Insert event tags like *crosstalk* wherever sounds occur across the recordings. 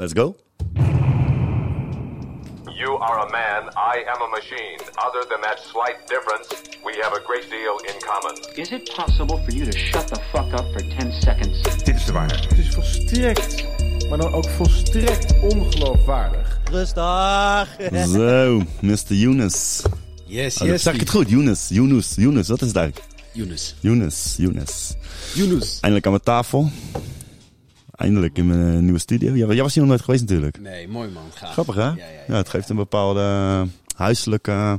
Let's go. You are a man, I am a machine. Other than that slight difference, we have a great deal in common. Is it possible for you to shut the fuck up for 10 seconds? Dit is de waarheid. Het is volstrekt, maar dan ook volstrekt ongeloofwaardig. Rustig. *laughs* Zo, Mr. Yunus. Yes, Oh, yes. zeg ik het goed? Yunus, Yunus, Yunus. Wat is eigenlijk? Yunus. Yunus, Yunus. Yunus. Eindelijk aan mijn tafel. Eindelijk in mijn eh, nieuwe studio. Jij, was hier nog nooit geweest natuurlijk. Nee, mooi man. Gaaf. Grappig hè? Ja, ja, ja. het geeft een bepaalde eh, huiselijke,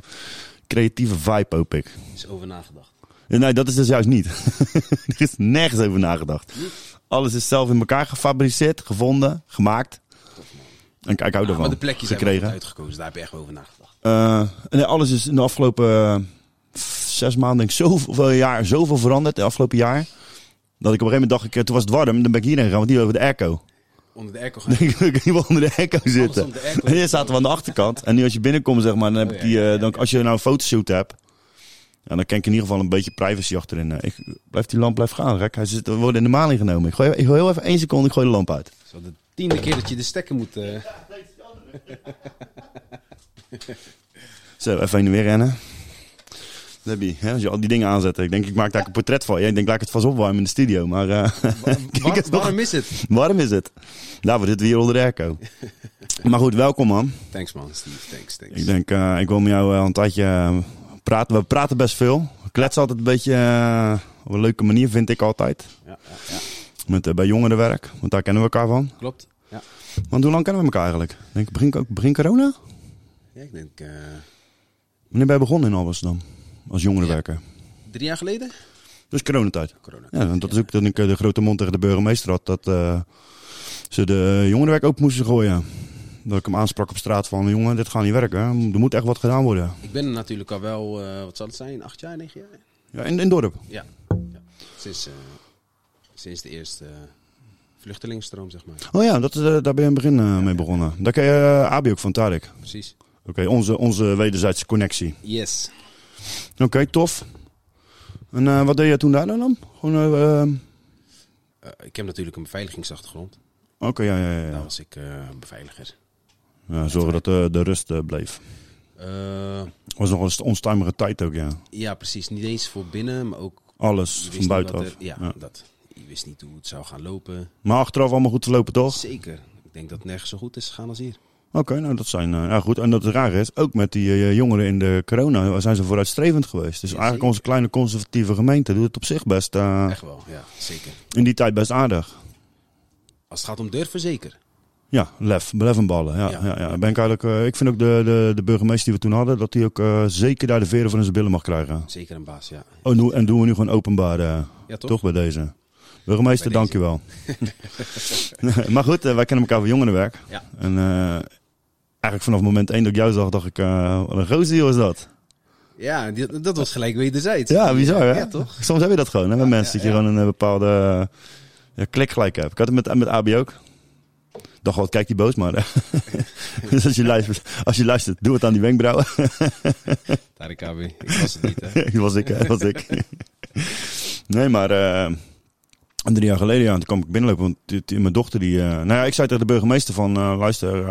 creatieve vibe hoop ik. Is over nagedacht. Nee, dat is dus juist niet. *laughs* er is nergens over nagedacht. Alles is zelf in elkaar gefabriceerd, gevonden, gemaakt. En kijk, ik hou Ah, ervan. maar de plekjes Gekregen. uitgekozen. Daar heb je echt over nagedacht. Eh, nee, alles is in de afgelopen eh, zes maanden, denk ik, zoveel jaar, zoveel veranderd. Het afgelopen jaar. Dat ik op een gegeven moment dacht, ik, eh, toen was het warm, dan ben ik hierheen gegaan, want hier over de airco. Onder de airco *laughs* gaan. ik wil onder de airco zitten. onder de airco. En *laughs* hier zaten we aan de achterkant. En nu als je binnenkomt, zeg maar, dan heb Oh, ik die, eh, dan, als je nou een fotoshoot hebt, ja, dan kan ik in ieder geval een beetje privacy achterin. eh. Ik, blijf die lamp blijft gaan, gek. Hij zit, we worden in de maling genomen. Ik gooi, ik gooi heel even één seconde, ik gooi de lamp uit. Zo de tiende keer dat je de stekker moet... *laughs* Zo, even heen en weer rennen. Debbie, hè, als je al die dingen aanzet. Ik denk, ik maak daar een portret van. Ik denk, laat ik het vast opwarmen in de studio. Maar eh, *laughs* eens nog. waarom is het? warm is het. Daarvoor zitten we hier onder de airco. *laughs* maar goed, welkom man. Thanks man, Steve. Thanks, thanks. Ik denk, eh, ik wil met jou eh, een tijdje eh, praten. We praten best veel. We kletsen altijd een beetje eh, op een leuke manier, vind ik altijd. Ja, ja, ja. Met, eh, bij jongerenwerk, want daar kennen we elkaar van. Klopt. Ja. Want hoe lang kennen we elkaar eigenlijk? Denk, ik, begin, begin corona? ja, ik denk... eh, Wanneer ben je begonnen in Amsterdam? Als jongerenwerker. drie jaar geleden? Dus coronatijd. Corona. Ja, want dat is ook toen ik eh, de grote mond tegen de burgemeester had. Dat eh, ze de jongerenwerk open moesten gooien. Dat ik hem aansprak op straat van, jongen, dit gaat niet werken. Er moet echt wat gedaan worden. Ik ben er natuurlijk al wel, eh, wat zal het zijn, acht jaar, negen jaar? Ja, in, in dorp. Ja. ja. Sinds, eh, sinds de eerste eh, vluchtelingenstroom, zeg maar. Oh ja, dat, eh, daar ben je in het begin eh, mee begonnen. Daar ken je eh, Abi ook van Tarek. Precies. Oké, onze, onze wederzijdse connectie. Yes. Oké, tof. En eh, wat deed je toen daar dan? Gewoon, eh, eh, ik heb natuurlijk een beveiligingsachtergrond. Oké, ja, ja, ja. Daar was ik beveiliger. ja zorgen dat de, de rust bleef. Was nog een onstuimige tijd ook, ja. ja, precies. Niet eens voor binnen, maar ook... Alles van buitenaf. er- ja, Ja. dat. Je wist niet hoe het zou gaan lopen. Maar achteraf allemaal goed verlopen, toch? Zeker. Ik denk dat het nergens zo goed is gegaan als hier. Oké, nou dat zijn... eh, ja goed, en dat het raar is, ook met die eh, jongeren in de corona zijn ze vooruitstrevend geweest. Dus Ja, eigenlijk onze kleine conservatieve gemeente doet het op zich best... eh, Echt wel, ja. Zeker. in die tijd best aardig. Als het gaat om durven, zeker. Ja, lef, lef en ballen. Ja, Ja. ja. Ja, Ben ik, eigenlijk, ik vind ook de, de, de burgemeester die we toen hadden, dat hij ook zeker daar de veren van zijn billen mag krijgen. Zeker een baas, ja. Oh, nu- en doen we nu gewoon openbaar, Ja, toch? toch? bij deze. Burgemeester, dank je wel. *laughs* *laughs* maar goed, wij kennen elkaar van jongerenwerk. Ja. En eigenlijk vanaf moment één dat ik jou zag, dacht ik, eh, wat een gozer is dat. Ja, die- dat was gelijk wederzijds. Ja, bizar hè? Ja, toch? Soms heb je dat gewoon, hè, met mensen, ja, dat je gewoon een eh, bepaalde eh, ja, klik gelijk hebt. Ik had het met, met AB ook. Dacht wel, kijk die boos, maar... *laughs* *laughs* dus als je, luistert, als je luistert, doe het aan die wenkbrauwen. *laughs* Tarek KB. Ik was het niet, hè. was ik, hè, was ik. nee, maar eh, drie jaar geleden, ja, toen kwam ik binnenlopen. Want die- die- mijn dochter, die... nou ja, ik zei tegen de burgemeester van, luister,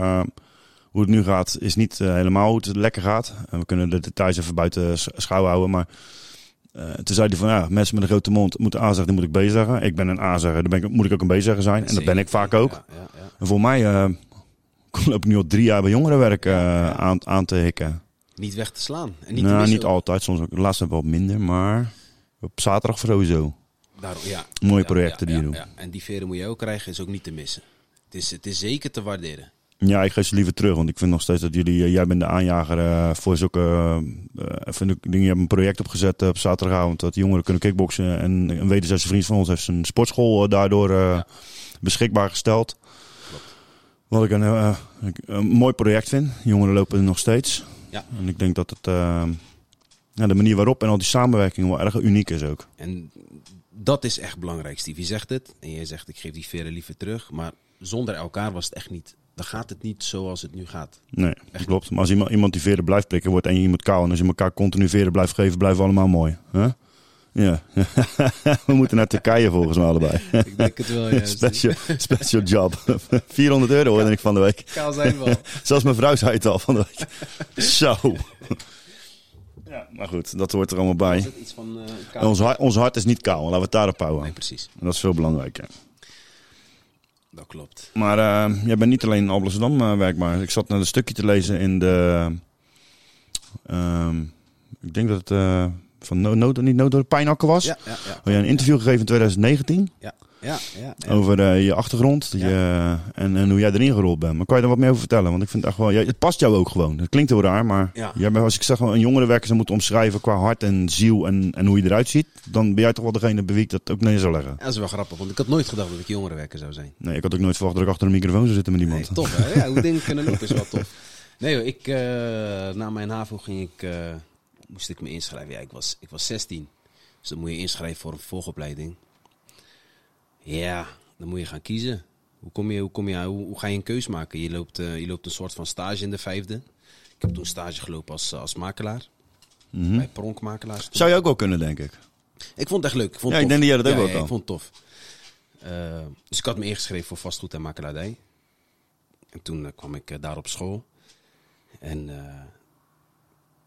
hoe het nu gaat, is niet eh, helemaal hoe het lekker gaat. En we kunnen de details even buiten sch- schouw houden, maar... eh, toen zei hij van, ja, mensen met een grote mond moeten A zeggen, dan moet ik B zeggen. Ik ben een A zeggen, dan ben ik, moet ik ook een B zeggen zijn. En dat ben ik vaak ook. Ja, ja, ja. En voor mij eh, loop ik nu al drie jaar bij jongerenwerk eh, aan, aan te hikken. Niet weg te slaan. En niet nou, niet altijd. Soms ook. Laatst wat minder, maar op zaterdag sowieso. Daarom, ja. Mooie projecten die je doet. ja. En die veren moet je ook krijgen, is ook niet te missen. Het is, het is zeker te waarderen. Ja, ik geef ze liever terug, want ik vind nog steeds dat jullie, eh, jij bent de aanjager eh, voor zulke uh, vind ik, dingen. Je hebt een project opgezet eh, op zaterdagavond dat jongeren kunnen kickboksen. En een wederzijdse vriend van ons heeft zijn sportschool eh, daardoor eh, beschikbaar gesteld. Wat ik een, eh, ik- een mooi project vind. Jongeren lopen er nog steeds. Ja. En ik denk dat het, eh, ja, de manier waarop en al die samenwerking wel erg uniek is ook. En dat is echt belangrijk, Steve. Je zegt het en je zegt ik geef die veren liever terug. Maar zonder elkaar was het echt niet. Dan gaat het niet zoals het nu gaat. Nee, dat klopt. Maar als iemand, iemand die veren blijft prikken wordt en je iemand kaal. En als je elkaar continu veren blijft geven, blijven we allemaal mooi. Hè? Ja. *laughs* We moeten naar Turkije volgens mij allebei. Ik denk het wel, ja. *laughs* special, special job. *laughs* 400 euro hoorde ik van de week. Kaal zijn wel. Zelfs mijn vrouw zei het al van de week. Zo. Ja, maar goed, dat hoort er allemaal bij. Iets van eh, ons, hart, ons hart is niet kaal, laten we het daarop Nee, houden. precies. En dat is veel belangrijker. Dat klopt. Maar eh, jij bent niet alleen in Amsterdam eh, werkbaar. Ik zat naar een stukje te lezen in de... ehm, ik denk dat het eh, van no, no, niet Nood Pijnakker was. Ja, ja, ja. Had jij een interview gegeven in 2019 Ja, ja, ja. over eh, je achtergrond je, en, en hoe jij erin gerold bent. Maar kan je daar wat meer over vertellen? Want ik vind het echt wel... ja, het past jou ook gewoon. Het klinkt heel raar, maar Ja. jij bent, als ik zeg een jongerenwerker zou moeten omschrijven qua hart en ziel en, en hoe je eruit ziet, dan ben jij toch wel degene bij wie ik dat ook neer zou leggen. Dat is wel grappig, want ik had nooit gedacht dat ik jongerenwerker zou zijn. Nee, ik had ook nooit verwacht dat ik achter een microfoon zou zitten met Nee, iemand. tof hè? Ja, hoe dingen kunnen lopen is wel *laughs* tof. Nee ik, eh, na mijn HAVO ging ik, eh, moest ik me inschrijven. Ja, ik was, ik was 16. Dus dan moet je inschrijven voor een vervolgopleiding. Ja, dan moet je gaan kiezen. Hoe, kom je, hoe, kom je, hoe, hoe ga je een keus maken? Je loopt, eh, je loopt een soort van stage in de vijfde. Ik heb toen stage gelopen als, als makelaar. Bij Pronkmakelaars. toen. Zou je ook wel kunnen, denk ik. Ik vond het echt leuk. Ik vond Ja, het ik tof. denk dat jij dat ook Ja, wel ja, kan. Ik vond het tof. Eh, dus ik had me ingeschreven voor vastgoed en makelaardij. En toen eh, kwam ik eh, daar op school. En eh,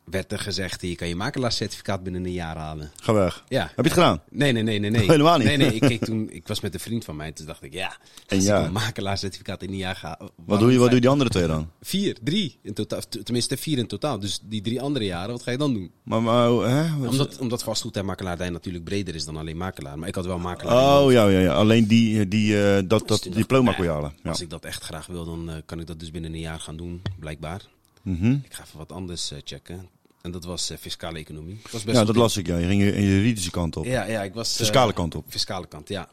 werd er gezegd, je kan je makelaarscertificaat binnen een jaar halen. Ga weg. Ja. Heb je het gedaan? Nee, nee, nee, nee. nee. *laughs* Helemaal niet. Nee, nee. Ik, keek toen, ik was met een vriend van mij. Toen dacht ik, ja, Een als jaar. ik een makelaarscertificaat in een jaar ga... Wat doe, je, wat doe je die andere twee dan? *laughs* Vier, drie in totaal. Tenminste, vier in totaal. Dus die drie andere jaren, wat ga je dan doen? Maar, maar hè? Wat- Omdat, omdat vastgoed en makelaardij natuurlijk breder is dan alleen makelaar. Maar ik had wel makelaar. Oh ja, ja, ja. Alleen die, die, eh, dat, dat diploma kon je halen. Ja. Als ik dat echt graag wil, dan eh, kan ik dat dus binnen een jaar gaan doen, blijkbaar. Mhm. Ik ga even wat anders eh, checken. En dat was eh, fiscale economie. Dat was best ja, dat las ik. Ja. Je ging in de juridische kant op. Ja, ja, ik was... eh, Fiscale kant op. Fiscale kant, ja.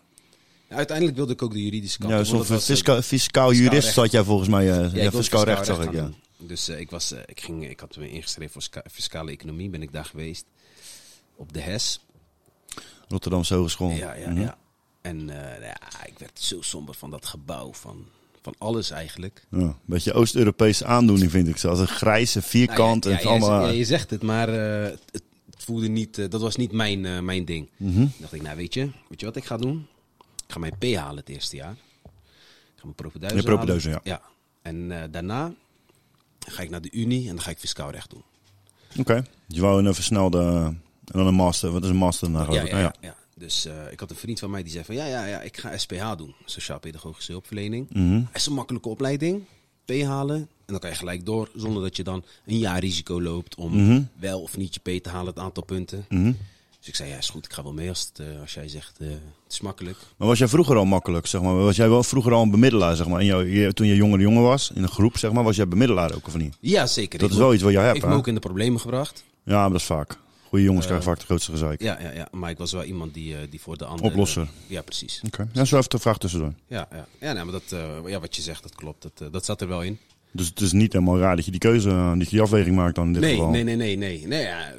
Ja, Uiteindelijk wilde ik ook de juridische kant Ja, op. was, fiscaal, fiscaal jurist recht. zat jij volgens mij. eh, ja, fiscaal recht zag ik, ja. Dus ik, was, ik, ging, ik had me ingeschreven voor fiscale economie, ben ik daar geweest. Op de HES. Rotterdamse Hogeschool. Ja, ja, Mhm. ja. En eh, ja, ik werd zo somber van dat gebouw, van, van alles eigenlijk. Ja, Een beetje Oost-Europese aandoening vind ik zo. Als een grijze vierkant. Nou, ja, ja, allemaal... ja, je zegt het, maar eh, het, het voelde niet, eh, dat was niet mijn, eh, mijn ding. Toen dacht ik, nou weet je, weet je wat ik ga doen? Ik ga mijn P halen het eerste jaar. Ik ga mijn propedeuse Je propedeuse, halen. ja. En daarna ga ik naar de Unie en dan ga ik fiscaal recht doen. Oké. Je wou een versnelde... En dan een master. Wat is een master geloof Ja, ja, Ah, ja, ja. Dus eh, ik had een vriend van mij die zei van ja, ja, ja, ik ga SPH doen. Sociaal-pedagogische hulpverlening. Mhm. Het is een makkelijke opleiding. P halen. En dan kan je gelijk door zonder dat je dan een jaar risico loopt om Mhm. wel of niet je P te halen, het aantal punten. Mhm. Dus ik zei ja, is goed, ik ga wel mee als, het, eh, als jij zegt eh, het is makkelijk. Maar was jij vroeger al makkelijk, zeg maar? Was jij wel vroeger al een bemiddelaar, zeg maar? In jouw, je- toen je jongere jongen was, in een groep, zeg maar, was jij bemiddelaar ook of niet? Ja, zeker. Dat Ik is wel iets wat jij hebt, Ik heb me ook in de problemen gebracht. Ja, maar dat is vaak. Goede jongens krijgen vaak de grootste gezeik. Ja, ja, ja, maar ik was wel iemand die, eh, die voor de ander... Oplosser. ja, precies. Oké. Ja, zo even de vraag tussendoor. Ja, ja. ja nee, maar dat, eh, ja, wat je zegt, dat klopt. Dat, eh, dat zat er wel in. Dus het is niet helemaal raar dat je die keuze, eh, dat je die afweging maakt dan in dit Nee, geval. nee, nee, nee, nee. nee ja, eh,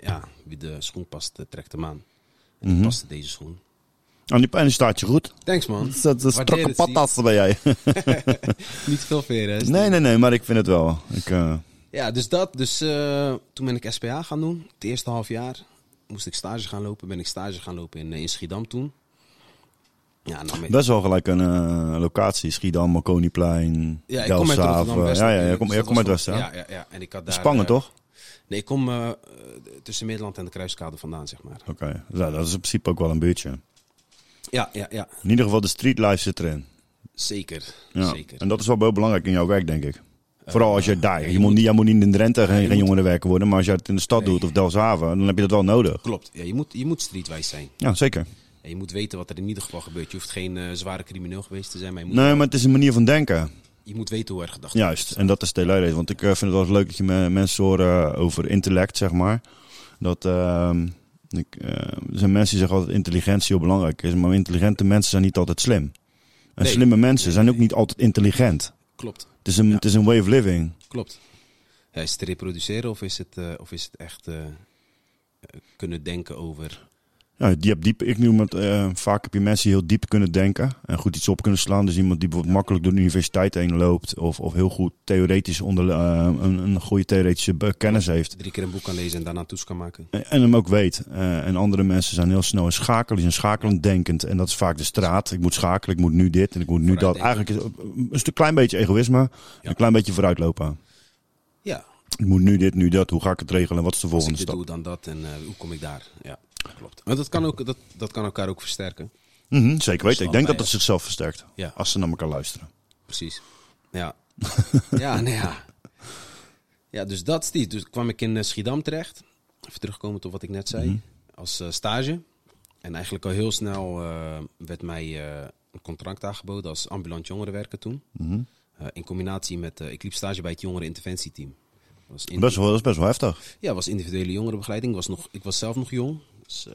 ja, wie de schoen past, eh, trekt hem aan. En die paste deze schoen. En die pijn staat je goed. Thanks, man. Dat is, strakke patas ben jij. *laughs* Niet veel veren, nee, nee, nee, maar ik vind het wel. Ik, eh, Ja, dus dat. Dus eh, toen ben ik SPA gaan doen. Het eerste half jaar moest ik stage gaan lopen. Ben ik stage gaan lopen in, eh, in Schiedam toen. Ja, nou, met- best wel gelijk een eh, locatie. Schiedam, Marconiplein, ja, ik kom uit Delfshaven. Rotterdam West. Ja, ja, natuurlijk, komt dus komt uit Westen? Ja, ja, ja. En ik had daar, Spangen, toch? Nee, ik kom tussen Middelland en de Kruiskade vandaan, zeg maar. Oké, ja, dat is in principe ook wel een buurtje. Ja, ja, ja. In ieder geval, de street life zit erin. Zeker. Ja. Zeker. En dat is wel heel belangrijk in jouw werk, denk ik. Vooral als je daar. ja, je, je moet, niet, jij moet niet in Drenthe geen, je geen moet- jongerenwerker worden. Maar als je het in de stad doet of Delfshaven, dan heb je dat wel nodig. Klopt. Ja, je moet, je moet streetwise zijn. Ja, zeker. En je moet weten wat er in ieder geval gebeurt. Je hoeft geen eh, zware crimineel geweest te zijn, maar je moet, Nee, maar het is een manier van denken. je moet weten hoe er gedacht Juist, wordt. en dat is de reden. Want ik eh, vind het wel eens leuk dat je me- mensen horen over intellect, zeg maar. Dat ehm, ik, eh, er zijn mensen die zeggen altijd intelligentie heel belangrijk is. Maar intelligente mensen zijn niet altijd slim. En Nee. slimme mensen Nee, zijn ook nee. niet altijd intelligent. Klopt. Het is een, Ja. het is een way of living. Klopt. Ja, is het te reproduceren of is het, eh, of is het echt eh, eh, kunnen denken over Ja, die heb diep, ik noem het, eh, vaak heb je mensen die heel diep kunnen denken en goed iets op kunnen slaan. Dus iemand die bijvoorbeeld makkelijk door de universiteit heen loopt of, of heel goed theoretisch onder, eh, een, een goede theoretische kennis heeft. Drie keer een boek kan lezen en daarna toets kan maken. En, en hem ook weet. Eh, en andere mensen zijn heel snel in schakelen, die zijn schakelend denkend. En dat is vaak de straat. Ik moet schakelen, ik moet nu dit en ik moet nu dat. Eigenlijk is het een stuk klein beetje egoïsme, en een klein beetje vooruitlopen. Ja, Ik moet nu dit, nu dat. Hoe ga ik het regelen? Wat is de volgende stap? doe, dan dat en hoe kom ik daar? Ja, klopt. Maar dat kan, ook, dat, dat kan elkaar ook versterken. Mhm, zeker weten. Ik denk dat het zichzelf versterkt. Ja. Als ze naar elkaar luisteren. Precies. Ja. *laughs* ja, nee, ja. Ja, dus dat, Steve. Dus kwam ik in eh, Schiedam terecht. Even terugkomen tot wat ik net zei. Als eh, stage. En eigenlijk al heel snel eh, werd mij een contract aangeboden als ambulant jongerenwerker toen. Eh, in combinatie met, ik liep stage bij het jongereninterventieteam. Was in- Best wel, dat is best wel heftig. Ja, was individuele jongerenbegeleiding. Was, nog, ik was zelf nog jong. Dus, eh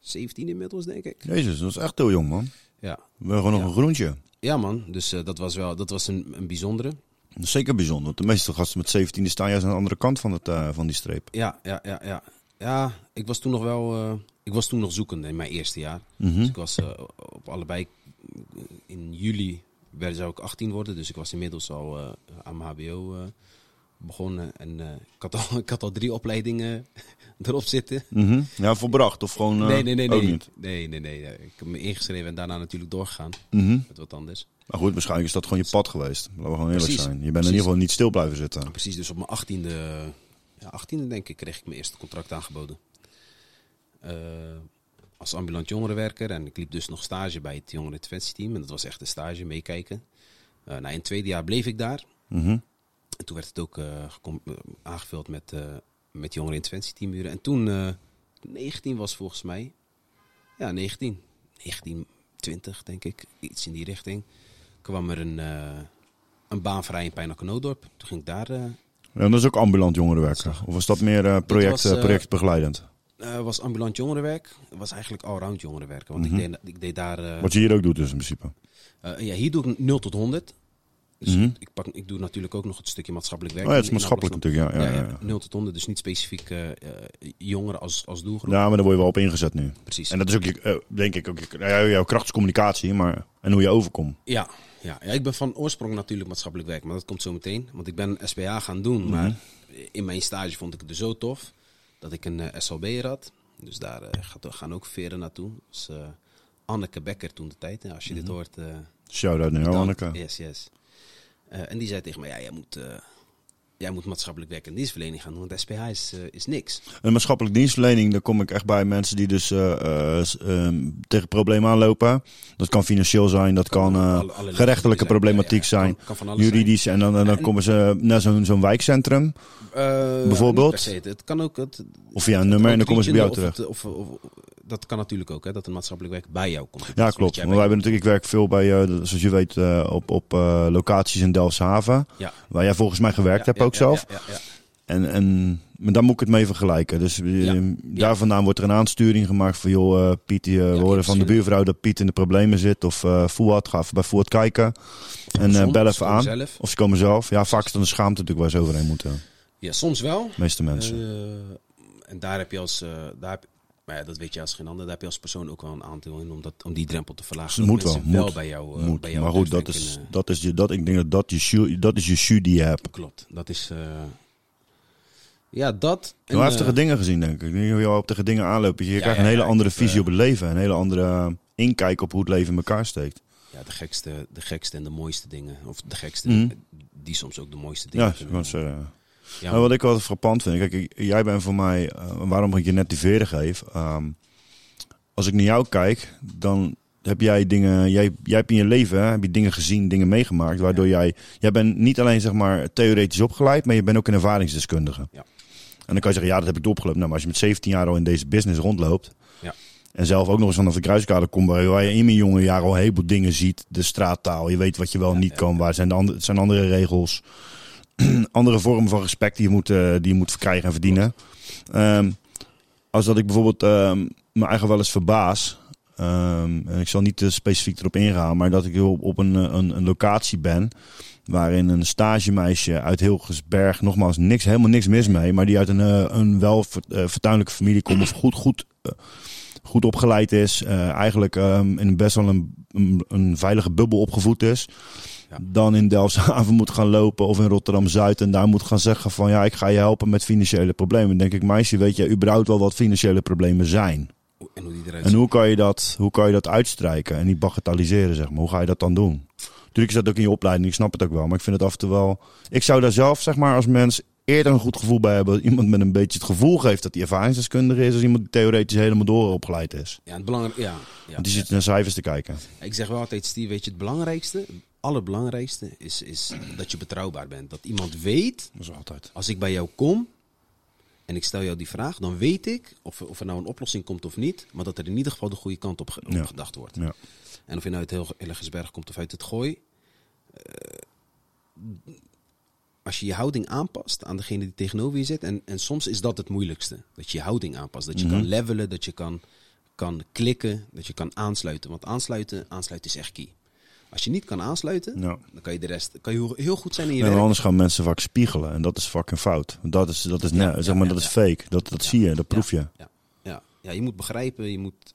17 inmiddels, denk ik. Jezus, dat is echt heel jong, man. Ja, We hebben gewoon nog Ja. een groentje. ja man. Dus eh, dat was wel dat was een, een bijzondere. Zeker bijzonder. Want de meeste gasten met 17 die staan juist aan de andere kant van, het, eh, van die streep. Ja, ja, ja, ja. Ja, ik was toen nog wel. eh, ik was toen nog zoekende in mijn eerste jaar. Mhm. Dus ik was op allebei. In juli werd, zou ik 18 worden. Dus ik was inmiddels al aan mijn HBO begonnen. En eh, ik, had al, *laughs* ik had al drie opleidingen *laughs* erop zitten. Mhm. Ja, volbracht of gewoon eh, nee, nee, nee. ook Nee. nee, nee, nee. Ik heb me ingeschreven en daarna natuurlijk doorgegaan Mhm. met wat anders. Maar goed, waarschijnlijk is dat gewoon je pad geweest. Laten we gewoon eerlijk Precies. zijn. Je bent in ieder geval niet stil blijven zitten. Precies, dus op mijn achttiende, ja, achttiende denk ik, kreeg ik mijn eerste contract aangeboden. Eh, als ambulant jongerenwerker. En ik liep dus nog stage bij het jongereninterventieteam. En dat was echt een stage, meekijken. Eh nou, in het tweede jaar bleef ik daar. Mhm. En toen werd het ook eh, eh, aangevuld met, eh met jongereninterventieteamuren. En toen, eh 19 was volgens mij. Ja, 19. 19, 20 denk ik. Iets in die richting. Kwam er een, een baan vrij in Pijnakkenoodorp. Toen ging ik daar... Ja, dat is ook ambulant jongerenwerker. Of was dat meer eh, project, was, projectbegeleidend? eh, was ambulant jongerenwerk. Het was eigenlijk allround jongerenwerk. Want ik, deed, ik deed daar... Wat je hier ook doet dus in principe. ja, hier doe ik 0 tot 100. Dus Mhm. ik, pak, ik doe natuurlijk ook nog het stukje maatschappelijk werk. Oh ja, het is maatschappelijk natuurlijk. Ja, ja, ja. 0 tot 100, dus niet specifiek eh, jongeren als, als doelgroep. ja, maar daar word je wel op ingezet nu. Precies. En dat is ook, je, eh, denk ik, ook je, ja, jouw kracht is communicatie, maar en hoe je overkomt. Ja, ja, ja, ik ben van oorsprong natuurlijk maatschappelijk werk, maar dat komt zo meteen. Want ik ben SBA gaan doen, Mhm. maar in mijn stage vond ik het dus zo tof dat ik een eh, SLB had. Dus daar gaat- gaan ook veren naartoe. Dus, Anneke Becker toen de tijd. Als je Mhm. dit hoort, eh, Shout-out naar jou, Anneke. Yes, yes. Eh, en die zei tegen mij, ja, jij moet, eh, jij moet maatschappelijk werk en dienstverlening gaan doen, want SPH is, eh, is niks. Een maatschappelijk dienstverlening, daar kom ik echt bij mensen die dus s- ehm, tegen problemen aanlopen. Dat kan financieel zijn, dat kan alle- allerlei gerechtelijke zijn. problematiek Ja, ja, zijn, kan- kan juridisch. En dan, en dan En- komen ze naar zo'n zo'n wijkcentrum. Bijvoorbeeld? se. Het, kan ook... Het, Of via een nummer en dan komen ze bij jou. Of, het- of, of- dat kan natuurlijk ook, hè, dat een maatschappelijk werk bij jou komt. Ja, klopt. Want wij hebben natuurlijk, ik werk veel bij, eh, zoals je weet, eh, op, op eh, locaties in Delfshaven. Ja. Waar jij volgens mij gewerkt Ja, hebt ja, ook zelf. Ja, ja, ja. En, en maar daar moet ik het mee vergelijken. Dus daar vandaan wordt er een aansturing gemaakt van... joh, Piet, we horen van de buurvrouw dat Piet in de problemen zit. Of eh Fuad, ga even bij Fuad kijken. En Soms, bel ze even aan. zelf. Of ze komen zelf. Ja, vaak is dan de schaamte natuurlijk waar ze overheen moeten. Ja, soms wel. De meeste mensen. En daar heb je als... daar heb, maar ja, dat weet je als geen ander. Daar heb je als persoon ook wel een aandeel in om, dat, om die drempel te verlagen. Dat moet wel, moet. bij jou, eh, Moet. bij jou Maar goed, dat is, eh, dat is je, dat, ik denk dat dat je, shoe- dat is je shoe die je hebt. Klopt. Dat is... eh, ja, dat... en, Heel heftige dingen gezien, denk ik. Dat je wel op tegen dingen aanloopt. Je krijgt ja, een hele ja, andere visie op het leven. Een hele andere inkijk op hoe het leven in elkaar steekt. Ja, de gekste, de gekste en de mooiste dingen. Of de gekste, Mhm. die soms ook de mooiste dingen Ja, gewoon zeggen. Ja, Nou, wat ik wel frappant vind, kijk, jij bent voor mij, eh, waarom ik je net die veren geef. ehm, als ik naar jou kijk, dan heb jij dingen, jij, jij hebt in je leven hè, heb je dingen gezien, dingen meegemaakt, waardoor jij, jij bent niet alleen zeg maar theoretisch opgeleid, maar je bent ook een ervaringsdeskundige. Ja. En dan kan je zeggen, ja, dat heb ik opgelopen. Nou, maar als je met 17 jaar al in deze business rondloopt, Ja. en zelf ook nog eens vanaf de kruiskade komt, waar je in mijn jonge jaren al een heleboel dingen ziet, de straattaal, je weet wat je wel niet kan, waar zijn de andere, zijn andere regels *clears throat* andere vormen van respect die je moet, eh, die je moet verkrijgen en verdienen. Ehm, als dat ik bijvoorbeeld ehm me eigen wel eens verbaas. Ehm, en ik zal niet te specifiek erop ingaan, maar dat ik op, op een, eh, een, een locatie ben. Waarin een stagemeisje uit Hilgersberg, nogmaals, niks, helemaal niks mis mee. Maar die uit een, eh, een wel vert- eh, vertuinlijke familie komt. Of goed, goed, eh, goed opgeleid is. eh, eigenlijk ehm, in best wel een, een, een veilige bubbel opgevoed is. Ja. Dan in Delfshaven *laughs* moet gaan lopen of in Rotterdam-Zuid. En daar moet gaan zeggen van ja, ik ga je helpen met financiële problemen. Dan denk ik, meisje, weet je überhaupt wel wat financiële problemen zijn? En hoe En hoe kan je dat, hoe kan je dat uitstrijken en niet bagatelliseren, zeg maar? Hoe ga je dat dan doen? Natuurlijk is dat ook in je opleiding, ik snap het ook wel. Maar ik vind het af en toe wel... Ik zou daar zelf, zeg maar, als mens eerder een goed gevoel bij hebben. Iemand met een beetje het gevoel geeft dat hij ervaringsdeskundige is. Als iemand die theoretisch helemaal dooropgeleid is. Ja, het belangrijk, ja, ja, Want die zit naar cijfers te kijken. Ik zeg wel altijd, Steve, weet je, het belangrijkste, het allerbelangrijkste is, is dat je betrouwbaar bent. Dat iemand weet, Dat is altijd. als ik bij jou kom en ik stel jou die vraag, dan weet ik of, of er nou een oplossing komt of niet, maar dat er in ieder geval de goede kant op, ge- op Ja. gedacht wordt. Ja. En of je nou uit Hil- Hilgersberg komt of uit het Gooi, eh, als je je houding aanpast aan degene die tegenover je zit, en, en soms is dat het moeilijkste, dat je je houding aanpast, dat je Mhm. kan levelen, dat je kan, kan klikken, dat je kan aansluiten. Want aansluiten, aansluiten is echt key. Als je niet kan aansluiten, dan kan je de rest kan je heel- goed zijn in je werk. anders gaan mensen vaak spiegelen. En dat is fucking fout. Dat is, dat is, Ja, nee, zeg maar, ja, dat is fake. Dat, dat zie je, dat proef je. Ja, ja, ja, je moet begrijpen, je moet.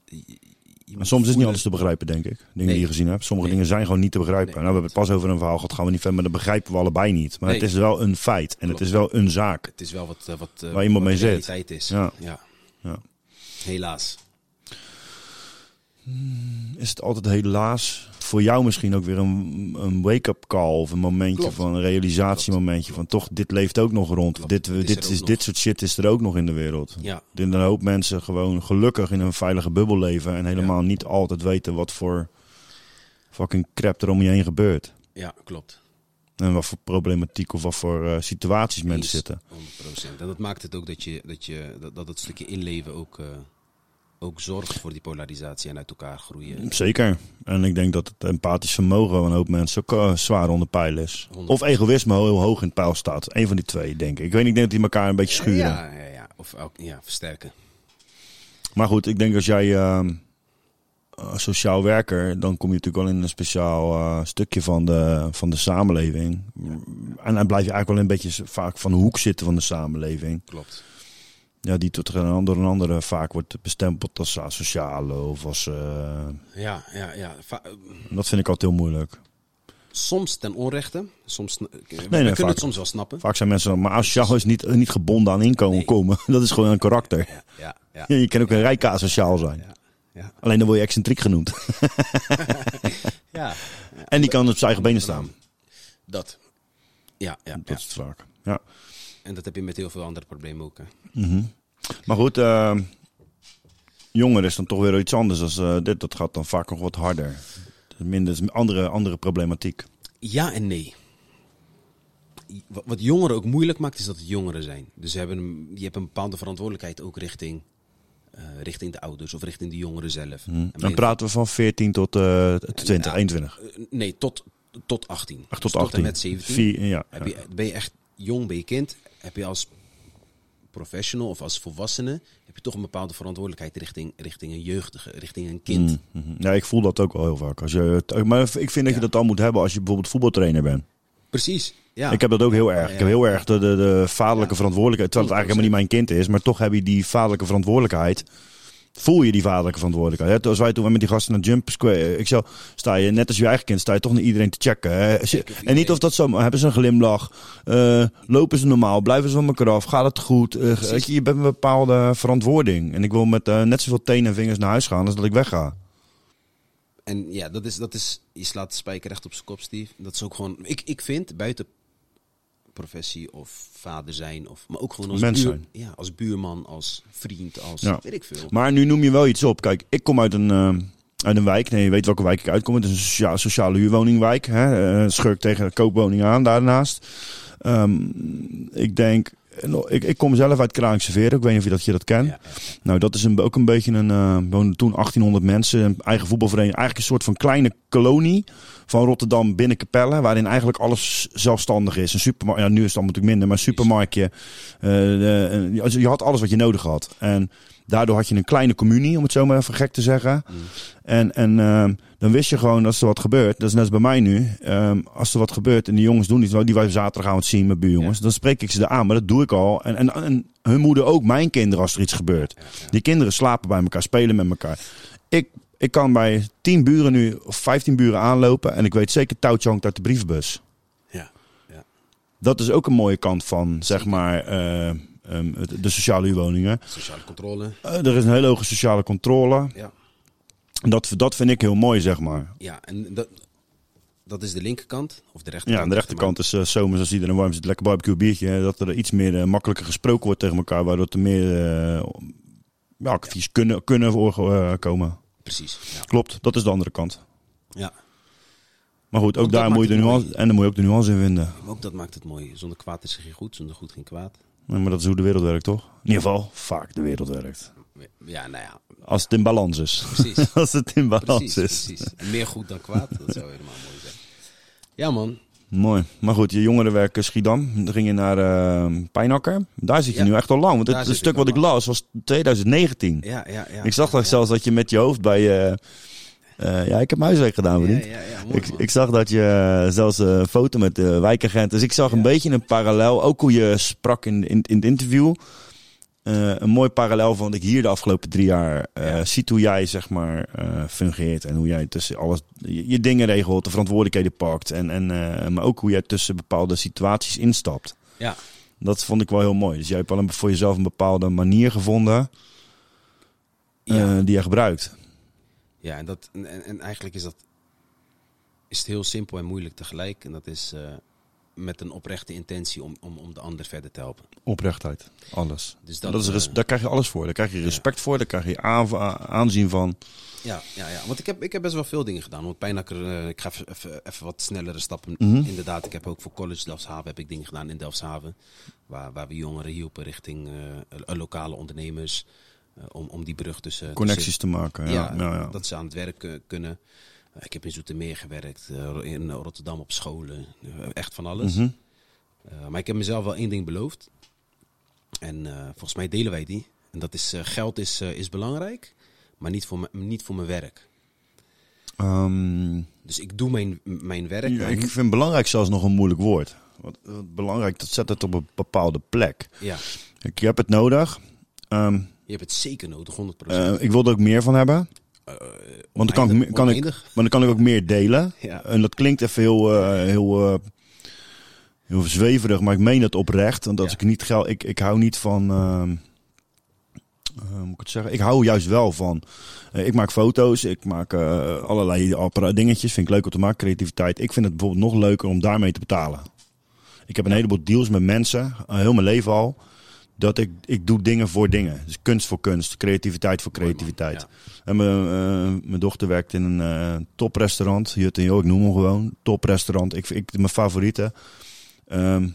Moet soms is niet alles te begrijpen, denk ik. Dingen Nee. die je gezien hebt. Sommige Nee. dingen zijn gewoon niet te begrijpen. Nee. Nou, we hebben het pas over een verhaal gehad, gaan we niet verder, maar dat begrijpen we allebei niet. Maar het is wel een feit. En Klopt. het is wel een zaak. Het is wel wat, eh, wat, eh, Waar iemand wat mee zit. is. Ja. Ja. Ja. Helaas. Is het altijd helaas voor jou misschien ook weer een, een wake-up call of een momentje Klopt. van een realisatiemomentje van toch, dit leeft ook nog rond. Klopt. Dit, Dit is dit, ook is, nog. dit soort shit is er ook nog in de wereld. Ja. Dat een hoop mensen gewoon gelukkig in een veilige bubbel leven en helemaal niet altijd weten wat voor fucking crap er om je heen gebeurt. Ja, klopt. En wat voor problematiek of wat voor eh, situaties mensen zitten. 100%. En dat maakt het ook dat, je, dat, je, dat, dat het stukje inleven ook, eh, ook zorgt voor die polarisatie en uit elkaar groeien. Zeker. En ik denk dat het empathisch vermogen van een hoop mensen ook eh, zwaar onder pijl is. 100%. Of egoïsme heel hoog in het pijl staat. Eén van die twee, denk ik. Ik weet niet, ik denk dat die elkaar een beetje schuren. Ja, ja, ja. Of ook, ja, versterken. Maar goed, ik denk als jij ehm, eh, sociaal werker, dan kom je natuurlijk wel in een speciaal eh, stukje van de, van de samenleving. En dan blijf je eigenlijk wel een beetje vaak van de hoek zitten van de samenleving. Klopt. Ja, die tot een ander een andere vaak wordt bestempeld als asociale of als... eh, Ja, ja, ja. Va- eh, dat vind ik altijd heel moeilijk. soms ten onrechte. Soms, we nee, kunnen vaak- het soms wel snappen. Vaak zijn mensen, maar asociaal is niet, niet gebonden aan inkomen Nee. komen. *laughs* Dat is gewoon een karakter. Ja, ja, ja. Ja, *laughs* je kan ook een rijke asociaal zijn. Alleen dan word je excentriek genoemd. *laughs* ja. En die kan op zijn eigen benen staan. Dat. Ja, ja, Dat is het vaak. Ja. En dat heb je met heel veel andere problemen ook. Hè. Maar goed, eh jongeren is dan toch weer iets anders. Als, eh, dit, dat gaat dan vaak nog wat harder. Minder, andere, andere problematiek. Ja en nee. Wat jongeren ook moeilijk maakt, is dat het jongeren zijn. Dus ze hebben een, je hebt een bepaalde verantwoordelijkheid ook richting, eh, richting de ouders of richting de jongeren zelf. Ben Dan praten we van 14 tot eh 20, Ja. 21. eh, nee, tot, tot 18. Ach, Dus tot 18. en met 17. Vier, ja. Heb je, ben je echt jong, ben je kind, heb je als professional of als volwassene, heb je toch een bepaalde verantwoordelijkheid richting, richting een jeugdige, richting een kind. Mhm. Ja, ik voel dat ook wel heel vaak. Als je, maar ik vind dat je Ja. dat al moet hebben als je bijvoorbeeld voetbaltrainer bent. Precies. Ja. Ik heb dat ook heel erg. Ik heb heel erg de, de, de vaderlijke verantwoordelijkheid. Terwijl het eigenlijk helemaal niet mijn kind is. Maar toch heb je die vaderlijke verantwoordelijkheid. Voel je die vaderlijke verantwoordelijkheid. Hè? Als wij toen met die gasten naar Jump Square. Ik zou, sta je net als je eigen kind. Sta je toch naar iedereen te checken. Hè? En niet of dat zo. Hebben ze een glimlach? Eh, lopen ze normaal? Blijven ze van elkaar af? Gaat het goed? Eh, je, je bent een bepaalde verantwoording. En ik wil met eh, net zoveel tenen en vingers naar huis gaan. als dat ik wegga. En ja, dat is, dat is, je slaat de spijker recht op zijn kop, Steve. Dat is ook gewoon, ik, ik vind buiten professie of vader zijn, of, maar ook gewoon als, Mens buur- zijn. Ja, als buurman, als vriend, als Ja. weet ik veel. Maar nu noem je wel iets op. Kijk, ik kom uit een, eh, uit een wijk. Nee, je weet welke wijk ik uitkom. Het is een socia- sociale huurwoningwijk. Hè? Eh, schurk tegen koopwoning aan daarnaast. Ehm, ik denk, ik, ik kom zelf uit Kralingse Ik weet niet of je dat, je dat kent. Ja, Nou, dat is een, ook een beetje een. eh woonden toen 1800 mensen. Een eigen voetbalvereniging. Eigenlijk een soort van kleine kolonie van Rotterdam binnen Capelle. Waarin eigenlijk alles zelfstandig is. Een supermarkt. Ja, nu is het dan natuurlijk minder. Maar een supermarktje. eh, de- eh, je had alles wat je nodig had. En daardoor had je een kleine communie, om het zo maar even gek te zeggen. En, en ehm, dan wist je gewoon als er wat gebeurt. Dat is net als bij mij nu. Ehm, als er wat gebeurt en die jongens doen iets. Die wij zaterdagavond zien met buurjongens. Dan spreek ik ze er aan. Maar dat doe ik al. En, en, en hun moeder ook mijn kinderen als er iets gebeurt. Die kinderen slapen bij elkaar, spelen met elkaar. Ik, ik kan bij 10 buren nu of 15 buren aanlopen. En ik weet zeker touwtje hangt uit de brievenbus. ja, ja. Dat is ook een mooie kant van, zeg maar, eh, ehm, het- de sociale huurwoningen. Sociale controle. Eh, er is een hele hoge sociale controle. Ja. Dat, dat vind ik heel mooi, zeg maar. Ja, en dat, dat is de linkerkant of de Ja, rechterkant. aan de rechterkant is eh, zomers als iedereen warm zit, lekker barbecue biertje. hè, Dat er iets meer eh, makkelijker gesproken wordt tegen elkaar, waardoor er meer eh ja, advies kunnen, kunnen voor, eh, komen. Precies. Ja. Klopt, dat is de andere kant. ja. Maar goed, ook daar moet je de nuance, en dan moet je ook de nuance in vinden. Ook dat maakt het mooi. Zonder kwaad is er geen goed, zonder goed geen kwaad. Ja, Maar dat is hoe de wereld werkt, toch? In ieder geval, vaak de wereld werkt. Ja, nou ja, Als het in balans is. precies. *laughs* Als het in balans precies, is. precies. En meer goed dan kwaad, dat zou helemaal mooi zijn. Ja man, Mooi. Maar goed, je jongerenwerk eh, Schiedam. Dan ging je naar eh Pijnakker. Daar zit je Ja. nu echt al lang. Want het, stuk wat ik las was 2019. ja, ja, ja. ik zag ja. zelfs dat je met je hoofd bij... eh, ja, ik heb mijn huiswerk gedaan, vriend. ja, ja, mooi Ik, ik zag dat je zelfs een foto met de wijkagent. Dus ik zag een beetje een parallel. Ook hoe je sprak in, in, in het interview. Eh, een mooi parallel van wat ik hier de afgelopen drie jaar eh Ja. ziet hoe jij zeg maar eh, fungeert. En hoe jij tussen alles je, je dingen regelt, de verantwoordelijkheden pakt. En, en, eh, maar ook hoe jij tussen bepaalde situaties instapt. Ja, Dat vond ik wel heel mooi. Dus jij hebt wel een, voor jezelf een bepaalde manier gevonden eh, Ja. die je gebruikt. ja en, dat, en, en- en eigenlijk is dat is het heel simpel en moeilijk tegelijk. En dat is eh, met een oprechte intentie om, om, om de ander verder te helpen. Oprechtheid, alles. Dus Dat, dat, is res- eh, daar krijg je alles voor. Daar krijg je respect voor, daar krijg je aan- aanzien van. Ja, ja, ja, want ik heb, ik heb best wel veel dingen gedaan. Want Pijnakker, eh, ik ga even, even, wat snellere stappen. Mhm. Inderdaad, ik heb ook voor College Delfshaven heb ik dingen gedaan in Delfshaven. Waar, waar we jongeren hielpen richting eh, lokale ondernemers. om, om die brug tussen... Connecties te maken. Ja, Ja, ja, ja. dat ze aan het werk kunnen. Eh, ik heb in Zoetermeer gewerkt, eh, in Rotterdam op scholen. eh, echt van alles. Mhm. Maar ik heb mezelf wel één ding beloofd. En volgens mij delen wij die. En dat is, geld is, is belangrijk, maar niet voor, niet voor mijn werk. Ehm, Dus ik doe mijn, mijn werk. ja, ik vind belangrijk zelfs nog een moeilijk woord. Want, belangrijk, dat zet het op een bepaalde plek. ja, Ik heb het nodig. Ehm, je hebt het zeker nodig, 100%. eh, ik wil er ook meer van hebben. Want dan kan ik, kan ik, maar dan kan ik ook meer delen. *laughs* Ja. En dat klinkt even heel, eh, heel, eh, heel zweverig, maar ik meen het oprecht. Want als Ja. ik niet geld, ik, ik hou niet van. hoe moet ik het zeggen? Ik hou juist wel van. ik maak foto's, ik maak allerlei dingetjes. Vind ik leuk om te maken, creativiteit. Ik vind het bijvoorbeeld nog leuker om daarmee te betalen. Ik heb een heleboel deals met mensen, heel mijn leven al. Dat ik, ik doe dingen voor dingen. Dus kunst voor kunst, creativiteit voor Mooi, man. creativiteit. Ja. En mijn, eh, mijn dochter werkt in een eh, toprestaurant. Jut en Jo, ik noem hem gewoon. Toprestaurant. Ik, ik, mijn favoriete. Ehm,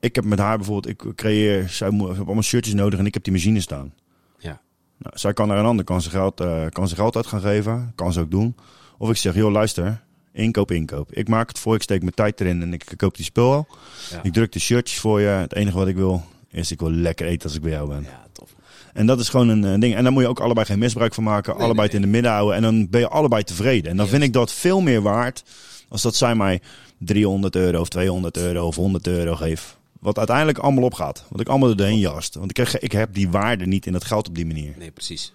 ik heb met haar bijvoorbeeld, ik creëer, zij moet, allemaal shirtjes nodig en ik heb die machine staan. Ja. Nou, zij kan naar een ander, kan ze geld, eh, kan ze geld uit gaan geven. Kan ze ook doen. Of ik zeg, joh luister, inkoop, inkoop. Ik maak het voor, ik steek mijn tijd erin en ik koop die spul al. Ja. Ik druk de shirtjes voor je. Het enige wat ik wil, is ik wil lekker eten als ik bij jou ben. ja, tof. En dat is gewoon een eh, ding. En daar moet je ook allebei geen misbruik van maken. Nee, allebei nee, het in de midden houden. En dan ben je allebei tevreden. En dan vind ik dat veel meer waard. Als dat zij mij 300 euro of 200 euro of 100 euro geeft. Wat uiteindelijk allemaal opgaat. Wat ik allemaal erheen jast. Want ik, krijg, ik heb die waarde niet in dat geld op die manier. Nee, precies.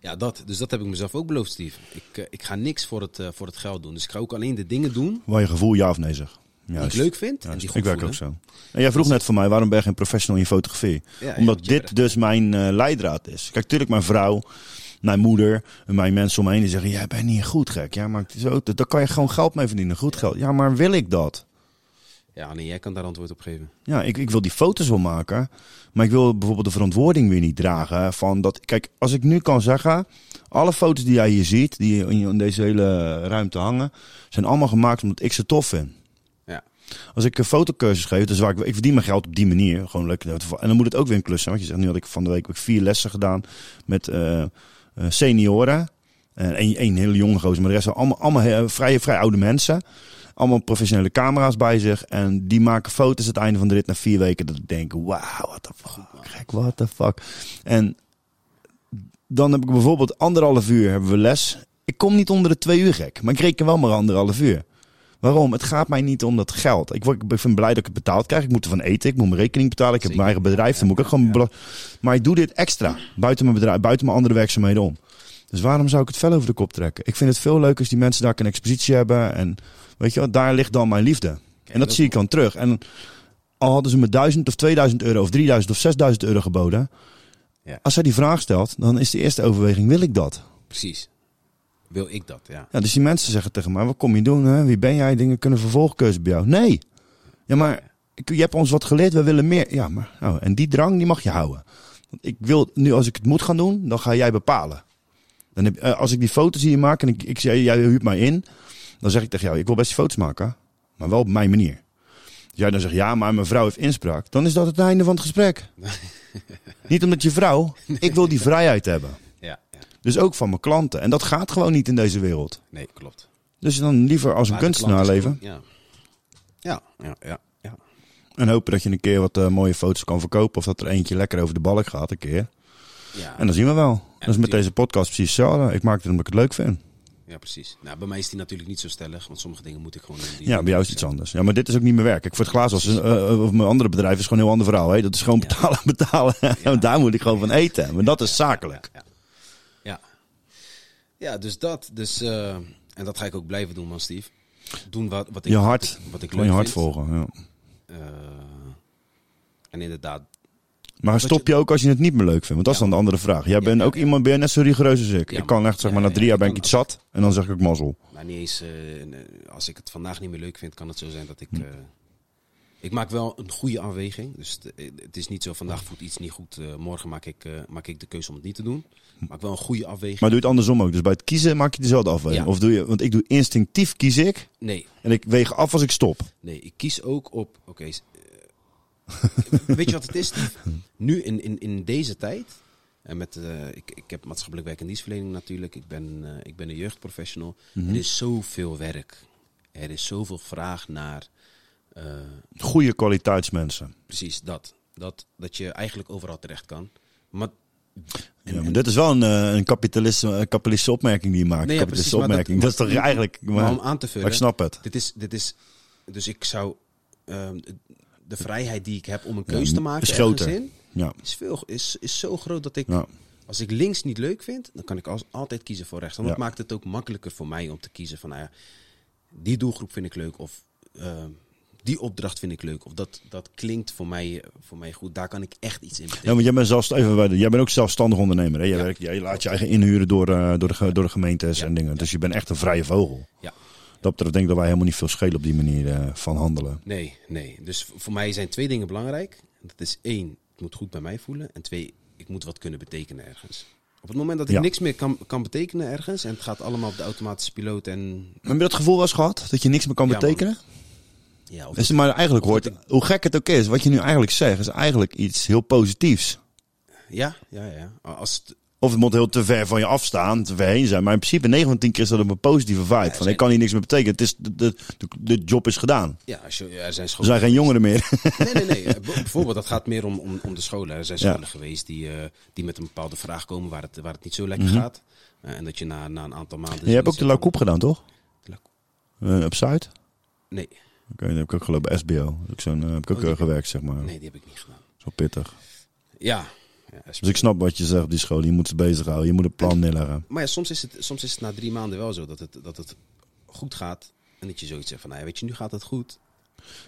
Ja, dat. Dus dat heb ik mezelf ook beloofd, Steve. Ik, eh, ik ga niks voor het, eh, voor het geld doen. Dus ik ga ook alleen de dingen doen Waar je gevoel ja of nee zegt. Die ik leuk vind. en die ik goed werk voelen. ook zo. En jij vroeg net voor mij, waarom ben je geen professional in fotografie? Omdat dit dus mijn eh, leidraad is. Kijk, natuurlijk mijn vrouw, mijn moeder en mijn mensen om me heen die zeggen... Jij bent niet goed gek. Ja, maar ook, daar kan je gewoon geld mee verdienen. Goed geld. Ja, maar wil ik dat? Ja, nee, jij kan daar antwoord op geven. Ja, ik, ik wil die foto's wel maken. Maar ik wil bijvoorbeeld de verantwoording weer niet dragen. Van dat, kijk, als ik nu kan zeggen... Alle foto's die jij hier ziet, die in deze hele ruimte hangen... zijn allemaal gemaakt omdat ik ze tof vind. Als ik een fotocursus geef, dus waar ik, ik verdien mijn geld op die manier. Gewoon leuk. En dan moet het ook weer een klus zijn. Want je zegt nu had ik van de week vier lessen gedaan met eh, eh, senioren. En één hele jonge gozer, maar de rest zijn allemaal, allemaal vrij, vrij oude mensen. Allemaal professionele camera's bij zich. En die maken foto's het einde van de rit na vier weken. Dat ik denk, wauw, what the fuck, gek, what the fuck. En dan heb ik bijvoorbeeld anderhalf uur hebben we les. Ik kom niet onder de twee uur gek, maar ik reken wel maar anderhalf uur. Waarom? Het gaat mij niet om dat geld. Ik, word, ik ben blij dat ik het betaald krijg. Ik moet ervan eten. Ik moet mijn rekening betalen. Ik heb mijn eigen bedrijf. Dan moet ik ook gewoon. Maar ik doe dit extra. Buiten mijn bedrijf, buiten mijn andere werkzaamheden om. Dus waarom zou ik het fel over de kop trekken? Ik vind het veel leuker als die mensen daar een expositie hebben. En weet je wat, daar ligt dan mijn liefde. En dat zie ik dan terug. En al hadden ze me 1000 of 2000 euro of 3000 of 6000 euro geboden. Ja. Als zij die vraag stelt, dan is de eerste overweging: wil ik dat? Precies. Wil ik dat, ja. Ja, dus die mensen zeggen tegen mij: wat kom je doen? Hè? Wie ben jij? Dingen kunnen vervolgkeuze bij jou. Nee. Ja, maar je hebt ons wat geleerd. We willen meer. Ja, maar nou, en die drang die mag je houden. Want ik wil nu, als ik het moet gaan doen, dan ga jij bepalen. Dan heb, eh, als ik die foto's hier maak en ik, ik zeg, jij huurt mij in, dan zeg ik tegen jou: ik wil best foto's maken, maar wel op mijn manier. Als jij dan zegt: ja, maar mijn vrouw heeft inspraak, dan is dat het einde van het gesprek. *laughs* Niet omdat je vrouw, ik wil die vrijheid hebben. Dus ook van mijn klanten. En dat gaat gewoon niet in deze wereld. Nee, klopt. Dus dan liever als een Maar kunstenaar leven. Ja. Ja, ja, ja, ja. En hopen dat je een keer wat eh, mooie foto's kan verkopen. Of dat er eentje lekker over de balk gaat een keer. Ja, En dan zien we wel. dat is met deze podcast precies hetzelfde. Ik maak het omdat ik het leuk vind. ja, precies. Nou, bij mij is die natuurlijk niet zo stellig, want sommige dingen moet ik gewoon doen. Ja, bij jou is iets anders. Ja, maar dit is ook niet mijn werk. Ik voor het glaas als eh, of mijn andere bedrijf is gewoon een heel ander verhaal. Hè? Dat is gewoon betalen, betalen. En *laughs* daar moet ik gewoon van eten. Maar dat is zakelijk. Ja, ja dus dat. Dus, eh, en dat ga ik ook blijven doen, man, Steve. Doen wat, wat ik, Je wat hart. ik, wat ik leuk je hart volgen. Ja. Eh, en inderdaad, Maar stop je ook als je het niet meer leuk vindt? Want dat is dan de andere vraag. Jij bent ook iemand, ben je net zo rigoureus als ik? Ik kan echt, zeg maar, na drie ja, jaar ben ik iets zat. En dan zeg ik mazzel. maar niet eens, en, eh, als ik het vandaag niet meer leuk vind, kan het zo zijn dat ik... Hm. Ik maak wel een goede afweging. Dus het, is niet zo, vandaag voelt iets niet goed, eh, morgen maak ik, eh, maak ik de keuze om het niet te doen. Maak wel een goede afweging. Maar doe je het andersom ook. Dus bij het kiezen maak je dezelfde afweging. Ja. Of doe je, want ik doe instinctief kies ik. Nee, En ik weeg af als ik stop. Nee, ik kies ook op. Oké. eh, *laughs* weet je wat het is? Nu in, in, in deze tijd. En met, ik, ik heb maatschappelijk werk en dienstverlening natuurlijk. Ik ben, ik ben een jeugdprofessional. Er is zoveel werk. Er is zoveel vraag naar. Eh, Goede kwaliteitsmensen. precies dat. dat. Dat je eigenlijk overal terecht kan. Maar. Ja, maar dit is wel een, eh, een kapitalistische, een kapitalistische opmerking die je maakt. Nee, ja, kapitalistische precies, opmerking. Dat, dat- is toch eigenlijk... Maar, maar om aan te vullen. ik snap het. Dit is, dit is, dus ik zou ehm, de vrijheid die ik heb om een keuze te maken is groter. in, Ja. is, veel, is, is zo groot dat ik, Ja. als ik links niet leuk vind, dan kan ik als, altijd kiezen voor rechts. En dat maakt het ook makkelijker voor mij om te kiezen van, nou ja, die doelgroep vind ik leuk of ehm, die opdracht vind ik leuk. Of dat, dat klinkt voor mij, voor mij goed. Daar kan ik echt iets in Ja, betekenen. want jij bent, zelfs, even, jij bent ook zelfstandig ondernemer. Hè? Jij, Ja. werkt, jij laat je eigen inhuren door, eh, door, de, door de gemeentes Ja. en dingen. Dus je bent echt een vrije vogel. Ja. Dat betreft denk ik dat wij helemaal niet veel schelen op die manier eh, van handelen. Nee, nee. Dus voor mij zijn twee dingen belangrijk. Dat is één, het moet goed bij mij voelen. En twee, ik moet wat kunnen betekenen ergens. Op het moment dat ik Ja. niks meer kan, kan betekenen ergens en het gaat allemaal op de automatische piloot en Heb je dat gevoel wel eens gehad? Dat je niks meer kan Ja, man. Ja, of het maar eigenlijk hoort, hoe gek het ook is, wat je nu eigenlijk zegt, is eigenlijk iets heel positiefs. ja, ja, ja. Als het, Of het moet heel te ver van je afstaan, te ver heen zijn. Maar in principe 9 van 10 keer is dat op een positieve vibe. van ik kan hier niks meer betekenen. Het is, de, de, de, job is gedaan. ja, als je, er zijn Er scholen. zijn geen jongeren meer. Nee, nee, nee. *laughs* Eh, Bijvoorbeeld, dat gaat meer om, om, om de scholen. Er zijn Ja. scholen geweest die, eh, die met een bepaalde vraag komen waar het, waar het niet zo lekker Mhm. gaat. Eh, en dat je na, na een aantal maanden. je hebt ook de La Coupe gedaan, toch? La- Eh, op Zuid? Nee, Oké, dat heb ik ook gelopen. SBO. Heb ik, zo'n, eh, heb ik ook Oh, eh, gewerkt, zeg maar. nee, die heb ik niet gedaan. Zo pittig. Ja. ja Dus ik snap wat je zegt op die school. Je moet ze bezighouden. Je moet een plan neerleggen. Maar ja, soms is, het, soms is het na drie maanden wel zo dat het, dat het goed gaat. En dat je zoiets zegt van, nou ja, weet je, nu gaat het goed.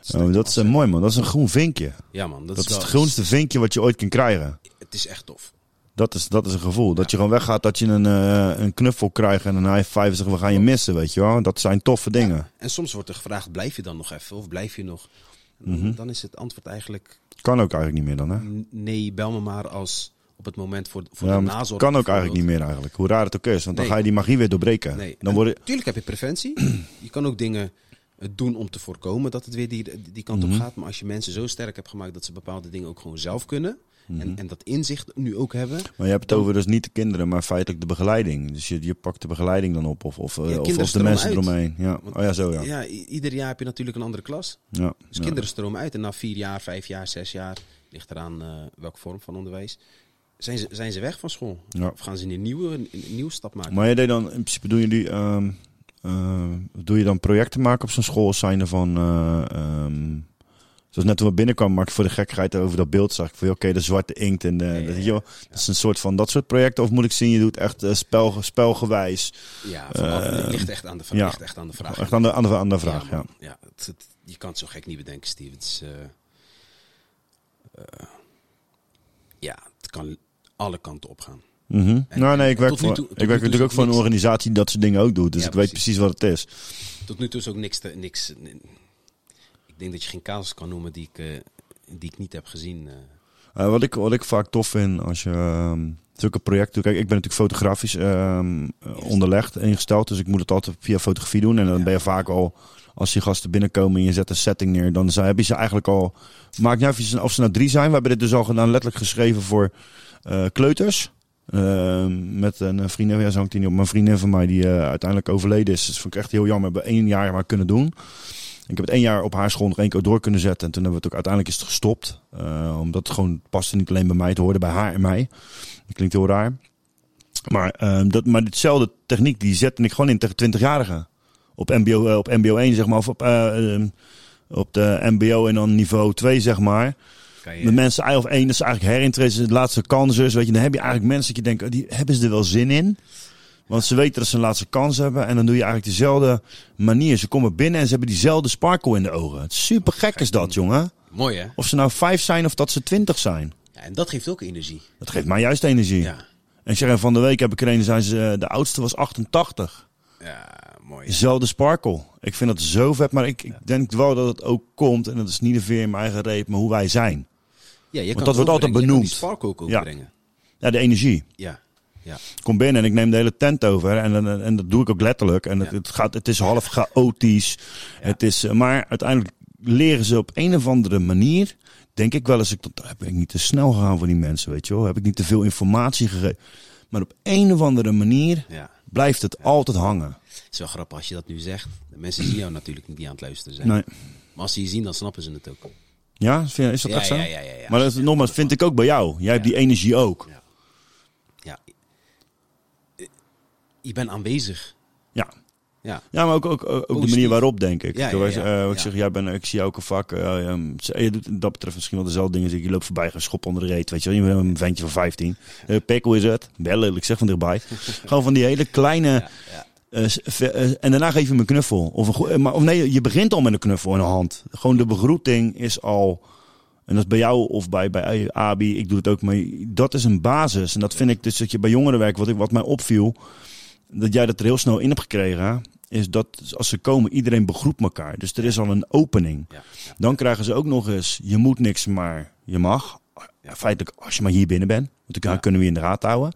Ja, maar dat is eh, mooi, man. Dat is een groen vinkje. Ja man, dat, Dat is, is wel, het groenste vinkje wat je ooit kan krijgen. Het is echt tof. Dat is, dat is een gevoel. Dat je gewoon weggaat, dat je een, eh, een knuffel krijgt en een high five en zegt, we gaan je missen, weet je wel. Dat zijn toffe dingen. En soms wordt er gevraagd, blijf je dan nog even? Of blijf je nog? Mhm. Dan is het antwoord eigenlijk, Kan ook eigenlijk niet meer dan, hè? nee, bel me maar als op het moment voor, voor Ja, de nazorg. kan ook eigenlijk niet meer eigenlijk. Hoe raar het ook is. Want dan ga je die magie weer doorbreken. Nee. Dan En worden... Tuurlijk heb je preventie. je kan ook dingen het doen om te voorkomen dat het weer die, die kant Mhm. op gaat. Maar als je mensen zo sterk hebt gemaakt dat ze bepaalde dingen ook gewoon zelf kunnen. Mhm. En, en dat inzicht nu ook hebben. Maar je hebt het over dus niet de kinderen, maar feitelijk de begeleiding. Dus je, je pakt de begeleiding dan op of, of, eh, Ja, of, of de mensen uit. eromheen. Ja. Want- Oh ja, zo ja. Ja, ieder jaar heb je natuurlijk een andere klas. ja. Dus ja. kinderen stromen uit. En na vier jaar, vijf jaar, zes jaar, ligt eraan eh welke vorm van onderwijs. Zijn ze, zijn ze weg van school? Ja. Of gaan ze een nieuwe, een, een nieuwe stap maken? Maar je deed dan, in principe doen jullie, ehm, eh, doe je dan projecten maken op zo'n school? Zijn er van, eh, ehm, zoals net toen we binnenkwamen, ik voor de gekkigheid over dat beeld, zag ik van, oké, de zwarte inkt en de, ja. joh, dat is een soort van dat soort projecten. Of moet ik zien, je doet echt eh, spel, spelgewijs, Ja, vanaf, Eh, het ligt echt aan de, vraag ja. ligt echt aan de vraag. echt aan de, aan de, aan de vraag, ja. ja het, het- je kan het zo gek niet bedenken, Steve. Het is, eh, ja, het kan alle kanten op gaan. Mhm. Nou nee, ik werk, voor, toe- ik werk natuurlijk ook voor een organisatie die dat soort dingen ook doet. Dus ik weet precies. precies wat het is. Tot nu toe is ook niks. Te, niks ik denk dat je geen casus kan noemen die ik, eh, die ik niet heb gezien. eh. Eh, wat, ik, wat ik vaak tof vind als je ehm, zulke projecten. Kijk, ik ben natuurlijk fotografisch ehm, eh, onderlegd, ingesteld. Dus ik moet het altijd via fotografie doen. En dan Ja. ben je vaak al, als die gasten binnenkomen en je zet een setting neer, dan heb je ze eigenlijk al. Maakt niet uit of ze- nou drie zijn. We hebben dit dus al gedaan, letterlijk geschreven voor kleuters. Ehm, met een vriendin, ja, zo hangt die niet op. Mijn vriendin van mij die uiteindelijk overleden is. Dat vond ik echt heel jammer. We hebben één jaar maar kunnen doen. Ik heb het één jaar op haar school nog één keer door kunnen zetten. En toen hebben we het ook uiteindelijk is het gestopt. Eh, omdat het gewoon paste niet alleen bij mij. Het hoorde bij haar en mij. Dat klinkt heel raar. Maar, ehm, dat, maar ditzelfde techniek die zette ik gewoon in tegen 20-jarigen. Op MBO, eh, op MBO 1 zeg maar. Of op, eh, ehm, op de MBO en dan niveau 2 zeg maar. Je, De mensen of één, dat is eigenlijk herintreden, de laatste kans is. Weet je, dan heb je eigenlijk mensen dat je denkt, oh, die hebben ze er wel zin in. Want ze weten dat ze een laatste kans hebben. En dan doe je eigenlijk dezelfde manier. Ze komen binnen en ze hebben diezelfde sparkle in de ogen. Het is super gek is dat, jongen. Mooi hè? Of ze nou vijf zijn of dat ze twintig zijn. Ja, en dat geeft ook energie. Dat geeft mij juist energie. Ja, En ik zeg, van de week heb ik er een, zijn ze, eh, de oudste was 88. ja mooi. Dezelfde sparkle. Ik vind dat zo vet. Maar ik, ik denk wel dat het ook komt. En dat is niet de veer in mijn eigen reep, maar hoe wij zijn. Ja, je kan dat wordt altijd overbrengen. Je kan benoemd. die spark ook Ja. overbrengen. Ja, de energie. Ja, ja. Ik kom binnen en ik neem de hele tent over. En, en, en dat doe ik ook letterlijk. En het, Ja. het, gaat, het is half chaotisch. Het is, eh, maar uiteindelijk leren ze op een of andere manier. Denk ik wel eens, ik, dat heb ik niet te snel gegaan voor die mensen, weet je wel. Heb ik niet te veel informatie gegeven. Maar op een of andere manier blijft het altijd hangen. Het is wel grappig als je dat nu zegt. De mensen zien jou natuurlijk niet aan het luisteren zijn. Nee. Maar als ze je zien, dan snappen ze het ook. Ja, is dat Ja, echt zo? ja, ja, ja, ja. Maar dat, nogmaals, vind ik ook bij jou. Jij hebt die energie ook. Ja. Je bent aanwezig. Ja. Ja. Ja, maar ook, ook, ook de manier waarop, denk ik. Ja, Ik, ja, ja. eh, ik zeg, jij bent, ik zie jou ook een vak. eh, ehm, je doet dat betreft misschien wel dezelfde dingen. Je loopt voorbij, een schop onder de reet. Weet je wel, je bent een ventje van 15. Eh Pik, hoe is het? Bellen, ik zeg van dichtbij. *laughs* Gewoon van die hele kleine... Eh, eh, en daarna geef je hem een knuffel. Of, een, eh, maar, of nee, je begint al met een knuffel in de hand. Gewoon de begroeting is al... En dat is bij jou of bij, bij Abi, ik doe het ook. Maar dat is een basis. En dat vind ik dus dat je bij jongerenwerk, wat, ik, wat mij opviel... Dat jij dat er heel snel in hebt gekregen... Is dat als ze komen, iedereen begroet elkaar. Dus er is al een opening. Ja, ja. Dan krijgen ze ook nog eens, je moet niks, maar je mag. Ja, feitelijk, als je maar hier binnen bent. Want dan kunnen we je in de gaten houden.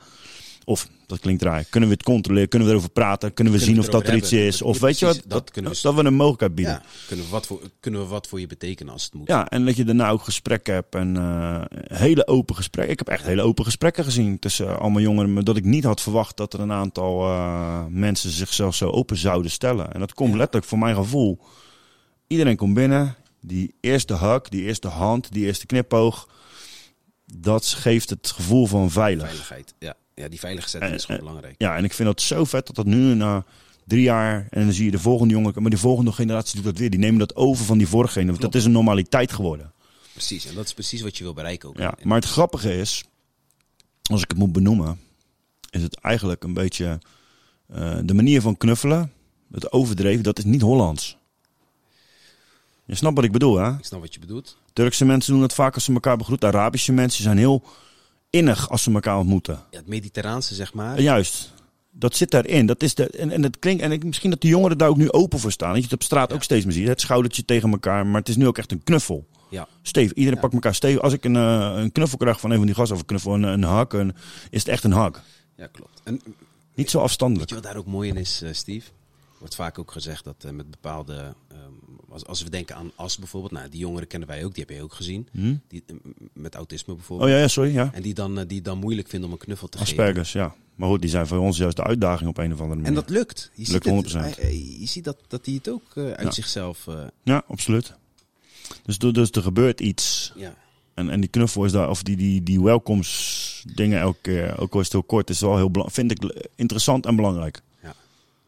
Of, dat klinkt raar, kunnen we het controleren? Kunnen we erover praten? Kunnen we Kunnen zien we of dat er iets is? Of weet je wat? Dat, dat kunnen we- dat we een mogelijkheid bieden. Ja, kunnen, we wat voor, kunnen we wat voor je betekenen als het moet? Ja, en dat je daarna ook gesprekken hebt. En eh, hele open gesprekken. Ik heb echt hele open gesprekken gezien tussen allemaal jongeren. maar Dat ik niet had verwacht dat er een aantal eh, mensen zichzelf zo open zouden stellen. En dat komt letterlijk voor mijn gevoel. Iedereen komt binnen. Die eerste hug, die eerste hand, die eerste knipoog. Dat geeft het gevoel van veilig. Veiligheid. Ja. Ja, die veilige setting is gewoon Eh, eh, belangrijk. Ja, en ik vind dat zo vet dat dat nu na drie jaar... en dan zie je de volgende jongen... maar die volgende generatie doet dat weer. Die nemen dat over van die vorige generatie. Dat is een normaliteit geworden. Precies, en dat is precies wat je wil bereiken ook. Ja, En- maar het grappige is, als ik het moet benoemen, is het eigenlijk een beetje eh, de manier van knuffelen, het overdreven, dat is niet Hollands. Je snapt wat ik bedoel, hè? Ik snap wat je bedoelt. Turkse mensen doen het vaak als ze elkaar begroeten. Arabische mensen zijn heel innig als ze elkaar ontmoeten. Ja, het mediterraanse, zeg maar. Juist, dat zit daarin. Dat is de, en, en het klinkt, en ik, misschien dat de jongeren daar ook nu open voor staan. Dat je het op straat ook steeds meer ziet. Het schoudertje tegen elkaar, maar het is nu ook echt een knuffel. Ja, Steve, iedereen pakt elkaar stevig. Als ik een, eh, een knuffel krijg van een van die gasten, of een knuffel, een, een hak, een, is het echt een hak. ja klopt. En Niet zo weet afstandelijk. je wat daar ook mooi in is, eh, Steve? wordt vaak ook gezegd dat eh, met bepaalde. ehm, als, als we denken aan as bijvoorbeeld. Nou, die jongeren kennen wij ook, die heb je ook gezien. Die, eh, met autisme Oh bijvoorbeeld. ja, ja sorry, ja. En die dan, eh, die dan moeilijk vinden om een knuffel te geven. Aspergers, ja. Maar goed, die zijn voor ons juist de uitdaging op een of andere manier. En dat lukt. Je Lukt ziet, het, 100%. hij- hij- je ziet dat, dat hij het ook eh, uit Ja. zichzelf. eh, Ja, absoluut. Dus, dus er gebeurt iets. ja. En, en die knuffel is daar, of die, die, die welkomstdingen elke keer, ook al is het heel kort, is wel heel vind ik interessant en belangrijk. Ja.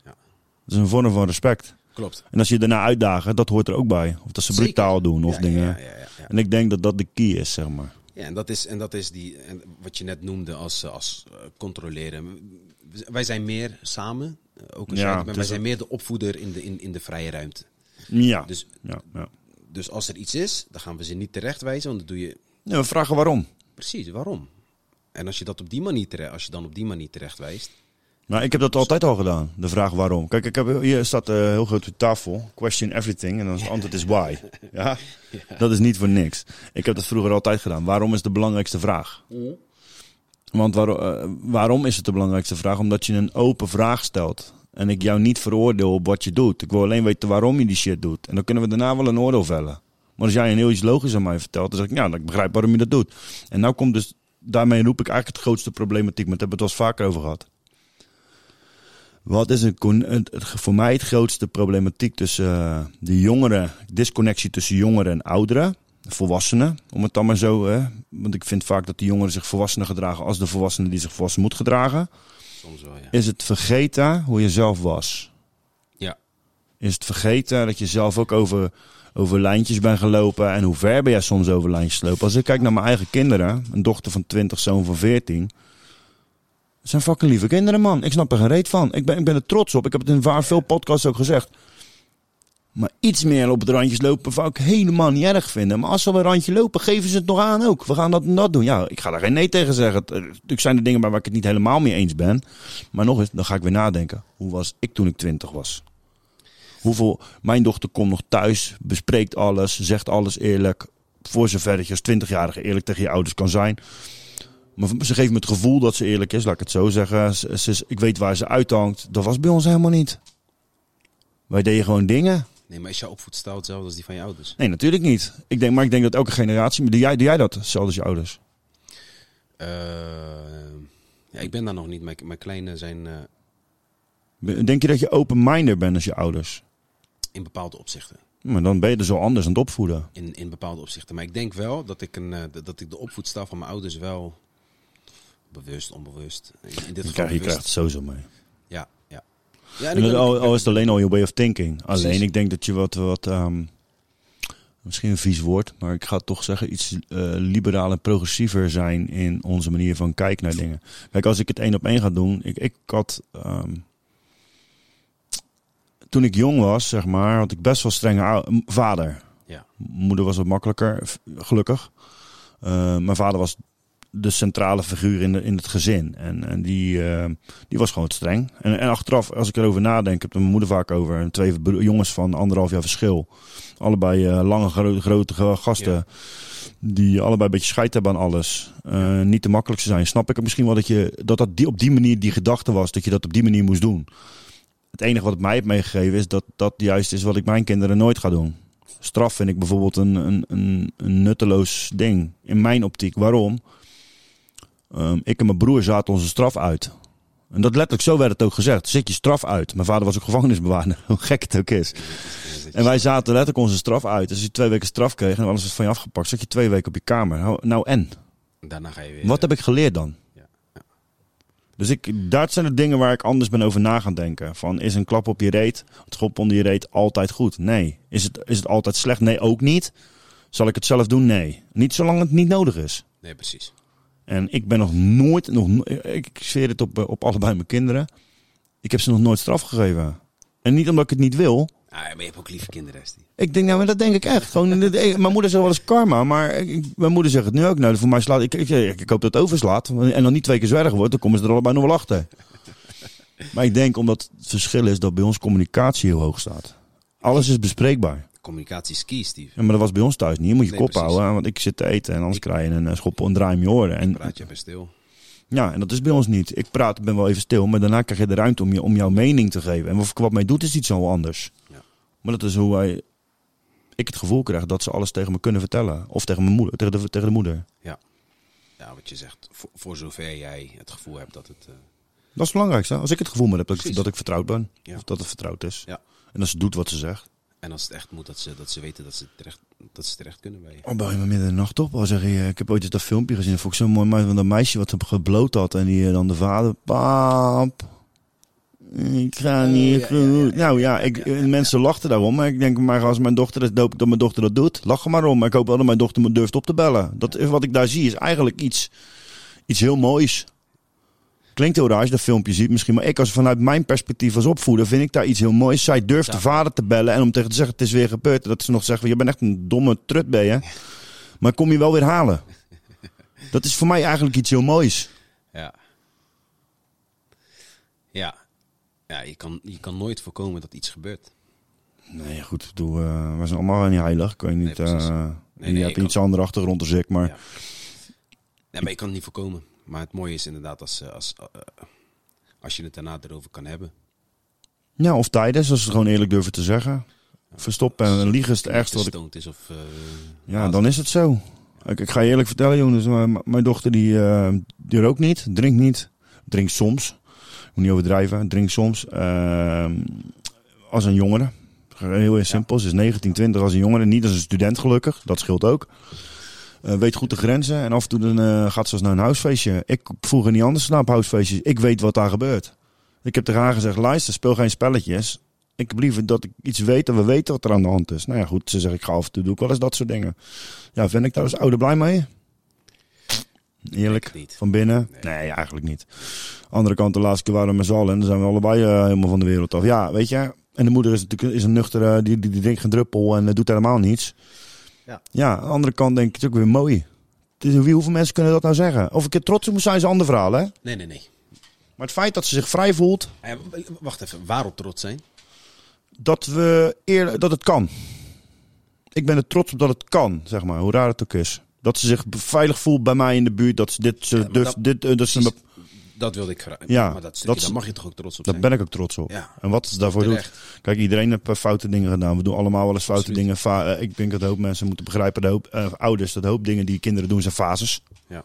Ja. Dat is een vorm van respect. Klopt. En als je daarna uitdagen, dat hoort er ook bij. Of dat ze Zeker. brutaal doen of Ja, dingen. Ja, ja. En ik denk dat dat de key is, zeg maar. Ja, en dat is, en dat is die, wat je net noemde als, als eh, controleren. Wij zijn meer samen, eh, ook als Ja, maar wij zijn meer de opvoeder in de, in, in de vrije ruimte. Ja. Dus, ja, ja. dus als er iets is, dan gaan we ze niet terechtwijzen, want dan doe je Ja, we vragen waarom. precies waarom. En als je dat op die manier terecht, als je dan op die manier terechtwijst, Nou, ik heb dat altijd al gedaan. De vraag waarom. Kijk, ik heb, hier staat eh, heel groot op tafel. Question everything. En dan is het antwoord is why. *laughs* Ja? Dat is niet voor niks. Ik heb dat vroeger altijd gedaan. Waarom is de belangrijkste vraag? Want waarom, eh, waarom is het de belangrijkste vraag? Omdat je een open vraag stelt. En ik jou niet veroordeel op wat je doet. Ik wil alleen weten waarom je die shit doet. En dan kunnen we daarna wel een oordeel vellen. Maar als jij een heel iets logisch aan mij vertelt, dan zeg ik, ja, ik begrijp waarom je dat doet. En nou komt dus, daarmee roep ik eigenlijk het grootste problematiek. Maar daar hebben we het wel eens vaker over gehad. Wat is een, het, voor mij het grootste problematiek tussen eh, de jongeren, disconnectie tussen jongeren en ouderen, de volwassenen, om het dan maar zo, hè? want ik vind vaak dat de jongeren zich volwassener gedragen als de volwassenen die zich volwassen moet gedragen, soms wel ja. is het vergeten hoe je zelf was. Ja, Is het vergeten dat je zelf ook over, over lijntjes bent gelopen en hoe ver ben jij soms over lijntjes gelopen. Als ik kijk naar mijn eigen kinderen, een dochter van 20, zoon van 14. Zijn fucking lieve kinderen, man. Ik snap er geen reet van. Ik ben, ik ben er trots op. Ik heb het in waar veel podcasts ook gezegd. Maar iets meer op het randjes lopen zou ik helemaal niet erg vinden. Maar als ze op een randje lopen, geven ze het nog aan ook. We gaan dat en dat doen. Ja, ik ga daar geen nee tegen zeggen. Natuurlijk zijn er dingen waar ik het niet helemaal mee eens ben. Maar nog eens, dan ga ik weer nadenken. Hoe was ik toen ik 20 was? Hoeveel, mijn dochter komt nog thuis, bespreekt alles, zegt alles eerlijk. Voor zover dat je als 20-jarige eerlijk tegen je ouders kan zijn. Maar ze geeft me het gevoel dat ze eerlijk is, laat ik het zo zeggen. Ze, ik weet waar ze uithangt. Dat was bij ons helemaal niet. Wij deden gewoon dingen. nee, maar is jouw opvoedstijl hetzelfde als die van je ouders? Nee, natuurlijk niet. Ik denk, maar ik denk dat elke generatie. maar Doe jij, doe jij dat, hetzelfde als je ouders? Eh, ja, ik ben daar nog niet. Mijn, mijn kleine zijn eh, Denk je dat je open-minded bent als je ouders? in bepaalde opzichten. Maar dan ben je er zo anders aan het opvoeden. In, in bepaalde opzichten. Maar ik denk wel dat ik, een, eh, dat ik de opvoedstijl van mijn ouders wel bewust, onbewust. In, in dit Je geval krijgt, je bewust. krijgt het sowieso mee. Ja, ja. ja En dat, al, is het alleen al je way of thinking. Alleen, ik denk dat je wat, wat ehm, misschien een vies woord, maar ik ga het toch zeggen, iets eh liberaal en progressiever zijn in onze manier van kijken naar dingen. Kijk, als ik het één op één ga doen, ik, ik had, ehm, toen ik jong was, zeg maar, had ik best wel strenge vader. Ja. Moeder was wat makkelijker, gelukkig. Eh, mijn vader was de centrale figuur in, de, in het gezin. En, en die, eh, die was gewoon streng. En, en achteraf, als ik erover nadenk, ik heb er mijn moeder vaak over. En twee jongens van anderhalf jaar verschil. Allebei eh, lange, gro- grote ga- gasten. Ja. Die allebei een beetje scheid hebben aan alles. Eh, niet de makkelijkste zijn. Snap ik het misschien wel dat je dat, dat die, op die manier die gedachte was. Dat je dat op die manier moest doen. Het enige wat het mij heeft meegegeven is dat dat juist is wat ik mijn kinderen nooit ga doen. Straf vind ik bijvoorbeeld een, een, een, een nutteloos ding. In mijn optiek. Waarom? Ehm, ik en mijn broer zaten onze straf uit. En dat letterlijk, zo werd het ook gezegd. Zit je straf uit. Mijn vader was ook gevangenisbewaarder, *laughs* hoe gek het ook is. En wij zaten letterlijk onze straf uit. Dus als je twee weken straf kreeg en alles was van je afgepakt, zat je twee weken op je kamer. Nou, Nou en? Daarna ga je weer. Wat heb ik geleerd dan? Ja, ja. Dus ik, dat zijn de dingen waar ik anders ben over na gaan denken. Van, is een klap op je reet, een schop onder je reet altijd goed? Nee. Is het, is het altijd slecht? Nee, ook niet. Zal ik het zelf doen? Nee. Niet zolang het niet nodig is. Nee, precies. En ik ben nog nooit, nog, no- ik zweer het op, eh, op allebei mijn kinderen. Ik heb ze nog nooit straf gegeven. En niet omdat ik het niet wil. Ah, maar je hebt ook lieve kinderen. Ik denk, nou, maar dat denk ik echt. Gewoon, *laughs* mijn moeder zegt wel eens karma, maar ik- mijn moeder zegt het nu ook. Nou, voor mij slaat, ik, ik, ik, ik hoop dat het overslaat. En dan niet twee keer zwergen wordt, dan komen ze er allebei nog wel achter. *laughs* Maar ik denk omdat het verschil is dat bij ons communicatie heel hoog staat. Alles is bespreekbaar. Communicatie Steve. Ja, maar dat was bij ons thuis niet. Je moet je Nee, kop precies. houden, want ik zit te eten en anders krijg je een eh, schop en draai je oren. En Praat je even stil. Ja, en dat is bij ons niet. Ik praat, ben wel even stil, maar daarna krijg je de ruimte om, je, om jouw mening te geven. En wat, wat mij doet is iets zo anders. Ja. Maar dat is hoe wij, ik het gevoel krijg dat ze alles tegen me kunnen vertellen. Of tegen mijn moeder, tegen de, tegen de moeder. Ja, wat je zegt. Voor, voor zover jij het gevoel hebt dat het... eh, Dat is het belangrijkste. Als ik het gevoel heb dat ik, dat ik vertrouwd ben. Ja. Of dat het vertrouwd is. Ja. En dat ze doet wat ze zegt. En als het echt moet, dat ze, dat ze weten dat ze, terecht, dat ze terecht kunnen bij je. Oh, bel je me midden in de nacht op? Al zeg je, ik heb ooit eens dat filmpje gezien. Dat vond ik zo mooi. Maar van dat meisje wat hem gebloot had. En die eh, dan de vader. Paap. Ik ga niet goed. Nou ja, ik, eh, mensen lachten daarom. Maar ik denk, maar als mijn dochter dat, dat mijn dochter dat doet. Lach er maar om. Maar ik hoop wel dat mijn dochter me durft op te bellen. Dat is wat ik daar zie is eigenlijk iets, iets heel moois. Klinkt heel raar als je dat filmpje ziet misschien. Maar ik als vanuit mijn perspectief als opvoeder vind ik daar iets heel moois. Zij durft de vader te bellen en om tegen te zeggen het is weer gebeurd. Dat ze nog zeggen, je bent echt een domme trut ben je. *laughs* Maar kom je wel weer halen. Dat is voor mij eigenlijk iets heel moois. Ja. Ja. Ja, je kan, je kan nooit voorkomen dat iets gebeurt. Nee, goed. bedoel, eh, we zijn allemaal niet heilig. Ik weet niet. Nee, eh, Nee, je nee, hebt iets andere achtergrond als ik. Maar Ja. Nee, maar je kan het niet voorkomen. Maar het mooie is inderdaad als, eh, als, eh, als je het daarna erover kan hebben. ja, of tijdens, als ze het gewoon eerlijk durven te zeggen. Verstoppen en liegen is het ergste wat ik is of... eh, Ja, dan is het zo. Ik, ik ga je eerlijk vertellen, jongens. Mijn dochter die, eh, die rookt niet, drinkt niet. Drinkt soms. Ik moet niet overdrijven. Drinkt soms. Ehm, als een jongere. Heel erg simpel. Ze is 19, 20 als een jongere. Niet als een student gelukkig. Dat scheelt ook. Eh, weet goed de grenzen. En af en toe dan, eh, gaat ze eens naar een huisfeestje. Ik vroeger niet anders naar huisfeestjes. Ik weet wat daar gebeurt. Ik heb tegen haar gezegd, luister, speel geen spelletjes. Ik heb liever dat ik iets weet en we weten wat er aan de hand is. Nou ja, goed, ze zegt, ik ga af en toe doe ik wel eens dat soort dingen. Ja, vind ik daar als ouder blij mee? Eerlijk, van binnen? Nee. eigenlijk niet. Andere kant, de laatste keer waren we met z'n allen en dan zijn we allebei eh, helemaal van de wereld af. Ja, weet je, en de moeder is natuurlijk is een nuchtere, die, die, die drinkt geen druppel en doet helemaal niets. Ja. ja, aan de andere kant denk ik, het is ook weer mooi. Het is, wie, hoeveel mensen kunnen dat nou zeggen? Of ik er trots op moet zijn, is een ander verhaal, hè? Nee, nee, nee. Maar het feit dat ze zich vrij voelt, wacht even, waarop trots zijn? dat, we eer, dat het kan. Ik ben er trots op dat het kan, zeg maar, hoe raar het ook is. Dat ze zich veilig voelt bij mij in de buurt, dat ze dit, ze Ja, durft, dat- dit, eh, dat ze, Precies. Dat wilde ik graag. Ja, maar dat, stukje, dat is- daar mag je toch ook trots op daar zijn? ben ik ook trots op. Ja. En wat ze daarvoor doet. Kijk, iedereen heeft eh, foute dingen gedaan. We doen allemaal wel eens foute Absoluut. dingen. Va- eh, ik denk dat een hoop mensen moeten begrijpen, de hoop, eh, ouders, dat hoop dingen die kinderen doen zijn fases. Ja.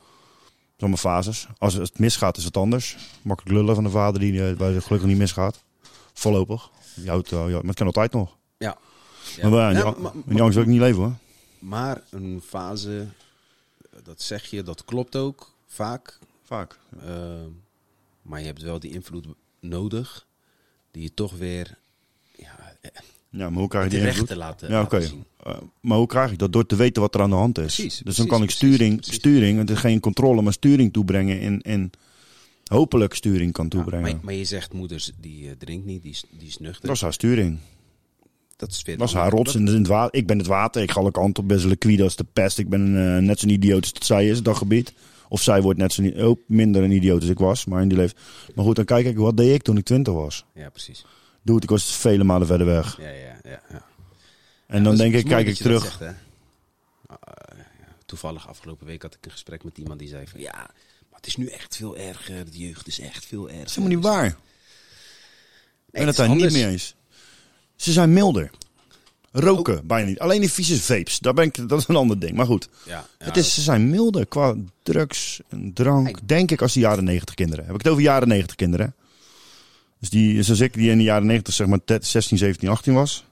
Allemaal fases. Als het misgaat is het anders. Makkelijk lullen van de vader die waar het gelukkig niet misgaat. Voorlopig. Je houdt, ja, maar het kan altijd nog. Ja. Ja. Maar, ja, die, maar- angst wil ik niet leven hoor. Maar een fase, dat zeg je, dat klopt ook vaak. Vaak. Maar je hebt wel die invloed nodig, die je toch weer ja, eh, Ja, maar hoe krijg je die invloed? te laten, Ja, oké. Eh, maar hoe krijg ik dat? Door te weten wat er aan de hand is. Precies, dus precies, dan kan ik sturing, precies. sturing, het is geen controle, maar sturing toebrengen in, in hopelijk sturing kan Ja, toebrengen. maar, maar je zegt moeders die eh, drinkt niet, die is, die is nuchter. dat is haar sturing. dat is weer een haar rots in, het water. Ik ben het water. Ik ga alle kanten op. Best liquide als de pest. Ik ben net zo'n idioot als dat zij is, dat gebied. Of zij wordt net zo ook minder een idioot als ik was. Maar in die leeft. Maar goed, dan kijk ik, wat deed ik toen ik twintig was? Ja, precies. Doe het, ik was vele malen verder weg. Ja, ja, ja. ja. En dan Dat denk dat ik, kijk ik dat dat terug. zegt. Ah, toevallig afgelopen week had ik een gesprek met iemand die zei van ja, maar het is nu echt veel erger. De jeugd is echt veel erger. Dat is helemaal niet waar. Ben het het is daar niet anders. mee eens. Ze zijn milder. Roken, bijna niet. Alleen die vieze vapes, daar ben ik, dat is een ander ding. Maar goed, Ja, ja, het is, ze zijn milder qua drugs en drank. Denk ik als die jaren 90 kinderen. Heb ik het over jaren 90 kinderen. Dus die, zoals ik, die in de jaren 90 zeg maar 16, 17, 18 was.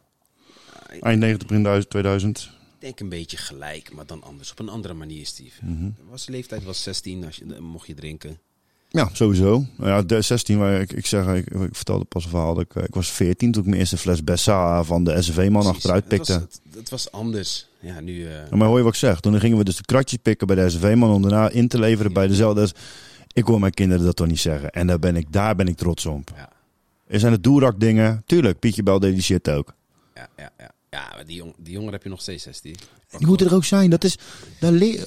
Eind 90, begin 1000, 2000. Ik denk een beetje gelijk, maar dan anders. Op een andere manier, Steve. Mhm. was de leeftijd was 16, als je, mocht je drinken. Ja, sowieso. Ja, de 16, waar ik, ik zeg, ik, ik vertelde pas een verhaal. Dat ik, eh, ik was 14 toen ik mijn eerste fles Bessa van de Precies. achteruit Het was- pikte. Het, het was anders. Ja, nu... eh, Ja, maar hoor je wat ik zeg? Toen gingen we dus de kratjes pikken bij de SVV-man om daarna in te leveren bij dezelfde. Ik hoor mijn kinderen dat toch niet zeggen. En daar ben ik, daar ben ik trots op. ja, Er zijn het doerak dingen. Tuurlijk, Pietje Bel deed die shit ook. ja, ja, ja. Ja, maar die, jong, die jongen heb je nog steeds, hè, Steve. Die moeten er ook zijn. Dat is,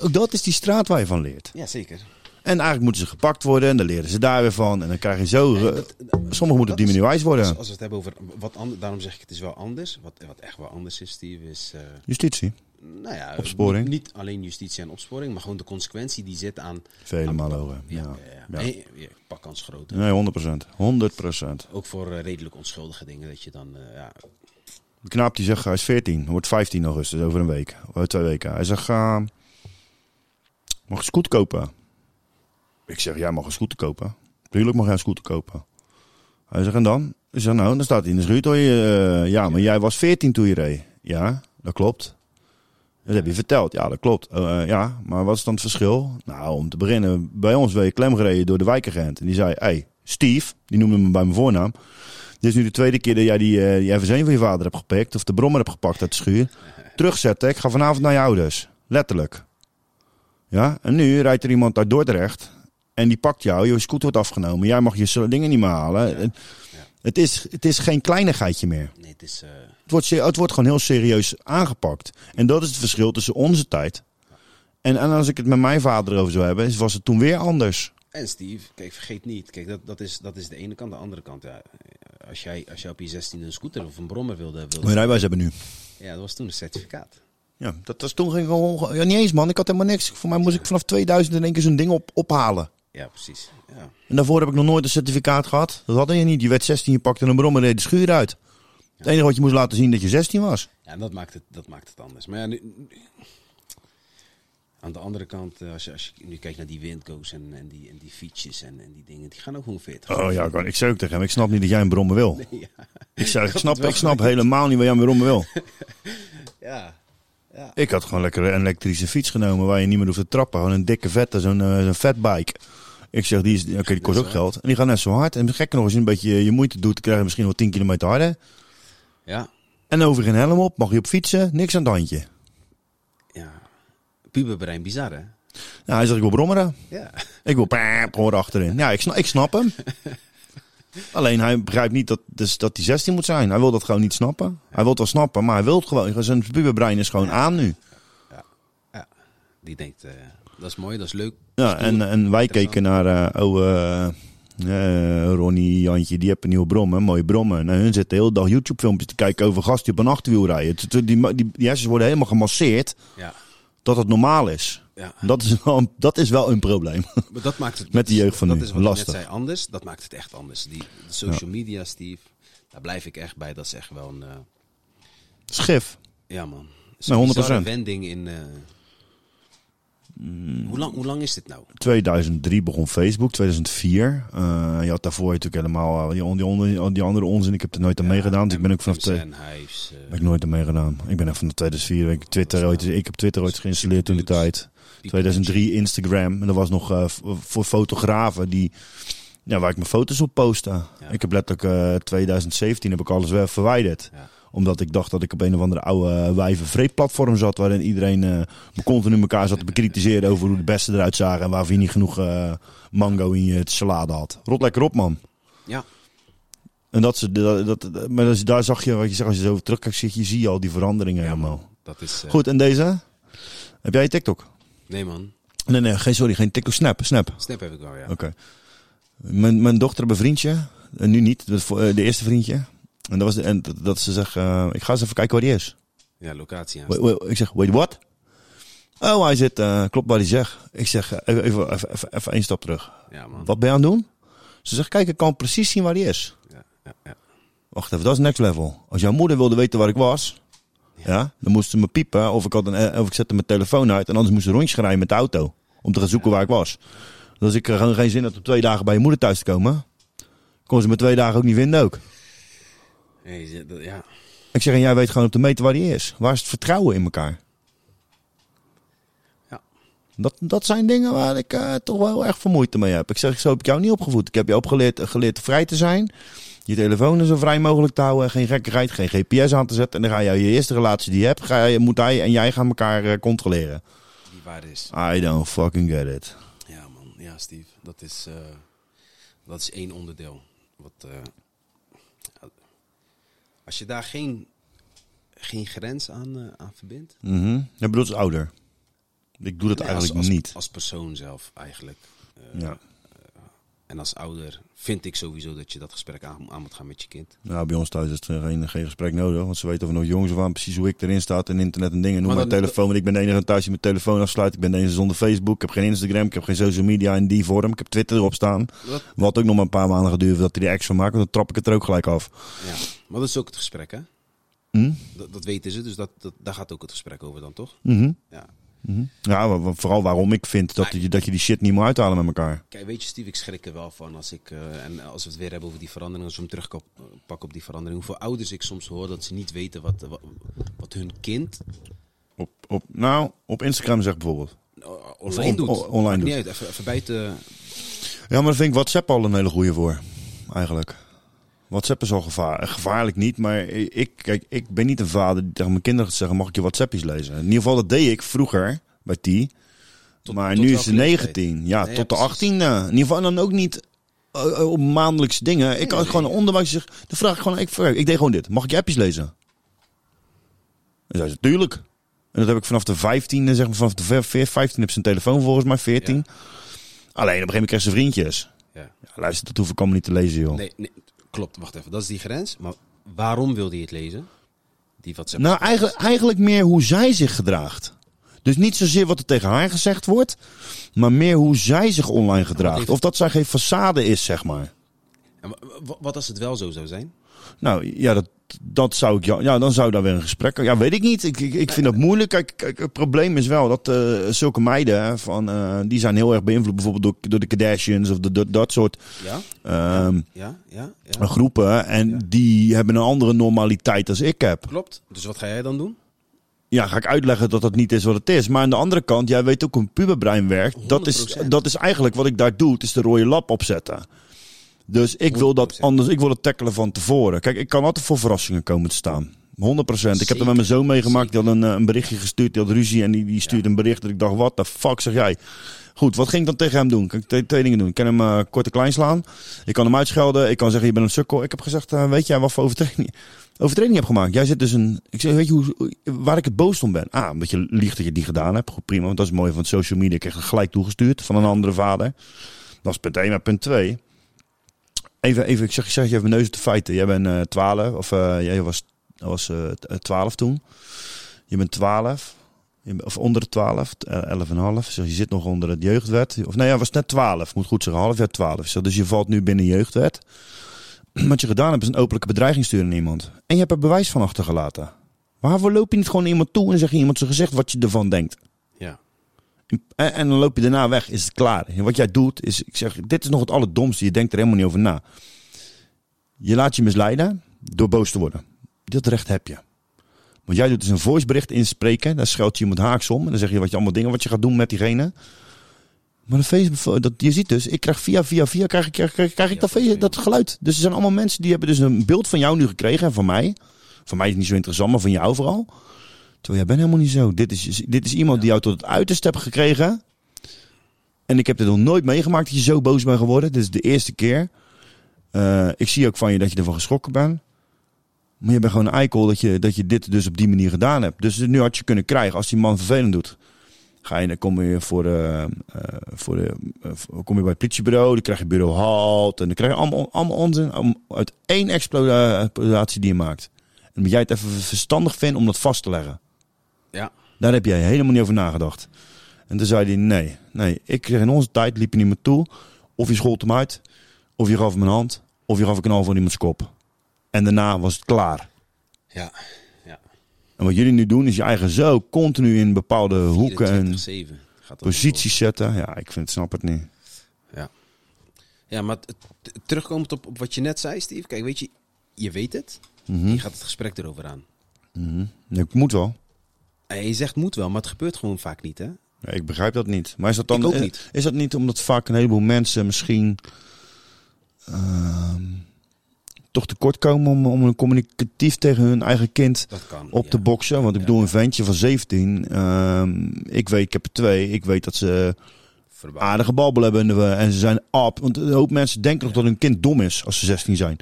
ook dat is die straat waar je van leert. Ja, zeker. En eigenlijk moeten ze gepakt worden en dan leren ze daar weer van. En dan krijg je zo... eh, sommigen moeten op die manier wijs worden. Als, als we het hebben over wat anders, daarom zeg ik het is wel anders. Wat, wat echt wel anders is, Steve, is... eh, Justitie. Nou ja, Opsporing? Niet, alleen justitie en opsporing, maar gewoon de consequentie die zit aan... Vele aan- malen hoger. Ja, Ja. ja, ja, pakkans groter. Nee, 100 procent. 100 procent. Ook voor eh, redelijk onschuldige dingen, dat je dan... eh, ja, De knaap die zegt, hij is 14, wordt 15 augustus, over een week. Over twee weken. Hij zegt, uh, mag een scooter kopen? Ik zeg, jij mag een scooter kopen. Tuurlijk mag jij een scooter kopen. Hij zegt, en dan? Ik zeg, nou, dan staat hij in de schuur. je, eh, ja, maar jij was 14 toen je reed. Ja, dat klopt. Dat heb je verteld. Ja, dat klopt. Eh, eh, ja, maar wat is dan het verschil? Nou, om te beginnen, bij ons werd je klemgereden door de wijkagent. En die zei, hey, Steve, die noemde me bij mijn voornaam. Dit is nu de tweede keer dat jij die, eh die FS1 van je vader hebt gepikt. Of de brommer hebt gepakt uit de schuur. Terugzetten, ik ga vanavond naar je ouders. Letterlijk. Ja, en nu rijdt er iemand uit Dordrecht. En die pakt jou, je scooter wordt afgenomen. Jij mag je dingen niet meer halen. En Het, is, het is geen kleinigheidje meer. nee, het is... eh, Het wordt, het wordt gewoon heel serieus aangepakt. En dat is het verschil tussen onze tijd. En, en als ik het met mijn vader over zou hebben, was het toen weer anders. En Steve, kijk, vergeet niet. Kijk, dat, dat, is, dat is de ene kant. De andere kant, ja. Als jij, als jij op je 16 een scooter of een brommer wilde... wilde Mijn rijbewijs hebben nu. ja, dat was toen een certificaat. Ja, dat was toen ging gewoon. Ja, niet eens man, ik had helemaal niks. Voor mij moest ik vanaf 2000 in één keer zo'n ding op, ophalen. Ja, precies. Ja. En daarvoor heb ik nog nooit een certificaat gehad. Dat hadden je niet. Je werd 16, je pakte een brom en reed de schuur uit. Het enige wat je moest laten zien dat je 16 was. Ja, en dat maakt het, dat maakt het anders. Maar ja, nu, nu- aan de andere kant, eh, als je, als je nu kijkt naar die windgo's en, en, die, en die fietsjes en, en die dingen, die gaan ook gewoon 40. Oh ja, ik- ik zei ook tegen hem, ik snap niet dat jij een brommen wil. ja. Ik zei, *laughs* ik snap, ik snap helemaal niet waar jij een brommen wil. *laughs* ja. ja. Ik had gewoon lekker een elektrische fiets genomen waar je niet meer hoeft te trappen. Gewoon een dikke vette, zo'n eh, zo'n fatbike. Ik zeg, die, is, oké, die kost ook geld. En die gaat net zo hard. En gekker nog, je een beetje je moeite doet, krijg je misschien wel 10 kilometer harder. Ja. En je geen helm op, mag je op fietsen, niks aan het handje. ja. Puberbrein, bizar hè? Nou, hij zegt, ik wil brommeren. Ja. Ik wil gewoon achterin. Ja, ik snap, ik snap hem. *laughs* Alleen hij begrijpt niet dat, dus, dat hij 16 moet zijn. Hij wil dat gewoon niet snappen. Hij wil het wel snappen, maar hij wil het gewoon. Zijn puberbrein is gewoon aan nu. ja. Die denkt, eh, dat is mooi, dat is leuk. Ja, en, en wij keken naar oh, Ronnie, Jantje, die hebben een nieuwe brommen, mooie brommen. Nou, hun zitten de hele dag YouTube filmpjes te kijken over gasten die op een achterwiel rijden. Die, die, die hersens worden helemaal gemasseerd Ja. dat het normaal is. Ja. Dat is wel, een- dat is wel een probleem. *laughs* Maar dat maakt het Met die jeugd van dat nu. is wat Lastig. ik net zei anders. Dat maakt het echt anders. Die de social media, Steve, daar blijf ik echt bij. Dat is echt wel een, Schif. ja man. Een 100%. bizarre wending in. Mm. hoe, lang, hoe lang is dit nou? 2003 begon Facebook, 2004. Eh, je had daarvoor natuurlijk helemaal eh, die, die, andere onzin. Ik heb er nooit aan meegedaan. Dus ik ben ook vanaf Hives. eh, heb ik nooit aan meegedaan. Ik ben echt vanaf 2004. Ik, Twitter ooit, ik heb Twitter ooit geïnstalleerd toen de tijd. 2003 Instagram. En dat was nog voor fotografen die, ja, waar ik mijn foto's op postte. Ja. Ik heb letterlijk eh 2017 heb ik alles weer verwijderd. Ja. Omdat ik dacht dat ik op een of andere oude uh, wijven zat. Waarin iedereen eh continu elkaar zat te bekritiseren over hoe de beste eruit zagen. En waarvoor je niet genoeg eh, mango in je salade had. Rot lekker op man. Ja. En dat, ze- dat, dat, maar is- daar zag je, wat je zegt, als je zo terugkijkt, zie je, zie je al die veranderingen Ja, helemaal. man. Dat is. eh, Goed, en deze? Heb jij TikTok? Nee man. Nee, nee, geen, sorry, geen TikTok. Snap, Snap. Snap heb ik wel, ja. Oké. Mijn, mijn dochter heeft een vriendje. En nu niet, de eerste vriendje. En dat, was de, en dat, ze zegt, eh, ik ga eens even kijken waar die is. Ja, locatie aan. Wait, wait, ik zeg, wait, what? Oh, hij zit, eh, klopt wat hij zegt. Ik zeg, eh, even, even, even, even, één stap terug. Ja man. Wat ben je aan het doen? Ze zegt, kijk, ik kan precies zien waar hij is. Ja, ja, ja. Wacht even, dat is next level. Als jouw moeder wilde weten waar ik was, ja. dan moest ze me piepen of ik, had een, of ik zette mijn telefoon uit en anders moest ze rondjes rijden met de auto om te gaan zoeken waar ik was. Dus als ik gewoon geen zin had om twee dagen bij je moeder thuis te komen, kon ze me twee dagen ook niet vinden ook. Nee, je- dat- ja. Ik zeg, en jij weet gewoon op de meter waar die is. Waar is het vertrouwen in elkaar? Ja. Dat, dat zijn dingen waar ik eh, toch wel echt vermoeid mee heb. Ik zeg, zo heb ik jou niet opgevoed. Ik heb je opgeleerd geleerd vrij te zijn. Je telefoon zo vrij mogelijk te houden. Geen gekkigheid, geen GPS aan te zetten. En dan ga je je eerste relatie die je hebt, ga je, moet hij en jij gaan elkaar eh, controleren. Die waar is. I don't fucking get it. Ja, man. Ja, Steve. Dat is, eh, dat is één onderdeel. Wat, eh, als je daar geen, geen grens aan, eh, aan verbindt. Mhm. Ja, bedoel, als ouder. Ik doe dat Nee, eigenlijk als, als, niet. Als persoon zelf, eigenlijk. Eh, ja. En En als ouder vind ik sowieso dat je dat gesprek aan, aan moet gaan met je kind. Nou, bij ons thuis is er geen, geen gesprek nodig. Want ze weten van nog jongens van precies hoe ik erin sta en internet en dingen. Noem Maar mijn telefoon. Want ik ben de enige thuis die mijn telefoon afsluit. Ik ben de enige zonder Facebook. Ik heb geen Instagram. Ik heb geen social media in die vorm. Ik heb Twitter erop staan. Wat? Wat ook nog maar een paar maanden duren voordat hij ex van maakt. Want dan trap ik het er ook gelijk af. Ja. Maar dat is ook het gesprek, hè? Hm? Dat, dat weten ze, dus dat, dat, daar gaat ook het gesprek over dan, toch? Mhm. Ja. Ja, wa- wa- vooral waarom ik vind dat je, dat je die shit niet moet uithalen met elkaar. Kijk, weet je, Steve, ik schrik er wel van als ik, eh, en als we het weer hebben over die verandering, als we hem terugpakken op die verandering, hoeveel ouders ik soms hoor dat ze niet weten wat, wat, wat hun kind Op, op, nou, op Instagram zeg bijvoorbeeld. online on- doet. on- online doet. Niet uit, even, even buiten. Ja, maar daar vind ik WhatsApp al een hele goede voor. Eigenlijk. WhatsApp is al gevaar, gevaarlijk niet, maar ik, kijk, ik ben niet een vader die tegen mijn kinderen gaat zeggen, mag ik je WhatsAppjes lezen? In ieder geval, dat deed ik vroeger bij die. Tot- maar tot nu is ze leeftijd? 19. Ja, Nee, tot de precies. 18. In ieder geval dan ook niet eh, eh, op maandelijkse dingen. Ik had nee. gewoon een onderwijs zeg, dan vraag ik gewoon, ik, deed gewoon dit. Mag ik je appjes lezen? En zei ze, tuurlijk. En dat heb ik vanaf de 15, zeg maar vanaf de ver- veer- 15 heb ze een telefoon volgens mij, 14. Alleen op een gegeven moment kreeg ze vriendjes. Ja. Ja, luister, dat hoef ik allemaal niet te lezen, joh. Nee, nee, klopt, wacht even, dat is die grens. Maar waarom wilde je het lezen? Die WhatsApp. Nou, eigenlijk, eigenlijk meer hoe zij zich gedraagt. Dus niet zozeer wat er tegen haar gezegd wordt, maar meer hoe zij zich online gedraagt. heeft- Of dat zij geen façade is, zeg maar. En wat als het wel zo zou zijn? Nou ja, dat, dat zou ik. Ja, ja, dan zou daar weer een gesprek. Ja, weet ik niet. Ik, ik, ik vind dat moeilijk. Kijk, kijk, het probleem is wel dat eh, zulke meiden, hè, van, eh, die zijn heel erg beïnvloed bijvoorbeeld door, door de Kardashians of de, de- dat soort Ja? ehm, Ja? Ja? Ja? groepen. En die hebben een andere normaliteit als ik heb. Klopt. Dus wat ga jij dan doen? Ja, ga ik uitleggen dat dat niet is wat het is. Maar aan de andere kant, jij weet ook hoe een puberbrein werkt. Dat is, 100%. dat is eigenlijk wat ik daar doe. Het is de rode lap opzetten. Dus ik wil dat 100%. anders. Ik wil het tackelen van tevoren. Kijk, ik kan altijd voor verrassingen komen te staan. 100%. Ik heb er met mijn zoon meegemaakt. Die had een, eh, een berichtje gestuurd. Die had ruzie. En die, die stuurde een bericht. Dat ik dacht, wat de fuck zeg jij? Goed, wat ging ik dan tegen hem doen? Kan ik twee, twee dingen doen. Ik kan hem eh, kort en klein slaan. Ik kan hem uitschelden. Ik kan zeggen, je bent een sukkel. Ik heb gezegd, eh, weet jij wat voor overtreding, overtreding je hebt gemaakt? Jij zit dus een... Ik zeg, weet je hoe, waar ik het boos om ben? Ah, omdat je liegt dat je niet gedaan hebt. Goed, prima. Want dat is mooi van social media. Ik kreeg het gelijk toegestuurd van een andere vader. Dat is punt 1. Maar punt 2... Even, even, ik zeg, ik zeg je even neus op de feiten. Jij bent eh 12, of eh, jij was, was eh 12 toen. Je bent 12, je bent- of onder de 12, eh, 11 en half. Zeg, je zit nog onder het jeugdwet. Of nee, jij was net 12, moet goed zeggen, half jaar 12. Ik zeg, Dus je valt nu binnen jeugdwet. *clears throat* Wat je gedaan hebt is een openlijke bedreiging sturen naar iemand. En je hebt er bewijs van achtergelaten. Waarvoor loop je niet gewoon iemand toe en zeg je iemand zijn gezicht wat je ervan denkt? En, en dan loop je daarna weg, is het klaar. En wat jij doet, is, ik zeg, dit is nog het allerdomste. Je denkt er helemaal niet over na. Je laat je misleiden door boos te worden. Dat recht heb je. Want jij doet dus een voicebericht inspreken. Daar schuilt je iemand haaks om. En dan zeg je wat je allemaal dingen wat je gaat doen met diegene. Maar de Facebook, dat, je ziet dus, ik krijg via, via, via, krijg ik, krijg, krijg, krijg ik dat, dat geluid. Dus er zijn allemaal mensen die hebben dus een beeld van jou nu gekregen. En van mij. Van mij is het niet zo interessant, maar van jou vooral. Terwijl jij bent helemaal niet zo. Dit is, dit is iemand die jou tot het uiterste hebt gekregen. En ik heb dit nog nooit meegemaakt dat je zo boos bent geworden. Dit is de eerste keer. Eh, ik zie ook van je dat je ervan geschrokken bent. Maar je bent gewoon een eikel dat je, dat je dit dus op die manier gedaan hebt. Dus nu had je kunnen krijgen als die man vervelend doet. Ga je, dan kom je voor de, eh, voor de, eh, kom je bij het politiebureau, dan krijg je bureau halt. En dan krijg je allemaal, allemaal onzin uit één explodatie die je maakt. En moet jij het even verstandig vinden om dat vast te leggen. Ja. Daar heb jij helemaal niet over nagedacht. En toen zei hij, nee, nee, ik kreeg in onze tijd, liep je niet meer toe. Of je schold hem uit, of je gaf hem een hand, of je gaf een knal van iemands kop. En daarna was het klaar. Ja. Ja. En wat jullie nu doen, is je eigen zo continu in bepaalde hoeken en 24/7 gaat dat posities zetten. Ja, ik vind, snap het niet. Ja. Ja, maar terugkomend op, op wat je net zei, Steve. Kijk, weet je, je weet het. Mhm. Je gaat het gesprek erover aan. Ja, Ik moet wel. Je zegt moet wel, maar het gebeurt gewoon vaak niet, hè? Ja, ik begrijp dat niet. Maar is dat dan ook niet. Is dat niet omdat vaak een heleboel mensen misschien ehm, toch tekort komen om, om een communicatief tegen hun eigen kind kan. op ja. te boksen? Want ik bedoel, een ventje van 17. ehm, ik weet, ik heb er twee. Ik weet dat ze aardige babbel hebben en ze zijn op. Want een hoop mensen denken nog dat hun kind dom is als ze 16 zijn.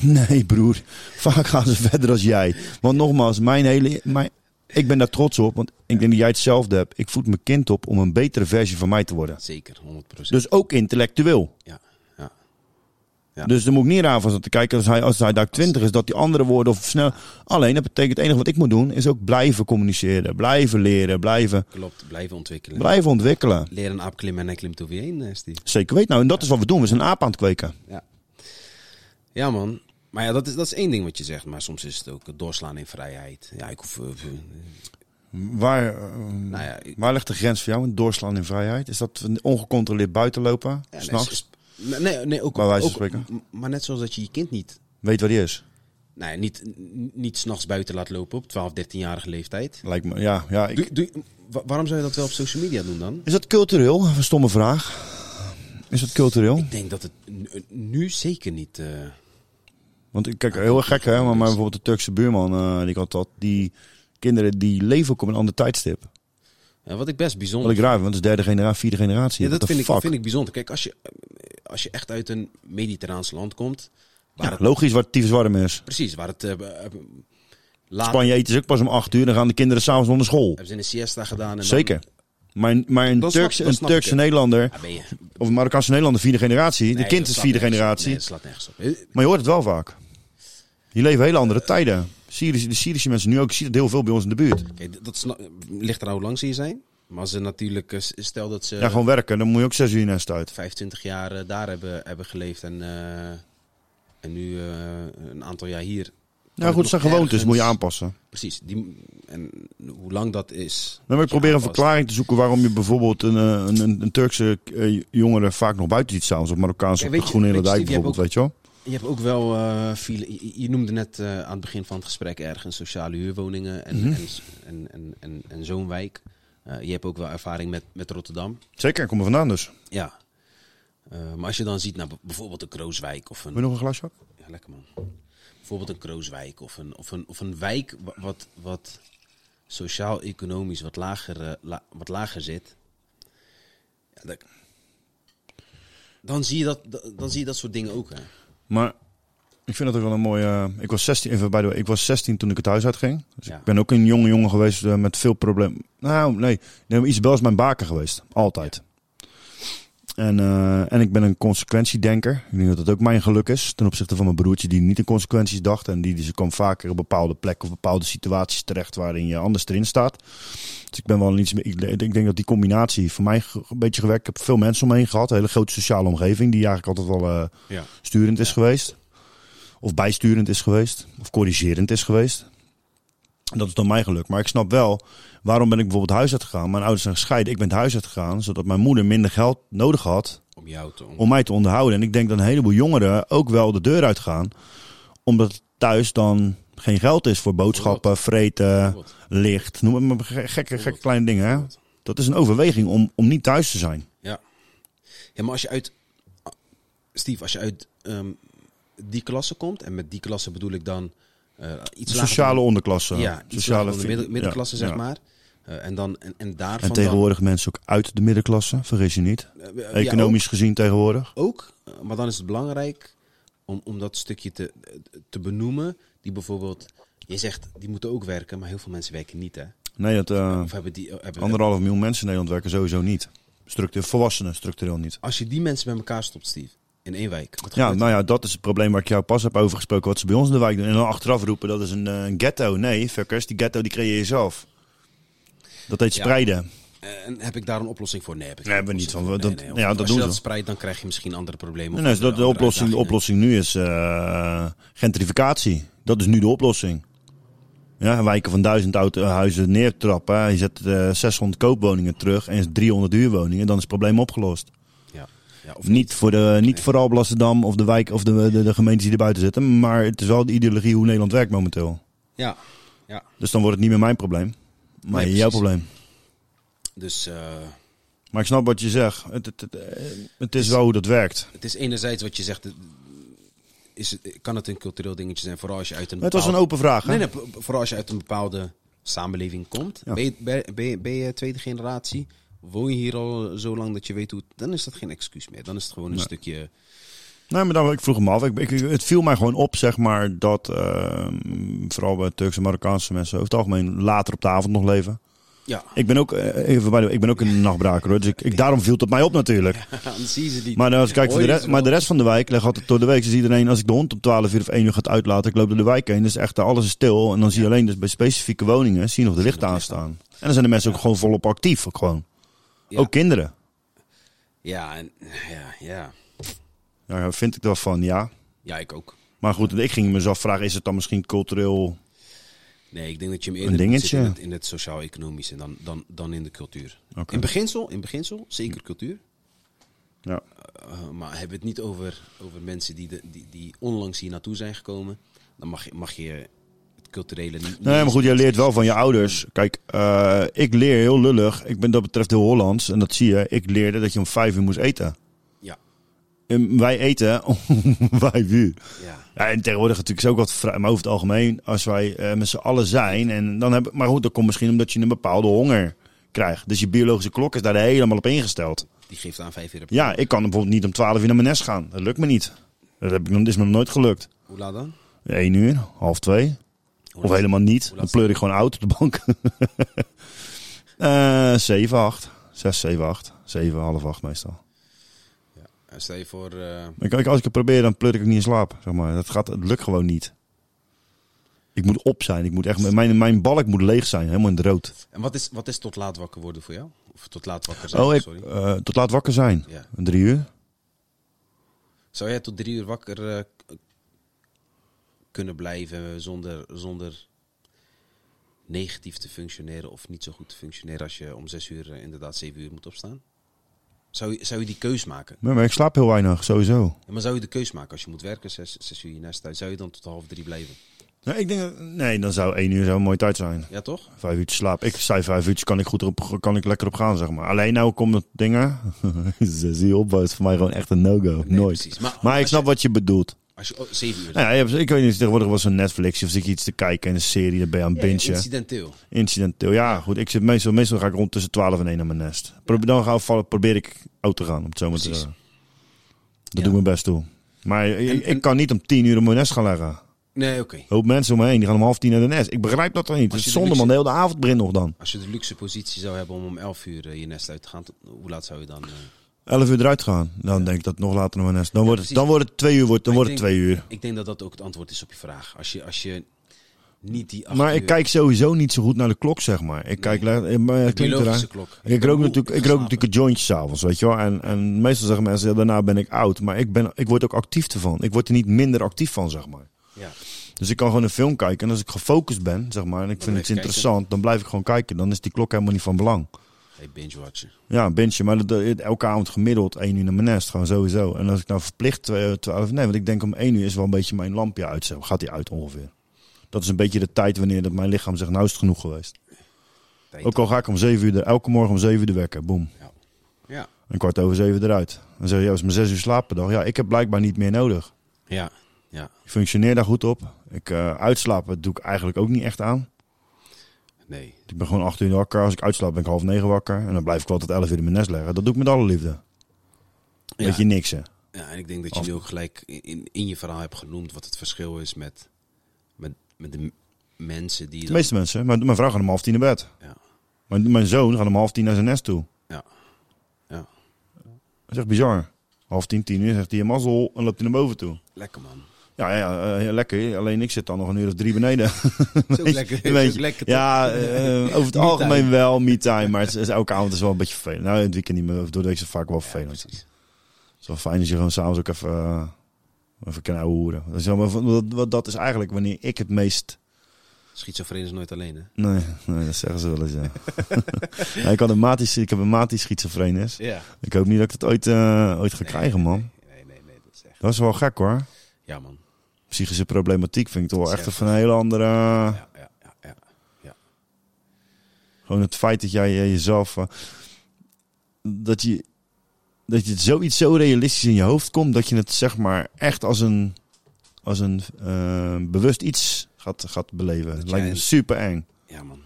Nee, broer. Vaak gaan ze *laughs* verder als jij. Want nogmaals, mijn hele. Mijn, ik ben daar trots op, want ik denk dat jij hetzelfde hebt. Ik voed mijn kind op om een betere versie van mij te worden. Zeker, 100%. Dus ook intellectueel. ja, ja. Ja. Dus dan moet ik niet raar van zitten kijken als hij, als hij daar 20 is, dat die andere woorden of snel. Alleen dat betekent het enige wat ik moet doen, is ook blijven communiceren, blijven leren, blijven, Klopt, blijven ontwikkelen. blijven ontwikkelen. Leren een aap klimmen en hij klimt over je heen, Steve. Zeker weet. Nou, en dat is wat we doen. We zijn een aap aan het kweken. Ja. ja, man. Maar ja, dat is, dat is één ding wat je zegt. Maar soms is het ook doorslaan in vrijheid. Ja, ik hoef... eh, Waar, eh, nou ja, waar ligt de grens voor jou? Een doorslaan in vrijheid? Is dat ongecontroleerd buitenlopen? ja, nee, S'nachts? Nee, nee, ook, m- Maar net zoals dat je je kind niet, Weet waar die is? nou ja, niet, niet s'nachts buiten laat lopen op 12, 13-jarige leeftijd. Lijkt me, ja. ja ik, Doe, doe, wa- waarom zou je dat wel op social media doen dan? Is dat cultureel? Een stomme vraag. Is dat cultureel? Ik denk dat het nu zeker niet... eh, Want ik kijk heel erg gek, hè? Maar, maar bijvoorbeeld de Turkse buurman eh, die ik had, dat, die kinderen die leven ook op een ander tijdstip. ja, wat ik best bijzonder Wat ik raar vind, want het is derde generatie, vierde generatie. Ja, dat vind ik, fuck? vind ik bijzonder. Kijk, als je, als je echt uit een mediterraans land komt... Waar Ja, het, logisch waar het tyfus warm is. precies, waar het... eh, laat, Spanje eten ze ook pas om acht uur, dan gaan de kinderen s'avonds naar school. hebben ze een siesta gedaan. En dan- Zeker. Maar, maar een snap- dat een Turkse. Nederlander, Ja, ben je, of een Marokkaanse Nederlander, vierde generatie. Nee, de kind is vierde generatie. Nee, dat slaat nergens op. Maar je hoort het wel vaak. Je leven hele andere tijden. Syrische, de Syrische mensen nu ook, je ziet het heel veel bij ons in de buurt. Kijk, dat ligt er hoe lang ze hier zijn. Maar ze natuurlijk, eh, stel dat ze Ja, gewoon werken, dan moet je ook zes uur nest uit. 25 jaar eh, daar hebben, hebben geleefd en, eh, en nu een aantal jaar hier. Kan goed, zijn gewoontes, moet je aanpassen. Precies. Die, en hoe lang dat is. Dan ik probeer een verklaring te zoeken waarom je bijvoorbeeld een, een, een, een Turkse jongere vaak nog buiten ziet staan. Zoals Marokkaanse je- Groene Dijk bijvoorbeeld, weet je wel. Je hebt ook wel file. Je, je noemde net eh, aan het begin van het gesprek ergens sociale huurwoningen en, Mhm. en, en, en, en, en zo'n wijk. Eh, je hebt ook wel ervaring met, met Rotterdam. Zeker, ik kom er vandaan dus. Ja. Maar als je dan ziet naar b- bijvoorbeeld een Krooswijk of een. Wil je nog een glasje? Ja, lekker man. Bijvoorbeeld een Krooswijk of een, of een, of een wijk wa- wat, wat sociaal-economisch wat lager, la- wat lager zit. Ja, dat- dan, zie je dat, dan zie je dat soort dingen ook. Hè. Maar ik vind het ook wel een mooie... eh, ik was 16, even bij de ik was 16 toen ik het huis uitging. Dus Ja. ik ben ook een jonge jongen geweest eh, met veel problemen. Nou, nee. nee Isabel is mijn baken geweest. Altijd. En, eh, en ik ben een consequentiedenker. Ik denk dat dat ook mijn geluk is. Ten opzichte van mijn broertje die niet in consequenties dacht. En die, die kwam vaker op bepaalde plekken of bepaalde situaties terecht waarin je anders erin staat. Dus ik ben wel iets. Ik, ik denk dat die combinatie voor mij een beetje gewerkt. Ik heb veel mensen om me heen gehad. Een hele grote sociale omgeving die eigenlijk altijd wel eh, Ja. sturend is geweest. Of bijsturend is geweest. Of corrigerend is geweest. Dat is dan mijn geluk. Maar ik snap wel, waarom ben ik bijvoorbeeld huis uit gegaan? Mijn ouders zijn gescheiden. Ik ben het huis uit gegaan, zodat mijn moeder minder geld nodig had Om jou te om. mij te onderhouden. En ik denk dat een heleboel jongeren ook wel de deur uitgaan. Omdat thuis dan geen geld is voor boodschappen, vreten, licht. Noem het maar ge- gekke, gekke kleine dingen. Hè? Dat is een overweging om, om niet thuis te zijn. Ja. ja, maar als je uit. Steve, als je uit ehm, die klasse komt, en met die klasse bedoel ik dan iets lager sociale dan- onderklasse. Ja, iets sociale lager dan de midden- vi- middenklasse, ja, zeg maar. Eh, en, dan, en, en daarvan En tegenwoordig mensen ook uit de middenklasse, vergis je niet. eh, ja, Economisch gezien tegenwoordig. ook, eh, maar dan is het belangrijk om, om dat stukje te, te benoemen. Die bijvoorbeeld, je zegt, die moeten ook werken, maar heel veel mensen werken niet, hè? Nee, dat, eh, Of hebben die, hebben, anderhalf miljoen mensen in Nederland werken sowieso niet. Structureel, volwassenen structureel niet. Als je die mensen bij elkaar stopt, Steve, in één wijk. Wat Ja, nou ja, dat is het probleem waar ik jou pas heb over gesproken. Wat ze bij ons in de wijk doen. En dan achteraf roepen dat is een, eh, een ghetto. Nee, fuckers, die ghetto die creëer je zelf. Dat heet Ja. spreiden. Eh, En heb ik daar een oplossing voor? Nee, heb ik Nee, geen hebben we niet van. Dat- Nee, nee. ja, Als dat je doen dat spreidt, dan krijg je misschien andere problemen. Nee, dat de, oplossing, de oplossing nu is eh, gentrificatie. Dat is nu de oplossing. Ja, wijken van duizend auto, huizen neertrappen. Je zet eh 600 koopwoningen terug en 300 huurwoningen. Dan is het probleem opgelost. Ja. Of Niet voor, de, niet voor Alblasserdam of de wijk of de, de, de gemeentes die er buiten zitten. Maar het is wel de ideologie hoe Nederland werkt momenteel. Ja, ja. Dus dan wordt het niet meer mijn probleem. Maar Nee, jouw probleem. Dus eh, Maar ik snap wat je zegt. Het, het, het, het is wel hoe dat werkt. het is enerzijds wat je zegt, is kan het een cultureel dingetje zijn, vooral als je uit een Het was een bepaalde- open vraag. Hè? Nee, nee, vooral als je uit een bepaalde samenleving komt. Ja. Ben, je, ben, ben, je, ben je tweede generatie? Woon je hier al zo lang dat je weet hoe. Dan is dat geen excuus meer. Dan is het gewoon een Nee. stukje... Nee, maar dan, ik vroeg hem af. Ik, ik- het viel mij gewoon op, zeg maar, dat eh, vooral bij Turkse en Marokkaanse mensen over het algemeen later op de avond nog leven. Ja. Ik ben ook, eh, even bij de, ik ben ook een nachtbraker hoor. Dus ik, ik, daarom viel het op mij op natuurlijk. *laughs* Dan zie ze niet. Maar als ik kijk voor de, rest, maar de rest van de wijk, leg altijd door de week, dus iedereen, als ik de hond om 12 uur of 1 uur gaat uitlaten, ik loop door de wijk heen, dus echt alles is stil. En dan zie je alleen dus bij specifieke woningen, zie je nog de lichten aanstaan. En dan zijn de mensen ook gewoon volop actief, ook gewoon. Ja. Ook kinderen. Ja, en, ja, ja. Daar vind ik wel van, ja. Ja, ik ook. Maar goed, ik ging mezelf vragen, is het dan misschien cultureel... Nee, ik denk dat je hem eerder dingetje. in het, in het sociaal-economische dan, dan, dan in de cultuur. In beginsel, in beginsel, zeker cultuur. Ja. Uh, maar hebben we het niet over, over mensen die, de, die, die onlangs hier naartoe zijn gekomen, dan mag je, mag je culturele niet. Nee, maar goed, jij leert wel van je ouders. Kijk, eh, ik leer heel lullig. Ik ben dat betreft heel Hollands. En dat zie je. Ik leerde dat je om vijf uur moest eten. Ja, En wij eten *laughs* om vijf uur. ja. Ja, en tegenwoordig natuurlijk is ook wat vrij. Maar over het algemeen, als wij eh, met z'n allen zijn. En dan hebben, maar goed, dat komt misschien omdat je een bepaalde honger krijgt. Dus je biologische klok is daar helemaal op ingesteld. Die geeft aan vijf uur. op- Ja, ik kan bijvoorbeeld niet om twaalf uur naar mijn nest gaan. Dat lukt me niet. Dat, heb ik, dat is me nog nooit gelukt. Hoe laat dan? Eén uur, half twee. Of helemaal niet. Dan pleur ik gewoon oud op de bank. *laughs* Eh 7, 8. 6, 7, 8. 7, half 8 meestal. Ja, stel je voor, eh, Ik, als ik het probeer, dan pleur ik ook niet in slaap. Zeg maar. dat, gaat, het lukt gewoon niet. Ik moet op zijn. Ik moet echt, mijn, mijn balk moet leeg zijn. Helemaal in het rood. en wat is, wat is tot laat wakker worden voor jou? Of tot laat wakker zijn, Oh, ik, sorry. eh, tot laat wakker zijn. Ja. Drie uur. Zou jij tot drie uur wakker eh, kunnen blijven zonder, zonder negatief te functioneren of niet zo goed te functioneren als je om zes uur eh, inderdaad zeven uur moet opstaan? Zou je, zou je die keus maken? Maar, maar ik slaap heel weinig, sowieso. Ja, maar zou je de keus maken als je moet werken, zes, zes uur je nest uit, zou je dan tot half drie blijven? Nee, ik denk, dat- nee, dan zou één uur zo een mooie tijd zijn. Ja, toch? Vijf uurtjes slaap. Ik zei vijf uurtjes kan ik, goed op, kan ik lekker op gaan, zeg maar. Alleen nou komt het dingen. Zie je op, is voor mij gewoon echt een no-go. Nee, Nooit. precies. Maar, Maar ik snap je, wat je bedoelt. Als je, oh, zeven uur. Nou ja, je hebt- ik weet niet, tegenwoordig was een Netflix of zit je iets te kijken en een serie, dan ben je aan het bingen. incidenteel. Incidenteel. Ja, goed. Ik zit meestal, meestal ga ik rond tussen 12 en 1 naar mijn nest. Dan ga ik, vallen- probeer ik oud te gaan, om het zo maar te Precies. zeggen. Dat doe ik mijn best toe. Maar ik, En- ik kan niet om 10 uur op mijn nest gaan leggen. Nee, oké. Hoop mensen om me heen, die gaan om half tien naar de nest. Ik begrijp dat toch niet. Als Het is je de zonde man, de hele avond begint nog dan. Als je de luxe positie zou hebben om om 11 uur eh, je nest uit te gaan, hoe laat zou je dan... eh, 11 uur eruit gaan. Dan denk ik dat nog later naar mijn nest. Dan wordt het, dan wordt het twee uur. Wordt, dan wordt het twee uur. Ik denk dat dat ook het antwoord is op je vraag. Als je, als je niet die Maar ik kijk sowieso niet zo goed naar de klok, zeg maar. Ik kijk, le- eh, maar biologische klok. Ik rook natuurlijk, ik rook natuurlijk een jointje s'avonds, weet je wel. En, en meestal zeggen mensen, ja, daarna ben ik oud. Maar ik, ben, ik word ook actief ervan. Ik word er niet minder actief van, zeg maar. Ja. Dus ik kan gewoon een film kijken. En als ik gefocust ben, zeg maar, en ik vind het interessant, dan blijf ik gewoon kijken. Dan is die klok helemaal niet van belang. Hey, binge-watchen. Ja, een bintje, maar dat, dat- elke avond gemiddeld één uur naar mijn nest, gewoon sowieso. En als ik nou verplicht twee- twaalf, nee, want ik denk om één uur is wel een beetje mijn lampje uit. Zo gaat die uit ongeveer. Dat is een beetje de tijd wanneer dat mijn lichaam zegt, nou is het genoeg geweest. Ook al ga ik om zeven uur, de- elke morgen om zeven uur de wekker, boom. Ja. Een kwart over zeven eruit. Dan zeg je, ja, is maar zes uur slaap per dag. Ja, ik heb blijkbaar niet meer nodig. Ja. Ja. Ik functioneer daar goed op. Ik eh, uitslapen doe ik eigenlijk ook niet echt aan. Nee. Ik ben gewoon acht uur wakker. Als ik uitslaap ben ik half negen wakker. En dan blijf ik wel tot elf uur in mijn nest leggen. Dat doe ik met alle liefde. Ja. Weet je niks, hè? Ja, en ik denk dat je nu ook gelijk in, in je verhaal hebt genoemd wat het verschil is met, met, met de mensen die De dan... meeste mensen. Mijn, mijn vrouw gaat om half tien naar bed. Ja. Mijn, mijn zoon gaat om half tien naar zijn nest toe. Ja. Ja. Dat is echt bizar. Half tien, tien uur zegt hij een mazzel en loopt hij naar boven toe. Lekker man. Ja, ja, eh, lekker. Alleen ik zit dan nog een uur of drie beneden. *laughs* Is ook lekker. Weet je. lekker ja, toch? eh, *laughs* over het Me algemeen wel me-time. Maar het is, elke avond is wel een beetje vervelend. Nou, het weekend niet meer. Door de week is het vaak wel Ja, vervelend. precies. Het is wel fijn als je gewoon s'avonds ook even, uh, even kan hoeren. Dat dat is eigenlijk wanneer ik het meest... Schizofreen is nooit alleen, hè? Nee, nee dat zeggen ze wel eens, ja. *laughs* Ja, ik, had een maat ik heb een maat die schizofreen is. Ja. Ik hoop niet dat ik het ooit, eh, ooit ga krijgen, man. Nee, nee, nee. Dat is echt... Dat is wel gek, hoor. Ja, man. Psychische problematiek vind ik toch wel echt een hele andere... Ja, ja, ja, ja. Gewoon het feit dat jij eh, jezelf... eh, dat, je, dat je zoiets zo realistisch in je hoofd komt... dat je het zeg maar echt als een, als een eh, bewust iets gaat, gaat beleven. Dat lijkt me super eng. Ja, man.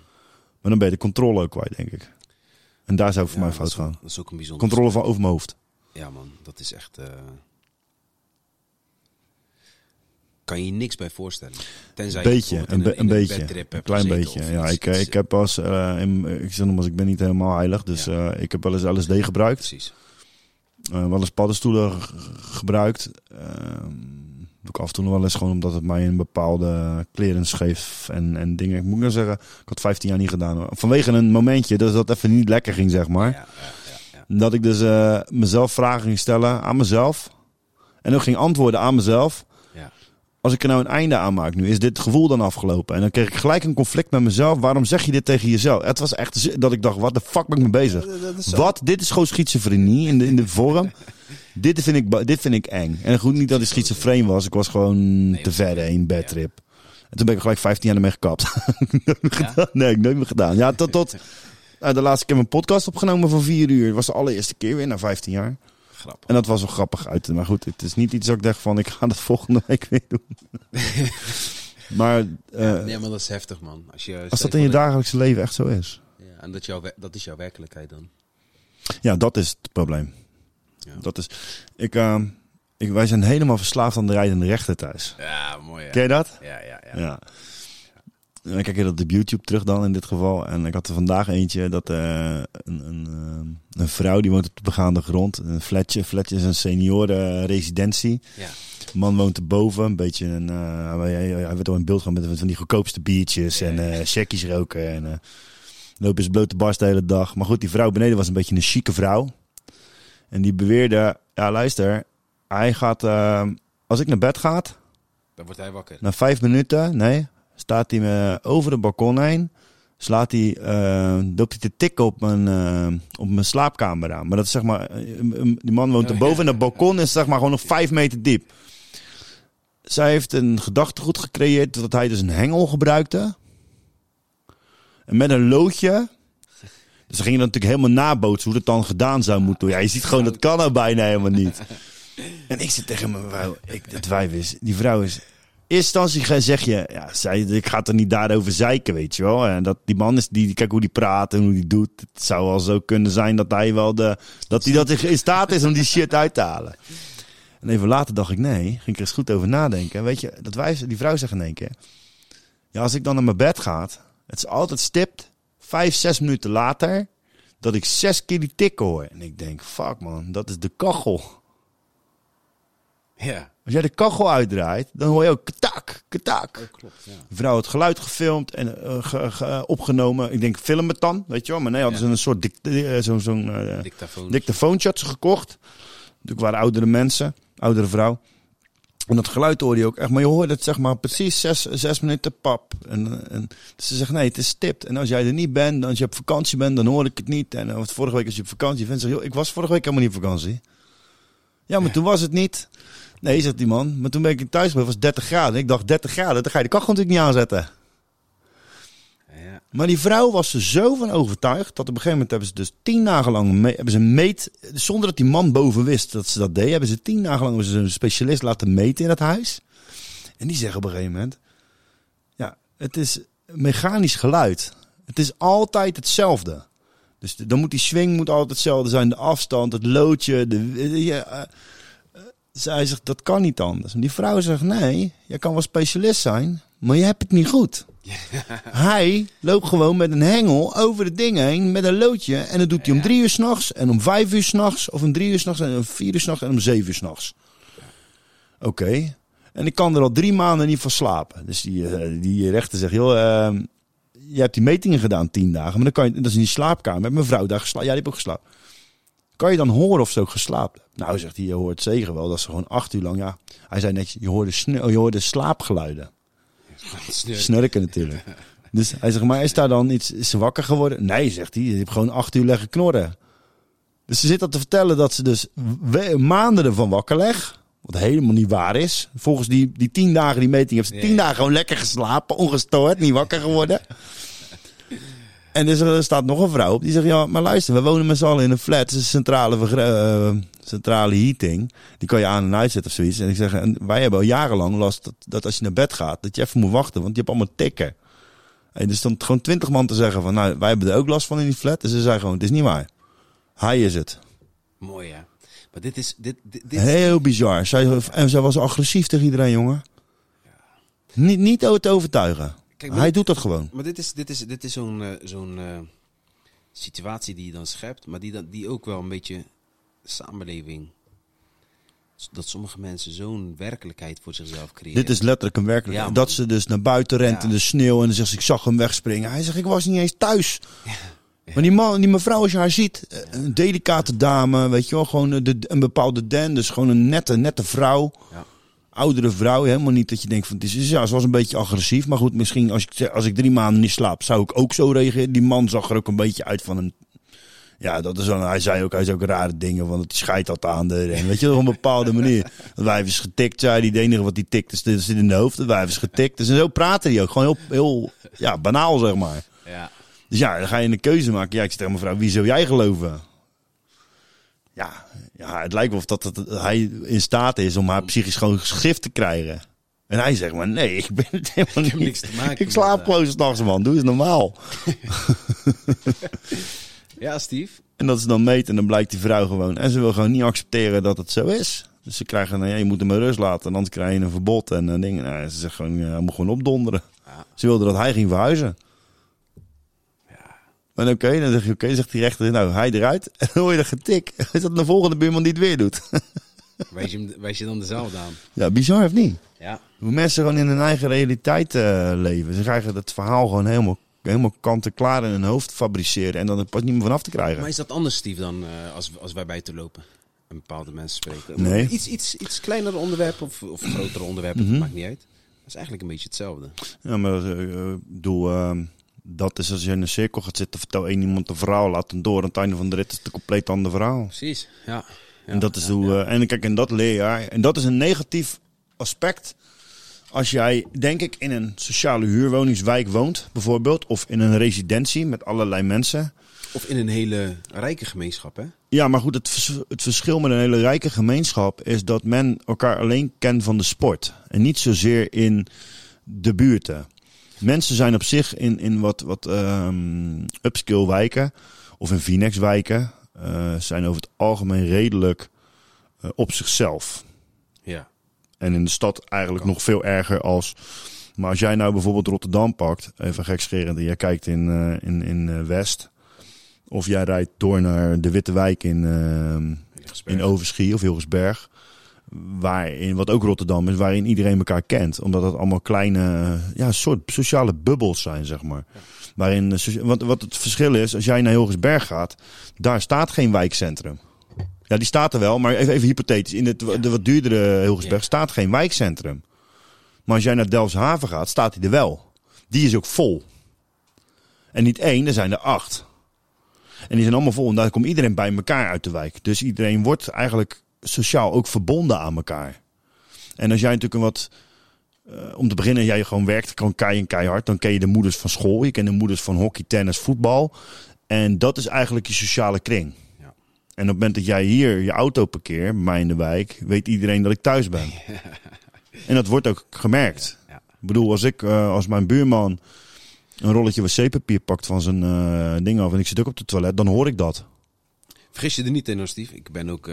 Maar dan ben je de controle ook kwijt, denk ik. En daar zou ik voor mij fout gaan. Dat is ook een bijzonder... Controle van over mijn hoofd. Ja, man. Dat is echt... eh, kan je niks bij voorstellen. Tenzij Een je beetje, bijvoorbeeld een, be- een in beetje. Een klein beetje. Ja, iets- ik, eh, iets- ik heb pas, eh, in, ik zeg nog maar, ik ben niet helemaal heilig, dus Ja. eh, ik heb wel eens LSD gebruikt. Precies. Eh, wel eens paddenstoelen gebruikt. Ehm doe ik af en toe nog wel eens gewoon omdat het mij een bepaalde clearance geeft en, en dingen. Ik moet nou zeggen, ik had 15 jaar niet gedaan. hoor. Vanwege een momentje dat dat even niet lekker ging, zeg maar. Ja, ja. Dat ik dus eh, mezelf vragen ging stellen aan mezelf. En ook ging antwoorden aan mezelf. Als ik er nou een einde aan maak nu, is dit gevoel dan afgelopen? En dan kreeg ik gelijk een conflict met mezelf. Waarom zeg je dit tegen jezelf? Het was echt dat ik dacht, wat de fuck ben ik mee bezig? Wat? Dit is gewoon schizofrenie in de, in de vorm. *laughs* dit, vind ik, dit vind ik eng. En goed, niet dat ik schizofreen was. Ik was gewoon te ver is- een bedtrip. En toen ben ik gelijk 15 jaar ermee gekapt. *laughs* Ja? Nee, ik nooit meer gedaan. Ja, tot, tot *laughs* eh, de laatste keer mijn podcast opgenomen van vier uur. Het was de allereerste keer weer na 15 jaar. Grappig. En dat was wel grappig uit. Maar goed, het is niet iets dat ik dacht van, ik ga dat *laughs* volgende week weer doen. *laughs* maar eh, nee, maar dat is heftig, man. Als, je, als dat in je dagelijkse leven echt zo is. Ja, en dat, jouw, dat is jouw werkelijkheid dan. Ja, dat is het probleem. Ja. Dat is, ik, eh, ik, wij zijn helemaal verslaafd aan de rijdende rechter thuis. Ja, mooi. Ja, Ken je dat? ja, ja. ja. Ja. Dan kijk je dat op YouTube terug dan in dit geval. En ik had er vandaag eentje dat eh, een, een, eh, een vrouw die woont op de begaande grond. Een flatje. Een flatje is een seniorenresidentie. Ja. Man woont erboven. Een beetje een. eh, hij, werd al in beeld gaan met van die goedkoopste biertjes en eh checkies roken. En eh lopen ze blote barst de hele dag. Maar goed, die vrouw beneden was een beetje een chique vrouw. En die beweerde: ja, luister, hij gaat. als ik naar bed ga, Dan wordt hij wakker. na vijf minuten, nee, staat hij me over het balkon heen. Slaat hij, eh loopt hij te tikken op mijn, eh, op mijn slaapkamer aan. Maar dat is zeg maar, eh, eh, die man woont erboven en het balkon is zeg maar gewoon nog vijf meter diep. Zij heeft een gedachtegoed gecreëerd dat hij dus een hengel gebruikte. En met een loodje. Dus ze gingen dan natuurlijk helemaal nabootsen hoe dat dan gedaan zou moeten. Ja, je ziet gewoon, dat kan er bijna helemaal niet. En ik zit tegen mijn vrouw, ik, het wijf is, die vrouw is eerste instantie zeg je, ja, zij, ik ga er niet daarover zeiken, weet je wel. En dat die man is, die, kijk hoe die praat en hoe die doet. Het zou wel zo kunnen zijn dat hij wel de, dat hij dat in staat is om die shit uit te halen. En even later dacht ik, nee, ging ik er eens goed over nadenken. Weet je, dat wijf, die vrouw zegt in één keer, ja, als ik dan naar mijn bed ga, het is altijd stipt, vijf, zes minuten later, dat ik zes keer die tik hoor. En ik denk, fuck man, dat is de kachel. Ja, Als jij de kachel uitdraait, dan hoor je ook katak, katak. klopt. Ja. Vrouw had geluid gefilmd en eh, ge- ge- opgenomen. Ik denk, film het dan, weet je wel. Maar nee, hadden Ja. ze een soort dict- eh, zo'n eh, Dictafoon. had ze gekocht. Natuurlijk waren oudere mensen, oudere vrouw. En dat geluid hoorde je ook echt. Maar je hoorde het zeg maar precies zes, zes minuten pap. En, en dus ze zegt, nee, het is stipt. En als jij er niet bent, als je op vakantie bent, dan hoor ik het niet. En vorige week als je op vakantie bent, zeg je, joh, ik was vorige week helemaal niet op vakantie. Ja, maar toen was het niet. Nee, zegt die man. Maar toen ben ik thuis geweest, was 30 graden. Ik dacht, 30 graden, dan ga je de kachel natuurlijk niet aanzetten. Ja. Maar die vrouw was er zo van overtuigd dat op een gegeven moment hebben ze dus tien dagen lang me- hebben ze een meet, zonder dat die man boven wist dat ze dat deed, hebben ze tien dagen lang een specialist laten meten in het huis. En die zeggen op een gegeven moment, ja, het is mechanisch geluid. Het is altijd hetzelfde. Dus de- dan moet die swing moet altijd hetzelfde zijn, de afstand, het loodje, de, ja, eh, zij zegt dat kan niet anders. En die vrouw zegt nee, je kan wel specialist zijn, maar je hebt het niet goed. *laughs* Hij loopt gewoon met een hengel over het ding heen met een loodje. En dat doet hij om drie uur s'nachts en om vijf uur s'nachts. Of om drie uur s'nachts en om vier uur s'nachts en om zeven uur s'nachts. Oké. En ik kan er al drie maanden niet van slapen. Dus die, eh, die rechter zegt, joh, ehm, je hebt die metingen gedaan tien dagen. Maar dan kan je, dat is in die slaapkamer. Mijn vrouw daar geslapen? Ja, die heb ook geslapen. Kan je dan horen of ze ook geslapen hebben? Nou, zegt hij, je hoort zeker wel. Dat ze gewoon acht uur lang, ja. Hij zei netjes, je hoorde, je hoorde slaapgeluiden. Snurk. *laughs* Snurken natuurlijk. Dus hij zegt, maar is daar dan iets, is ze wakker geworden? Nee, zegt hij, je hebt gewoon acht uur leggen knorren. Dus ze zit al te vertellen dat ze dus maanden ervan wakker legt. Wat helemaal niet waar is. Volgens die, die tien dagen die meting heeft ze tien dagen gewoon lekker geslapen. Ongestoord, niet wakker geworden. En dus er staat nog een vrouw op die zegt, ja, maar luister, we wonen met z'n allen in een flat. Het is een centrale, eh, centrale heating. Die kan je aan en uitzetten of zoiets. En ik zeg, en wij hebben al jarenlang last dat, dat als je naar bed gaat, dat je even moet wachten, want je hebt allemaal tikken. En er stond gewoon twintig man te zeggen van, nou, wij hebben er ook last van in die flat. Dus ze zei gewoon, het is niet waar. Hij is het. Mooi, ja. Maar dit is... Dit, dit, dit Heel bizar. Zij, en zij was agressief tegen iedereen, jongen. Niet, niet te overtuigen. Kijk, Hij dit- doet dat gewoon. Maar dit is, dit is, dit is zo'n eh, zo'n eh, situatie die je dan schept, maar die, dan, die ook wel een beetje samenleving. Dat sommige mensen zo'n werkelijkheid voor zichzelf creëren. Dit is letterlijk een werkelijkheid. Ja, dat ze dus naar buiten rent Ja. in de sneeuw en dan zegt ze, ik zag hem wegspringen. Hij zegt, ik was niet eens thuis. Maar die, man, die mevrouw, als je haar ziet, eh, een delicate dame, weet je wel, gewoon de, een bepaalde den, dus gewoon een nette, nette vrouw. Ja. Oudere vrouw, helemaal niet dat je denkt van, het is, ja, ze was een beetje agressief. Maar goed, misschien als ik, als ik drie maanden niet slaap, zou ik ook zo reageren. Die man zag er ook een beetje uit van een ja, dat is wel, hij zei ook, hij zei ook rare dingen, want het scheidt dat aan de en Weet je, op een bepaalde manier. *laughs* Dat wijf is getikt, zei hij. Het enige wat hij tikt is, is in de hoofd. Dat wijf is getikt. Dus en zo praten die ook. Gewoon heel, heel ja, banaal, zeg maar. Ja. Dus ja, dan ga je een keuze maken. Ja, ik zeg tegen mevrouw, wie zou jij geloven? Ja, ja het lijkt wel of dat, dat, hij in staat is om haar psychisch gewoon geschift te krijgen. En hij zegt maar, nee, ik ben het helemaal niet. niks te maken Ik slaap gewoon s'nachts, man. Doe eens normaal. *laughs* ja, Steve. En dat is dan meet en dan blijkt die vrouw gewoon. En ze wil gewoon niet accepteren dat het zo is. Dus ze krijgen, nou ja, je moet hem rust laten, anders krijg je een verbod en een ding. Nou, ze zegt gewoon, hij moet gewoon opdonderen. Ja. Ze wilde dat hij ging verhuizen. En oké, dan zeg je oké, zegt die rechter, nou hij eruit. *laughs* En dan hoor je dat getik. Is *laughs* dat de volgende buurman die het weer doet? Wijs je, wijs je dan dezelfde aan? ja, bizar of niet? Ja. Hoe mensen gewoon in hun eigen realiteit eh, leven. Ze krijgen het verhaal gewoon helemaal, helemaal kant-en-klaar in hun hoofd fabriceren. En dan er pas niet meer vanaf te krijgen. Maar is dat anders, Steve, dan eh, als, als wij buiten lopen? En bepaalde mensen spreken. Nee. Iets, iets, iets kleinere onderwerpen of, of grotere onderwerpen, Mhm. dat maakt niet uit. Dat is eigenlijk een beetje hetzelfde. Ja, maar eh, ik bedoel, ehm, dat is als je in een cirkel gaat zitten, vertel één iemand een verhaal, laat hem door. Aan het einde van de rit is het een compleet ander verhaal. Precies, ja. ja en dat is ja, hoe, ja. eh, en kijk, en dat leer je. En dat is een negatief aspect. Als jij, denk ik, in een sociale huurwoningswijk woont, bijvoorbeeld, of in een residentie met allerlei mensen. Of in een hele rijke gemeenschap, hè? Ja, maar goed, het, vers- het verschil met een hele rijke gemeenschap is dat men elkaar alleen kent van de sport. En niet zozeer in de buurten. Mensen zijn op zich in, in wat, wat ehm, upskill wijken of in Phoenix wijken, eh, zijn over het algemeen redelijk eh, op zichzelf. Ja. En in de stad eigenlijk nog veel erger als. Maar als jij nou bijvoorbeeld Rotterdam pakt, even gekscherend, en jij kijkt in, eh, in, in West. Of jij rijdt door naar de Witte Wijk in, ehm, in Overschie of Hilgersberg. Waarin, wat ook Rotterdam is, waarin iedereen elkaar kent. Omdat het allemaal kleine, ja, soort sociale bubbels zijn, zeg maar. Waarin, eh, socia- wat, het verschil is, als jij naar Hilgersberg gaat, daar staat geen wijkcentrum. Ja, die staat er wel, maar even, even hypothetisch. In het de wat duurdere Hilgersberg Ja. staat geen wijkcentrum. Maar als jij naar Delfshaven gaat, staat die er wel. Die is ook vol. En niet één, er zijn er acht. En die zijn allemaal vol. En daar komt iedereen bij elkaar uit de wijk. Dus iedereen wordt eigenlijk sociaal ook verbonden aan elkaar. En als jij natuurlijk een wat... eh, om te beginnen, jij gewoon werkt gewoon kei en keihard. Dan ken je de moeders van school. Je kent de moeders van hockey, tennis, voetbal. En dat is eigenlijk je sociale kring. Ja. En op het moment dat jij hier je auto parkeert, mij in de wijk, weet iedereen dat ik thuis ben. *laughs* En dat wordt ook gemerkt. Ja. Ik bedoel, als ik, eh, als mijn buurman een rolletje wc-papier pakt van zijn eh, ding af en ik zit ook op de toilet, dan hoor ik dat. Vergis je er niet in, hoor, Steve. Ik ben ook...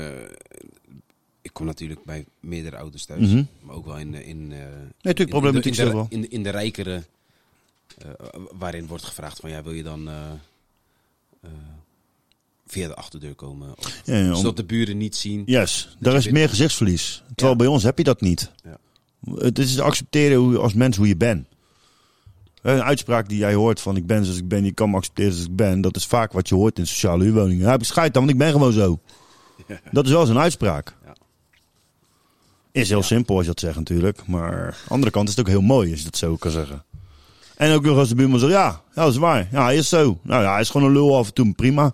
ik kom natuurlijk bij meerdere ouders thuis. Mhm. Maar ook wel in... eh, in eh, natuurlijk, in problematiek de- in, de, in, de- in de rijkere... eh, waarin wordt gevraagd van... Ja, wil je dan... via de achterdeur komen? Of, Ja, ja, om- zodat de buren niet zien. Yes, daar je is meer gezichtsverlies. Terwijl Ja. bij ons heb je dat niet. Ja. Het is accepteren hoe, als mens hoe je bent. Een uitspraak die jij hoort van ik ben zoals ik ben, je kan me accepteren zoals ik ben. Dat is vaak wat je hoort in sociale huurwoningen. Ja, heb ik scheid aan, want ik ben gewoon zo. *laughs* Dat is wel zo'n uitspraak. Is heel simpel als je dat zegt natuurlijk. Maar aan de andere kant is het ook heel mooi als je dat zo kan zeggen. En ook nog als de buurman zegt, ja, ja dat is waar. Ja, hij is zo. Nou ja, hij is gewoon een lul af en toe, prima.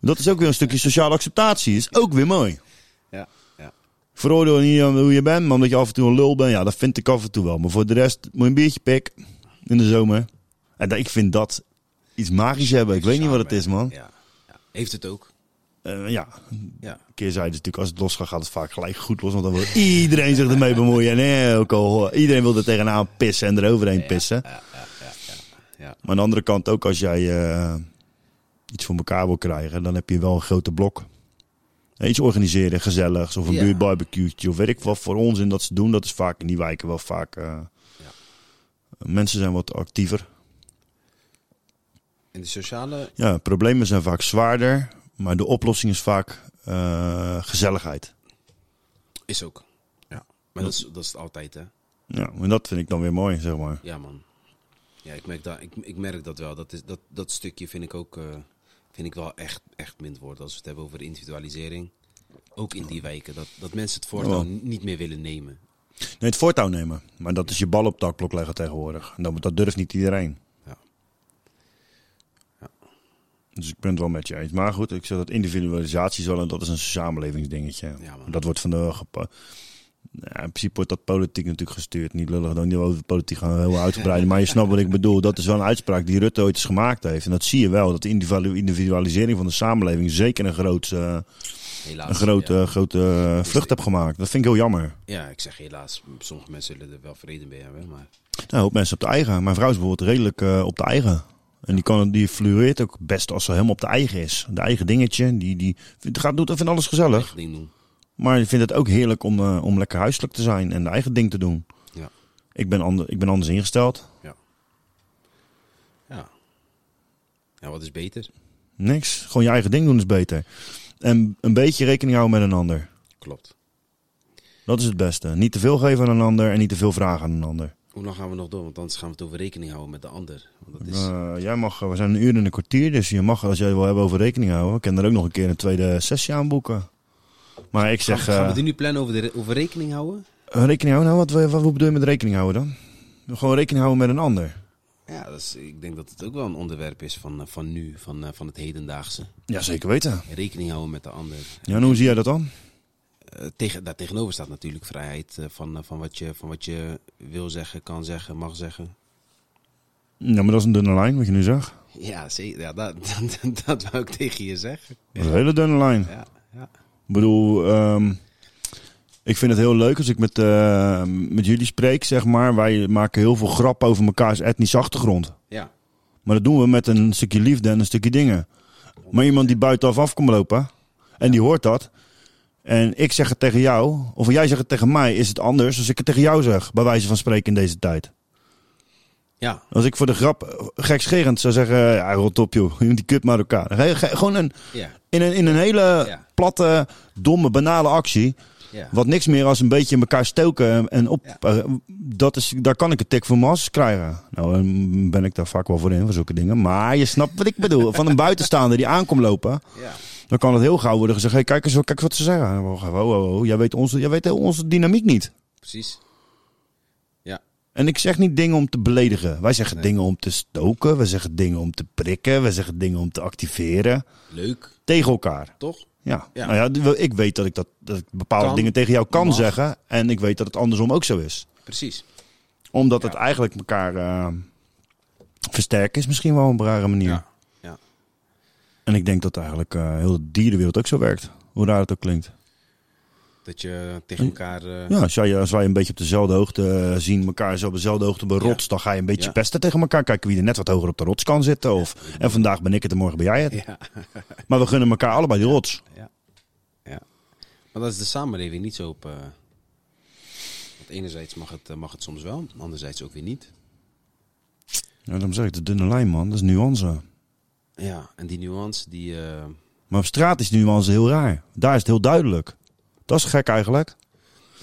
Dat is ook weer een stukje sociale acceptatie. Is ook weer mooi. Ja, ja. Veroordeel niet aan hoe je bent, maar omdat je af en toe een lul bent, ja, dat vind ik af en toe wel. Maar voor de rest moet je een biertje pik in de zomer. En ik vind dat iets magisch hebben. Ik weet niet wat het is, man. Ja, ja. Heeft het ook. Eh, ja, Ja. een keer zei dus natuurlijk, als het los gaat, gaat het vaak gelijk goed los. Want dan wil iedereen zich ermee bemoeien. En eh, ook al, iedereen wil er tegenaan pissen en eroverheen pissen. Ja, ja, ja, ja. Maar aan de andere kant ook, als jij eh, iets voor elkaar wil krijgen, dan heb je wel een grote blok. iets organiseren, gezelligs. Of een Ja. buurtbarbecue'tje. Of weet ik wat voor onzin dat ze doen. Dat is vaak in die wijken wel vaak... Mensen zijn wat actiever. In de sociale... Ja, problemen zijn vaak zwaarder. Maar de oplossing is vaak eh, gezelligheid. Is ook. Ja. Maar dat is, dat is het altijd, hè? Ja, en dat vind ik dan weer mooi, zeg maar. Ja, man. Ja, ik merk dat, ik, ik merk dat wel. Dat, is, dat, dat stukje vind ik ook eh, vind ik wel echt, echt minder worden. Als we het hebben over individualisering. Ook in die wijken. Dat, dat mensen het voortouw Ja. n- niet meer willen nemen. Nee, het voortouw nemen. Maar dat is je bal op het dakblok leggen tegenwoordig. En dat, dat durft niet iedereen. Ja. Ja. Dus ik ben het wel met je eens. Maar goed, ik zeg dat individualisatie een, dat is een samenlevingsdingetje. Ja, dat wordt van de... Ja, in principe wordt dat politiek natuurlijk gestuurd. Niet lullig, dan niet over politiek gaan heel uitgebreid. maar je snapt wat ik bedoel. Dat is wel een uitspraak die Rutte ooit eens gemaakt heeft. En dat zie je wel. Dat de individu- individualisering van de samenleving zeker een, groot, eh, Helaas. een grote, Ja. grote eh, vlucht heeft gemaakt. Dat vind ik heel jammer. Ja, ik zeg helaas. Sommige mensen zullen er wel vrede mee hebben. Maar Nou, hoop mensen op de eigen. Mijn vrouw is bijvoorbeeld redelijk eh, op de eigen. En die, kan, die fluoreert ook best als ze helemaal op de eigen is. De eigen dingetje. Die, die vindt, gaat, doet, vindt alles gezellig. Maar die vindt het ook heerlijk om, eh, om lekker huiselijk te zijn en de eigen ding te doen. Ja. Ik ben, ander, ik ben anders ingesteld. Ja. Ja, wat is beter? Niks. Gewoon je eigen ding doen is beter. En een beetje rekening houden met een ander. Klopt. Dat is het beste. Niet te veel geven aan een ander en niet te veel vragen aan een ander. Hoe lang gaan we nog door? Want anders gaan we het over rekening houden met de ander. Want dat is... Eh, jij mag, we zijn een uur en een kwartier, dus je mag, als jij het wil hebben over rekening houden, ik kan er ook nog een keer een tweede sessie aan boeken. Maar ik gaan, zeg, gaan we eh, die nu plannen over, de, over rekening houden? eh, rekening houden, nou, wat, wat, wat bedoel je met rekening houden dan? Gewoon rekening houden met een ander. Ja, dat is, ik denk dat het ook wel een onderwerp is van, eh, van nu, van, eh, van het hedendaagse. Ja, zeker weten. Rekening houden met de ander. Ja, en hoe zie jij dat dan? Eh, tegen, daar tegenover staat natuurlijk vrijheid eh, van, eh, van, wat je, van wat je wil zeggen, kan zeggen, mag zeggen. Ja, maar dat is een dunne lijn, wat je nu zegt. Ja, zie, ja dat, *laughs* dat, dat wou ik tegen je zeggen. Dat is een hele dunne lijn. Ja, ja. Ik bedoel, ehm, ik vind het heel leuk als ik met, met jullie spreek, zeg maar. Wij maken heel veel grap over mekaars etnische achtergrond. ja. Maar dat doen we met een stukje liefde en een stukje dingen. Maar iemand die buitenaf af komt lopen en die hoort dat. En ik zeg het tegen jou, of jij zegt het tegen mij, is het anders als ik het tegen jou zeg, bij wijze van spreken in deze tijd. ja, Als ik voor de grap eh, gekscherend zou zeggen, ja, rot op joh, die kut maar elkaar. Ge- ge- Gewoon een, ja, in, een, in een hele Ja. platte, domme, banale actie. ja. Wat niks meer als een beetje in elkaar stoken en op. Ja. eh, dat is, daar kan ik een tik voor mijn as krijgen. Nou, dan ben ik daar vaak wel voor in, voor zulke dingen. Maar je snapt wat ik bedoel. Van een buitenstaander die aankomt lopen, ja. Dan kan het heel gauw worden gezegd: hey, kijk eens kijk eens wat ze zeggen. Oh, oh, oh, oh, jij, weet onze, jij weet onze dynamiek niet. Precies. Ja, En ik zeg niet dingen om te beledigen. Wij zeggen Nee. dingen om te stoken. We zeggen dingen om te prikken. We zeggen dingen om te activeren. leuk, Tegen elkaar. toch? Ja. Ja. Nou ja, ik weet dat ik, dat, dat ik bepaalde Kan, dingen tegen jou kan mag. zeggen. En ik weet dat het andersom ook zo is. Precies. Omdat het eigenlijk elkaar eh, versterken is misschien wel op een rare manier. Ja. En ik denk dat eigenlijk eh, heel de dierenwereld ook zo werkt. Hoe raar het ook klinkt. Dat je tegen elkaar... eh, Ja, als, jij, als wij een beetje op dezelfde hoogte eh, zien, elkaar zo op dezelfde hoogte op een Ja. rots, dan ga je een beetje Ja. pesten tegen elkaar. Kijken wie er net wat hoger op de rots kan zitten. Of, en vandaag ben ik het en morgen ben jij het. ja. *laughs* Maar we gunnen elkaar allebei die rots. Ja. ja. Maar dat is de samenleving niet zo op... eh, want enerzijds mag het, mag het soms wel, anderzijds ook weer niet. Ja, dan zeg ik de dunne lijn, man. Dat is nuance. Ja, en die nuance, die... eh, Maar op straat is die nuance heel raar. Daar is het heel duidelijk. Dat is gek eigenlijk.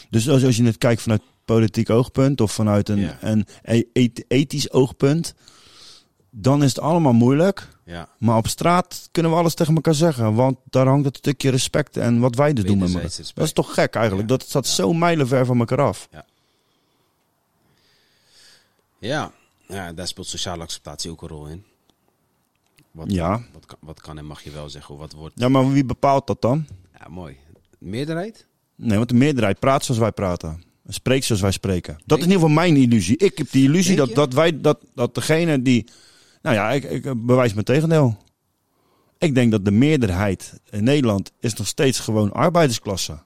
Dus als, als je het kijkt vanuit politiek oogpunt of vanuit een, Ja. een e- eth- ethisch oogpunt, dan is het allemaal moeilijk. ja, Maar op straat kunnen we alles tegen elkaar zeggen. Want daar hangt het stukje respect en wat wij dus doen met elkaar. Dat is toch gek eigenlijk. Ja. Dat staat Ja. zo mijlenver van elkaar af. ja. ja, daar speelt sociale acceptatie ook een rol in. Wat, Ja. Wat, kan, wat kan en mag je wel zeggen? Wat wordt... Ja, maar wie bepaalt dat dan? Ja, mooi. Meerderheid? Nee, want de meerderheid praat zoals wij praten. Spreekt zoals wij spreken. Dat is in ieder geval mijn illusie. Ik heb die illusie dat, dat wij, dat, dat degene die. Nou ja, ik, ik bewijs mijn tegendeel. Ik denk dat de meerderheid in Nederland is nog steeds gewoon arbeidersklasse.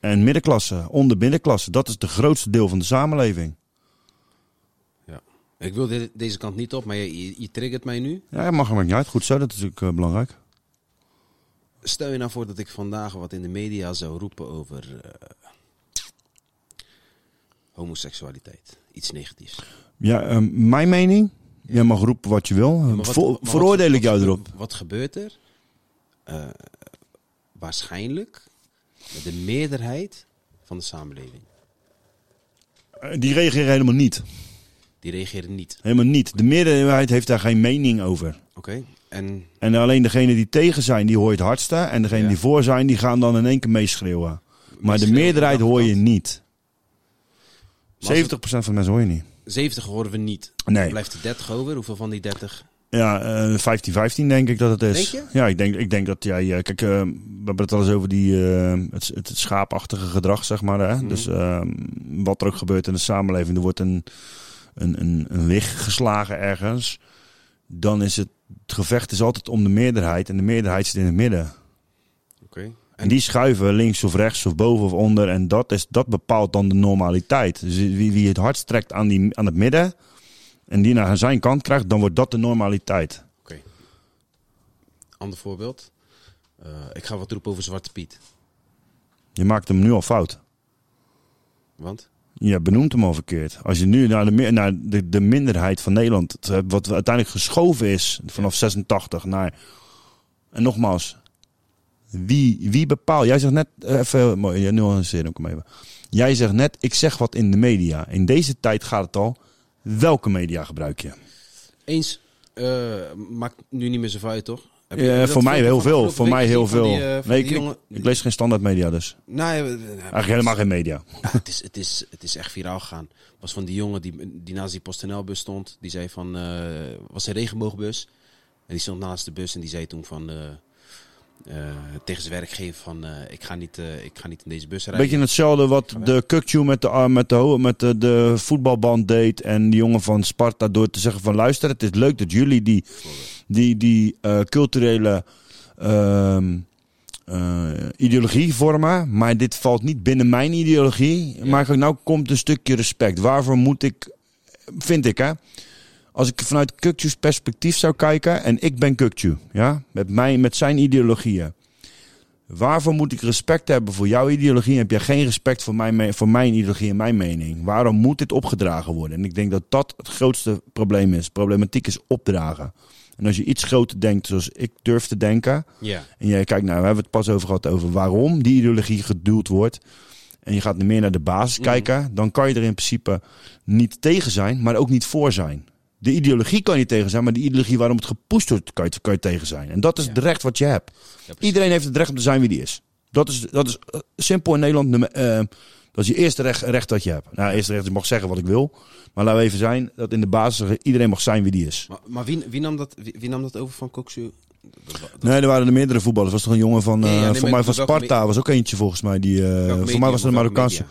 En middenklasse, onder middenklasse. Dat is de grootste deel van de samenleving. Ja. Ik wil de- deze kant niet op, maar je, je, je triggert mij nu. Ja, mag er maar niet uit. Goed zo, dat is natuurlijk eh, belangrijk. stel je nou voor dat ik vandaag wat in de media zou roepen over eh, homoseksualiteit. Iets negatiefs. Ja, ehm, mijn mening. Jij mag roepen wat je wil. Maar wat- Vo- maar wat- veroordeel ik jou erop. Wat gebeurt er? Eh, waarschijnlijk met de meerderheid van de samenleving. Die reageren helemaal niet. Die reageren niet. Helemaal niet. De meerderheid heeft daar geen mening over. Oké? En En alleen degenen die tegen zijn, die hoor je het hardste. En degenen Ja. die voor zijn, die gaan dan in één keer meeschreeuwen. Maar de meerderheid hoor je niet. Maar als 70% van de mensen hoor je niet. 70 horen we niet. Nee. Dan blijft er 30 over. Hoeveel van die 30? Ja, eh 15-15 denk ik dat het is. Denk Ja, ik denk, ik denk dat jij... eh, kijk, eh, we hebben het al eens over die, eh, het, schaapachtige gedrag, zeg maar. Hè? Mhm. Dus eh, wat er ook gebeurt in de samenleving. Er wordt een, een, een, een wig geslagen ergens. Dan is het, het gevecht is altijd om de meerderheid. En de meerderheid zit in het midden. Oké. En die schuiven links of rechts of boven of onder. En dat, is, dat bepaalt dan de normaliteit. Dus wie, wie het hardst trekt aan, die, aan het midden. En die naar zijn kant krijgt, dan wordt dat de normaliteit. Oké. Ander voorbeeld. Eh, ik ga wat roepen over Zwarte Piet. Je maakt hem nu al fout. Want? Je benoemt hem al verkeerd. Als je nu naar de, naar de, de minderheid van Nederland, het, wat uiteindelijk geschoven is vanaf 86 naar. En nogmaals, wie, wie bepaalt? Jij zegt net, eh, even, mooi, ja, nuanceer ik hem even. Jij zegt net, ik zeg wat in de media. In deze tijd gaat het al. Welke media gebruik je? Eens. eh, maakt nu niet meer zoveel uit, toch? Dat voor mij heel veel. Voor mij heel veel. die, eh, nee, ik, jongen? ik lees geen standaard media dus. Nee, eh, Eigenlijk helemaal geen media. Ja, *laughs* het, is, het, is, het is echt viraal gegaan. was van die jongen die, die naast die PostNL-bus stond. Die zei van, eh was een regenboogbus. En die stond naast de bus en die zei toen van, eh, tegen zijn werkgever van, eh, ik, ga niet, eh, ik ga niet in deze bus rijden. Beetje hetzelfde wat de Kukju met de, arm- met de, met de, de voetbalband deed. En die jongen van Sparta door te zeggen van luister, het is leuk dat jullie die, die, die culturele ehm, eh, ideologie vormen. Maar dit valt niet binnen mijn ideologie. Maar nou komt een stukje respect. Waarvoor moet ik, vind ik hè. Als ik vanuit Kukju's perspectief zou kijken, en ik ben Kukju, ja, met, mijn, met zijn ideologieën. Waarvoor moet ik respect hebben voor jouw ideologie? Heb jij geen respect voor mijn, voor mijn ideologie en mijn mening? Waarom moet dit opgedragen worden? En ik denk dat dat het grootste probleem is. Problematiek is opdragen. En als je iets groter denkt zoals ik durf te denken. Ja, En je kijkt, nou, we hebben het pas over gehad over waarom die ideologie geduwd wordt. En je gaat meer naar de basis kijken. Dan kan je er in principe niet tegen zijn, maar ook niet voor zijn. De ideologie kan je tegen zijn, maar de ideologie waarom het gepusht wordt, kan je, kan je tegen zijn. En dat is het recht wat je hebt. Iedereen heeft het recht om te zijn wie die is. Dat is, dat is eh, simpel in Nederland. nummer- eh, dat is je eerste recht, recht dat je hebt. Nou, eerste recht, ik mag zeggen wat ik wil. Maar laten we even zijn dat in de basis iedereen mag zijn wie die is. maar, maar wie, wie, nam dat, wie, wie nam dat over van Koksu? Nee, er waren er meerdere voetballers. Er was toch een jongen van, ja, eh, nee, voor mij van Sparta. was ook eentje volgens mij. Die, voor mij was het een Marokkaanse.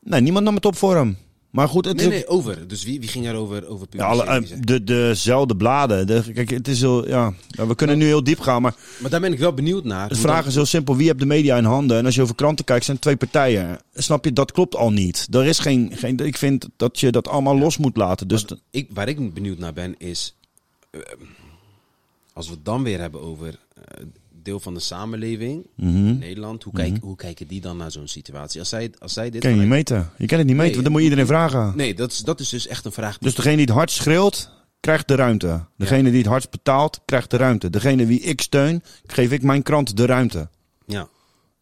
Nee, niemand nam het op voor hem. Maar goed, het Nee, is nee, over. Dus wie, wie ging erover over Ja, alle, de, dezelfde bladen. De, kijk, het is heel, ja, we kunnen nu heel diep gaan, maar Maar daar ben ik wel benieuwd naar. de vraag dan- is heel simpel. Wie hebt de media in handen? En als je over kranten kijkt, zijn twee partijen. Snap je, dat klopt al niet. Er is geen, geen ik vind dat je dat allemaal los moet laten. Dus ik, waar ik benieuwd naar ben is. eh, als we het dan weer hebben over deel van de samenleving in Nederland. Hoe, kijk, hoe kijken die dan naar zo'n situatie? Als zij, als zij dit. kan je niet meten. Je kan het niet meten, want dan moet je iedereen vragen. Nee, dat is, dat is dus echt een vraag. Dus degene die het hardst schreeuwt, krijgt de ruimte. Degene die het hardst betaalt, krijgt de ruimte. Degene wie ik steun, geef ik mijn krant de ruimte. Ja.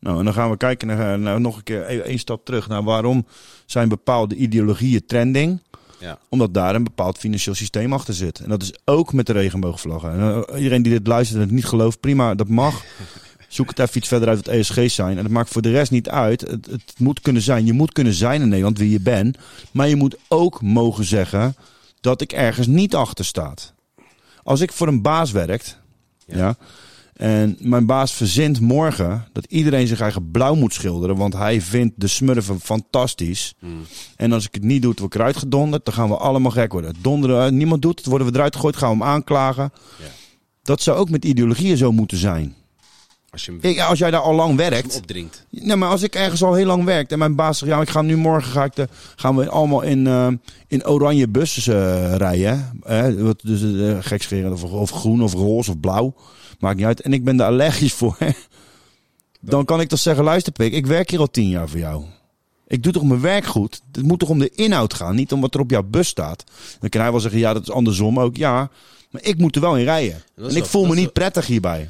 Nou, en dan gaan we kijken naar, naar nog een keer één één stap terug naar waarom zijn bepaalde ideologieën trending. Ja. Omdat daar een bepaald financieel systeem achter zit. En dat is ook met de regenboogvlaggen. En eh, iedereen die dit luistert en het niet gelooft, prima, dat mag. *laughs* Zoek het even iets verder uit wat ESG zijn. En dat maakt voor de rest niet uit. Het, het moet kunnen zijn. Je moet kunnen zijn in Nederland wie je bent. Maar je moet ook mogen zeggen dat ik ergens niet achter staat. Als ik voor een baas werkt, ja. En mijn baas verzint morgen dat iedereen zich eigen blauw moet schilderen, want hij vindt de smurfen fantastisch. En als ik het niet doe, word ik eruit gedonderd, dan gaan we allemaal gek worden. Donderen, eh, niemand doet het, worden we eruit gegooid, gaan we hem aanklagen. Ja. Dat zou ook met ideologieën zo moeten zijn. Als je hem, als jij daar al lang werkt. opdringt. Nee, maar als ik ergens al heel lang werk en mijn baas zegt, ja, ik ga nu morgen ga ik de, gaan we allemaal in, eh, in oranje bussen eh, rijden. hè. Eh, dus uh, gekscherend of, of groen of roze of blauw. Maakt niet uit. En ik ben daar allergisch voor. hè. Dan kan ik toch zeggen, luister Pik, ik werk hier al tien jaar voor jou. Ik doe toch mijn werk goed. Het moet toch om de inhoud gaan, niet om wat er op jouw bus staat. Dan kan hij wel zeggen, ja, dat is andersom ook. Ja, maar ik moet er wel in rijden. En ik voel me niet prettig hierbij.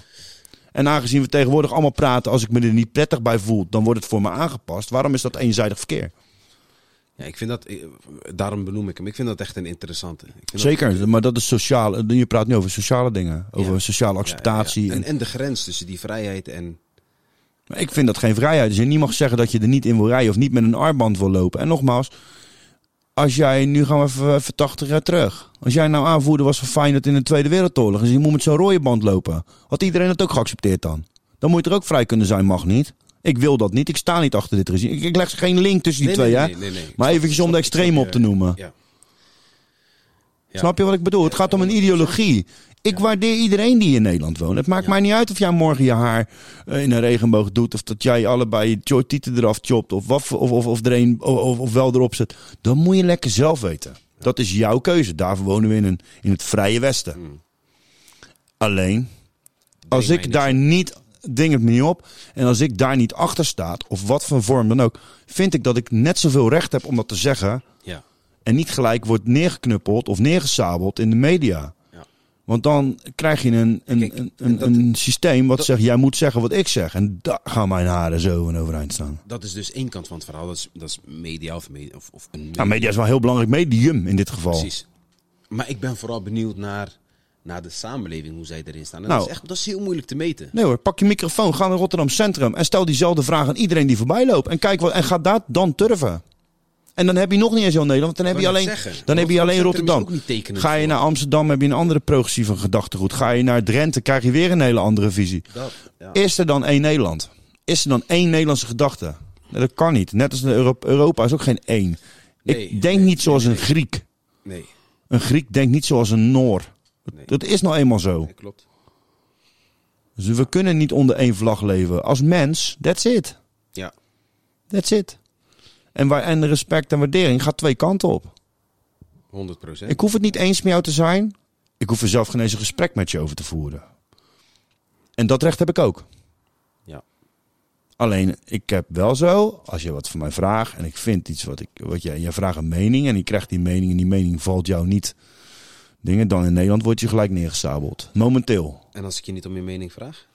En aangezien we tegenwoordig allemaal praten, als ik me er niet prettig bij voel, dan wordt het voor me aangepast. Waarom is dat eenzijdig verkeer? Ja, ik vind dat, eh, daarom benoem ik hem. Ik vind dat echt een interessante. Dat- Zeker, maar dat is sociaal. Je praat nu over sociale dingen, over Ja. sociale acceptatie. ja. En, En, en de grens tussen die vrijheid en... maar ik vind dat geen vrijheid. Dus je niet mag zeggen dat je er niet in wil rijden of niet met een armband wil lopen. En nogmaals, als jij, nu gaan we even, even 80 jaar terug. Als jij nou aanvoerder was van Feyenoord in de Tweede Wereldoorlog. En je moet met zo'n rode band lopen. Had iedereen dat ook geaccepteerd dan? Dan moet je er ook vrij kunnen zijn, mag niet. Ik wil dat niet. Ik sta niet achter dit regime. Ik, ik leg geen link tussen die Nee, twee, nee, hè? nee, Maar eventjes ik om de extreme op te noemen. Ja. Ja. Snap je wat ik bedoel? Het gaat om een ideologie. Ik waardeer iedereen die in Nederland woont. Het maakt mij niet uit of jij morgen je haar eh, in een regenboog doet. Of dat jij allebei je tieten eraf chopt. Of, wat, of, of, of, er een, of, of, wel erop zet. Dan moet je lekker zelf weten. Dat is jouw keuze. Daarvoor wonen we in, een, in het vrije Westen. Alleen, als ik daar niet... Ding het me niet op. En als ik daar niet achter sta, of wat voor vorm dan ook... vind ik dat ik net zoveel recht heb om dat te zeggen... Ja. En niet gelijk wordt neergeknuppeld of neergesabeld in de media. Ja. Want dan krijg je een, een, Kijk, een, en een, dat- een systeem wat dat- zegt: jij moet zeggen wat ik zeg. En daar gaan mijn haren zo en overeind staan. Dat is dus één kant van het verhaal. Dat is, dat is media of, media, of, of een Nou, media is wel een heel belangrijk medium in dit geval. Precies. Maar ik ben vooral benieuwd naar, naar de samenleving, hoe zij erin staan. En Nou. dat, is echt, dat is heel moeilijk te meten. Nee hoor, pak je microfoon, ga naar Rotterdam Centrum en stel diezelfde vraag aan iedereen die voorbij loopt. En kijk wat, en ga daar dan turven. En dan heb je nog niet eens heel Nederland, dan heb je alleen, zeggen, dan heb je alleen Rotterdam Ga je naar Amsterdam, heb je een andere progressieve gedachtegoed. Ga je naar Drenthe, krijg je weer een hele andere visie. Dat, ja. Is er dan één Nederland? Is er dan één Nederlandse gedachte? Dat kan niet. Net als de Euro- Europa is ook geen één. Nee, ik denk nee, niet zoals nee, een Griek. Nee, Een Griek denkt niet zoals een Noor. Nee. Dat is nou eenmaal zo. Nee, klopt. Dus we kunnen niet onder één vlag leven. Als mens, that's it. Ja, That's it. En, waar, en respect en waardering gaat twee kanten op. 100 procent. Ik hoef het niet eens met jou te zijn. Ik hoef er zelf geen eens een gesprek met je over te voeren. En dat recht heb ik ook. Ja. Alleen, ik heb wel zo, als je wat van mij vraagt en ik vind iets wat ik, wat jij, jij vraagt een mening en je krijgt die mening en die mening valt jou niet dingen, dan in Nederland word je gelijk neergesabeld. Momenteel. En als ik je niet om je mening vraag?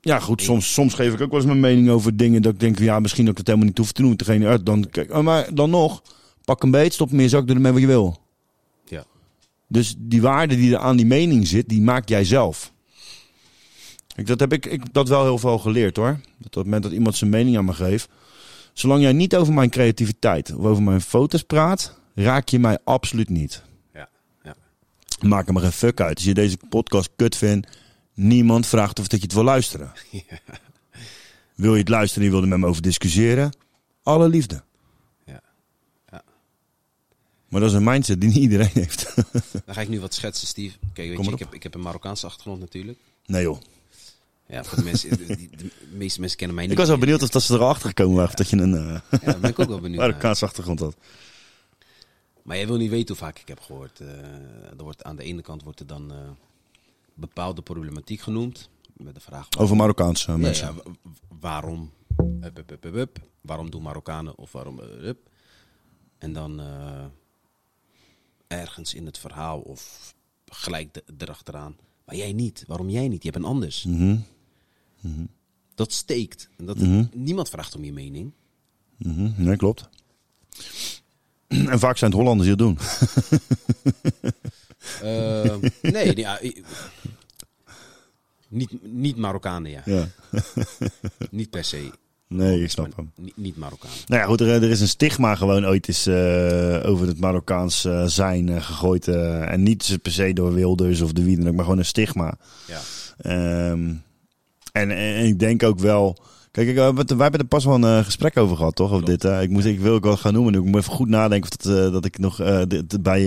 Ja, goed, soms, soms geef ik ook wel eens mijn mening over dingen dat ik denk, ja, misschien dat ik het helemaal niet hoef te doen. Degene uit, dan, kijk, oh, maar dan nog, pak een beet, stop hem in je zak, doe ermee wat je wil. Ja. Dus die waarde die er aan die mening zit, die maak jij zelf. Ik, dat heb ik, ik dat wel heel veel geleerd hoor. Dat op het moment dat iemand zijn mening aan me geeft. Zolang jij niet over mijn creativiteit of over mijn foto's praat, raak je mij absoluut niet. Maak er maar geen fuck uit. Als je deze podcast kut vindt, niemand vraagt of dat je het wil luisteren. *laughs* Wil je het luisteren en je wil er met me over discussiëren? Alle liefde. Ja. Ja. Maar dat is een mindset die niet iedereen heeft. *laughs* Dan ga ik nu wat schetsen, Steve. Kijk, weet je, ik heb, ik heb een Marokkaanse achtergrond natuurlijk. nee joh. Ja, voor de mensen, de, meeste mensen kennen mij niet. Ik was wel benieuwd of dat ze erachter gekomen waren. Of dat je een eh Ja, ben ik ook wel benieuwd. *laughs* Marokkaanse achtergrond had. Maar jij wil niet weten hoe vaak ik heb gehoord. eh, er wordt, aan de ene kant wordt er dan eh, bepaalde problematiek genoemd. Met de vraag... Over Marokkaanse Ja, mensen. ja, wa- wa- waarom? Waarom doen Marokkanen of waarom? En dan eh, ergens in het verhaal of gelijk de- erachteraan. Maar jij niet. Waarom jij niet? Je hebt een anders. Mhm. Dat steekt. En dat, Niemand vraagt om je mening. Mhm, Nee, klopt. *clears throat* En vaak zijn het Hollanders die het doen. Eh, nee, ja, niet, niet Marokkanen, ja. Ja. *laughs* Niet per se. Nee, ik snap hem. Niet, niet Marokkanen. Nou ja, goed, er, er is een stigma gewoon ooit eens eh, over het Marokkaans eh, zijn eh, gegooid. en niet per se door Wilders of de wie dan ook, maar gewoon een stigma. Ja. Ehm, en, en ik denk ook wel. Kijk, ik, eh, wij hebben er pas wel een eh, gesprek over gehad, toch? Over dit. eh, ik, moest, ik wil ook wel gaan noemen. Ik moet even goed nadenken of dat, dat ik nog dit- bij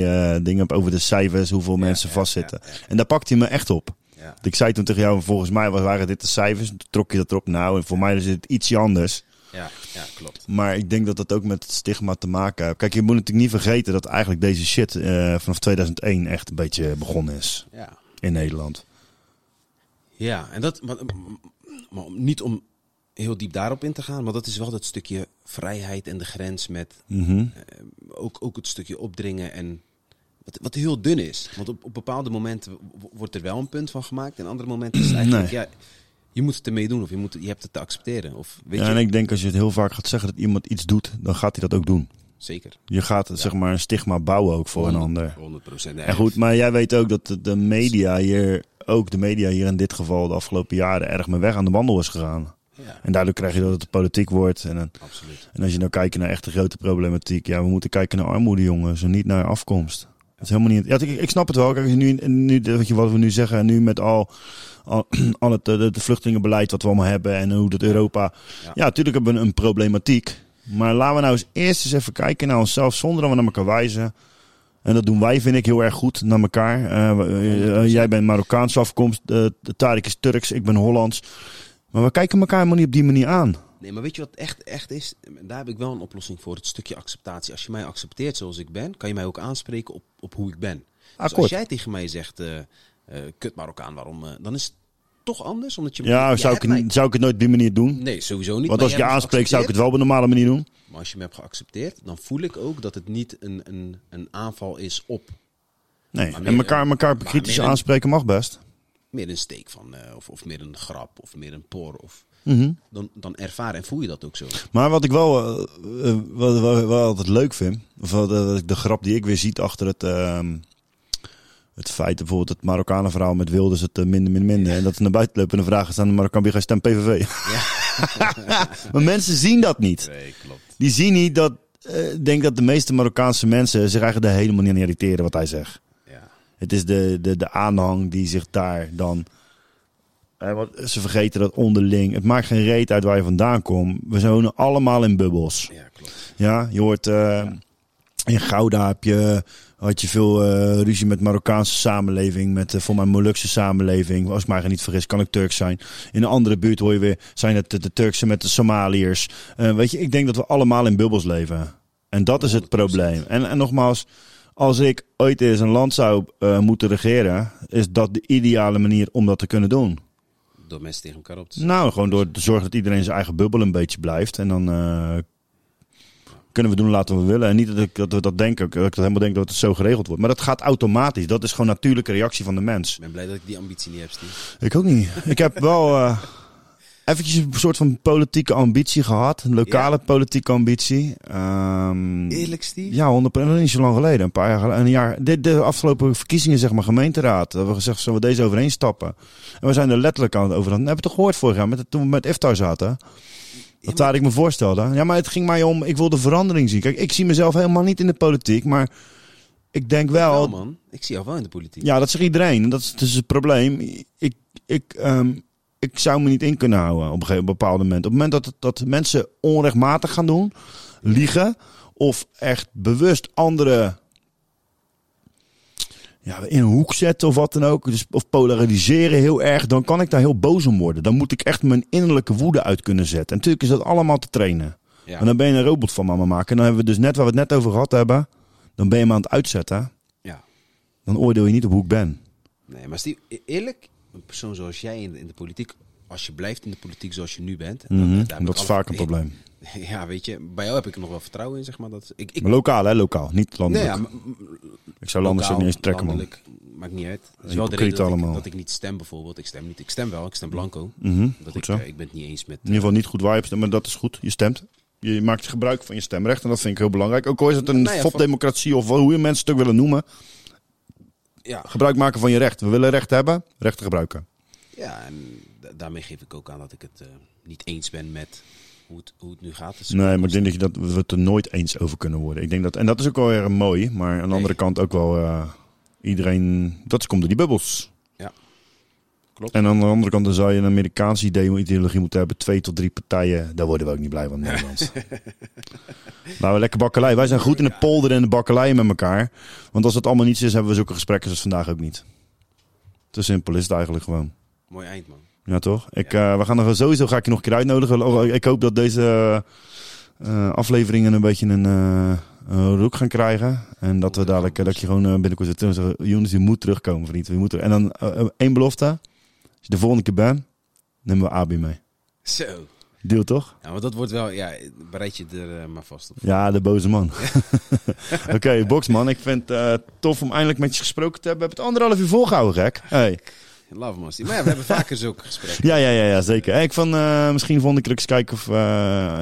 dingen heb over de cijfers, hoeveel mensen ja, vastzitten. ja. En daar pakt hij me echt op. Ja. Ik zei toen tegen jou, volgens mij waren dit de cijfers. Toen trok je dat erop. Nou, en voor mij is het ietsje anders. Ja, ja, klopt. Maar ik denk dat dat ook met het stigma te maken heeft. Kijk, je moet natuurlijk niet vergeten dat eigenlijk deze shit vanaf 2001 echt een beetje begonnen is Ja. in Nederland. Ja, en dat, maar, niet om heel diep daarop in te gaan, maar dat is wel dat stukje vrijheid en de grens met Mhm. ook, ook het stukje opdringen en wat, wat heel dun is. Want op, op bepaalde momenten wordt er wel een punt van gemaakt en andere momenten is het *clears throat* eigenlijk, Nee. ja, je moet het ermee doen of je, moet, je hebt het te accepteren. Of weet Ja, je, en ik denk als je het heel vaak gaat zeggen dat iemand iets doet, dan gaat hij dat ook doen. zeker. Je gaat zeg maar een stigma bouwen ook voor een ander. 100 procent. En goed, maar jij weet ook dat de, de media hier, ook de media hier in dit geval de afgelopen jaren erg mee weg aan de wandel is gegaan. Ja, En daardoor krijg je dat het de politiek wordt. En, en absoluut. en als je nou kijkt naar echt de grote problematiek, ja, we moeten kijken naar armoede, jongens, en niet naar afkomst. Dat is helemaal niet. Ja, ik, ik snap het wel. Kijk, nu, nu je wat we nu zeggen, en nu met al, al, *clears throat* al het de, de vluchtelingenbeleid wat we allemaal hebben en hoe dat Europa. Ja. Ja, natuurlijk hebben we een, een problematiek. Maar laten we nou eens eerst eens even kijken naar onszelf zonder dat we naar elkaar wijzen. En dat doen wij, vind ik, heel erg goed naar elkaar. Eh, eh, eh, jij bent Marokkaanse afkomst, uh, Tarek is Turks, ik ben Hollands. Maar we kijken elkaar helemaal niet op die manier aan. Nee, maar weet je wat echt, echt is? Daar heb ik wel een oplossing voor. Het stukje acceptatie. Als je mij accepteert zoals ik ben, kan je mij ook aanspreken op, op hoe ik ben. Dus als jij tegen mij zegt, eh, eh, kut Marokkaan, waarom? eh, dan is het toch anders, omdat je... Ja, zou ik, mij- zou ik het nooit op die manier doen? Nee, sowieso niet. Want als je aanspreekt, zou ik het wel op een normale manier doen. Maar als je me hebt geaccepteerd, dan voel ik ook dat het niet een, een, een aanval is op Nee, en elkaar, elkaar kritisch aanspreken mag best. Meer een steek van, eh, of, of meer een grap, of meer een por. Of, Mhm. dan, dan ervaar en voel je dat ook zo. Maar wat ik wel, eh, eh, wat, wat, wat altijd leuk vind, of wat, eh, de grap die ik weer ziet achter het, ehm, het feit bijvoorbeeld het Marokkanen verhaal met Wilders het minder, minder, minder. En dat ze naar buiten lopen en de vragen staan de Marokkaan, wie ga je stem PVV? *laughs* maar mensen zien dat niet. Nee, klopt. Die zien niet dat, ik denk dat de meeste Marokkaanse mensen zich eigenlijk er helemaal niet aan irriteren wat hij zegt. Het is de, de, de aanhang die zich daar dan. Eh, want ze vergeten dat onderling. Het maakt geen reet uit waar je vandaan komt. We wonen allemaal in bubbels. ja, klopt. Ja, je hoort. eh, In Gouda heb je, had je veel eh, ruzie met Marokkaanse samenleving. Met eh, voor mijn Molukse samenleving. Als ik mij niet vergis, kan ik Turks zijn. In een andere buurt hoor je weer. Zijn het de, de Turkse met de Somaliërs. Eh, weet je, ik denk dat we allemaal in bubbels leven. En dat is het 100%. probleem. En, en nogmaals, als ik ooit eens een land zou eh, moeten regeren, is dat de ideale manier om dat te kunnen doen. Door mensen tegen elkaar op te Nou, gewoon door te zorgen dat iedereen zijn eigen bubbel een beetje blijft. En dan eh, kunnen we doen laten we willen. En niet dat, ik, dat we dat denken, dat ik dat helemaal denk dat het zo geregeld wordt. Maar dat gaat automatisch. Dat is gewoon een natuurlijke reactie van de mens. Ik ben blij dat ik die ambitie niet heb, Steve. Ik ook niet. Ik heb wel eh eventjes een soort van politieke ambitie gehad. Een lokale politieke ambitie. Ehm, Eerlijk, Steve? ja, 100 niet zo lang geleden. Een paar jaar geleden. Een jaar. De, de afgelopen verkiezingen, zeg maar, gemeenteraad. Hebben we gezegd, zullen we deze overheen stappen? En we zijn er letterlijk aan het over. Hebben we toch gehoord vorig jaar, met, toen we met Iftar zaten? Dat daar ik me voorstelde. Ja, maar het ging mij om, ik wil de verandering zien. Kijk, ik zie mezelf helemaal niet in de politiek, maar ik denk wel... Wel, man. Ik zie jou wel in de politiek. Ja, dat zegt iedereen. En dat is dus het probleem. Ik, ik, ehm, ik zou me niet in kunnen houden op een bepaald moment. Op het moment dat, dat mensen onrechtmatig gaan doen, liegen of echt bewust anderen ja, in een hoek zetten of wat dan ook, dus, of polariseren heel erg, dan kan ik daar heel boos om worden. Dan moet ik echt mijn innerlijke woede uit kunnen zetten. En natuurlijk is dat allemaal te trainen. Ja. En dan ben je een robot van mama maken. En dan hebben we dus net waar we het net over gehad hebben, dan ben je me aan het uitzetten. ja. Dan oordeel je niet op hoe ik ben. Nee, maar Steve, e- eerlijk, een persoon zoals jij in, in de politiek, als je blijft in de politiek zoals je nu bent, dan- Mhm, dat is vaak een probleem. *laughs* Ja, weet je, bij jou heb ik er nog wel vertrouwen in, zeg maar. Dat, ik, ik, Maar lokaal, hè? Lokaal, niet nee, landelijk. ja, m- m- ik zou landers ook niet eens trekken, man. landelijk, maakt niet uit. Dat is wel de reden dat ik, allemaal. dat ik niet stem, bijvoorbeeld. Ik stem niet. Ik stem wel, ik stem blanco. Mhm, Dat goed ik, zo. eh, ik ben het niet eens met... In ieder geval niet goed waar je stemt, maar dat is goed. Je stemt. Je maakt gebruik van je stemrecht en dat vind ik heel belangrijk. Ook al is het een Nou ja, van- fopdemocratie of hoe je mensen het ook willen noemen. Ja, Gebruik maken van je recht. We willen recht hebben, rechten gebruiken. ja, en da- daarmee geef ik ook aan dat ik het eh, niet eens ben met hoe het, hoe het nu gaat. Dus Nee, maar ik denk dat, je dat we het er nooit eens over kunnen worden. Ik denk dat, en dat is ook wel weer mooi, maar aan de andere kant ook wel eh, iedereen. Dat komt door die bubbels. Klopt. En aan de andere kant dan zou je een Amerikaanse idee, ideologie moeten hebben. Twee tot drie partijen. Daar worden we ook niet blij van Nederland. Laten we lekker bakkelei. Wij zijn goed in de polder en de bakkelei met elkaar. Want als dat allemaal niets is, hebben we zulke gesprekken zoals vandaag ook niet. Te simpel is het eigenlijk gewoon. Mooi eind, man. Ja, toch? Ik, eh, we gaan er sowieso ga ik je nog een keer uitnodigen. Oh, Ik hoop dat deze eh, afleveringen een beetje een, eh een roek gaan krijgen. En dat we dadelijk, eh, dat je gewoon eh, binnenkort Jonas, je moet terugkomen, vriend. Je moet er- En dan eh, eh, één belofte. Als je de volgende keer bent, nemen we Abi mee. Zo. Deal toch? Ja, want dat wordt wel... Ja, bereid je er eh, maar vast op. Ja, de boze man. *laughs* Oké, Boxman. Ik vind het eh, tof om eindelijk met je gesproken te hebben. We hebben het anderhalf uur volgehouden, gek. Hey. Love Masty. Maar ja, we hebben vaker *laughs* zulke gesprekken. Ja, ja, ja, ja, zeker. Hey, ik van eh, misschien volgende keer eens kijken of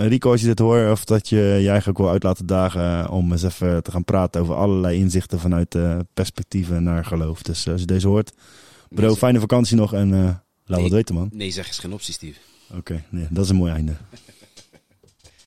Rico, als je dit hoort, of dat je je eigenlijk wel uit laten dagen om eens even te gaan praten over allerlei inzichten vanuit perspectieven naar geloof. Dus als je deze hoort, bro, fijne vakantie nog en eh laat Nee. wat weten, man. Nee, zeg eens geen optie, Steve. Oké, nee, dat is een mooi einde.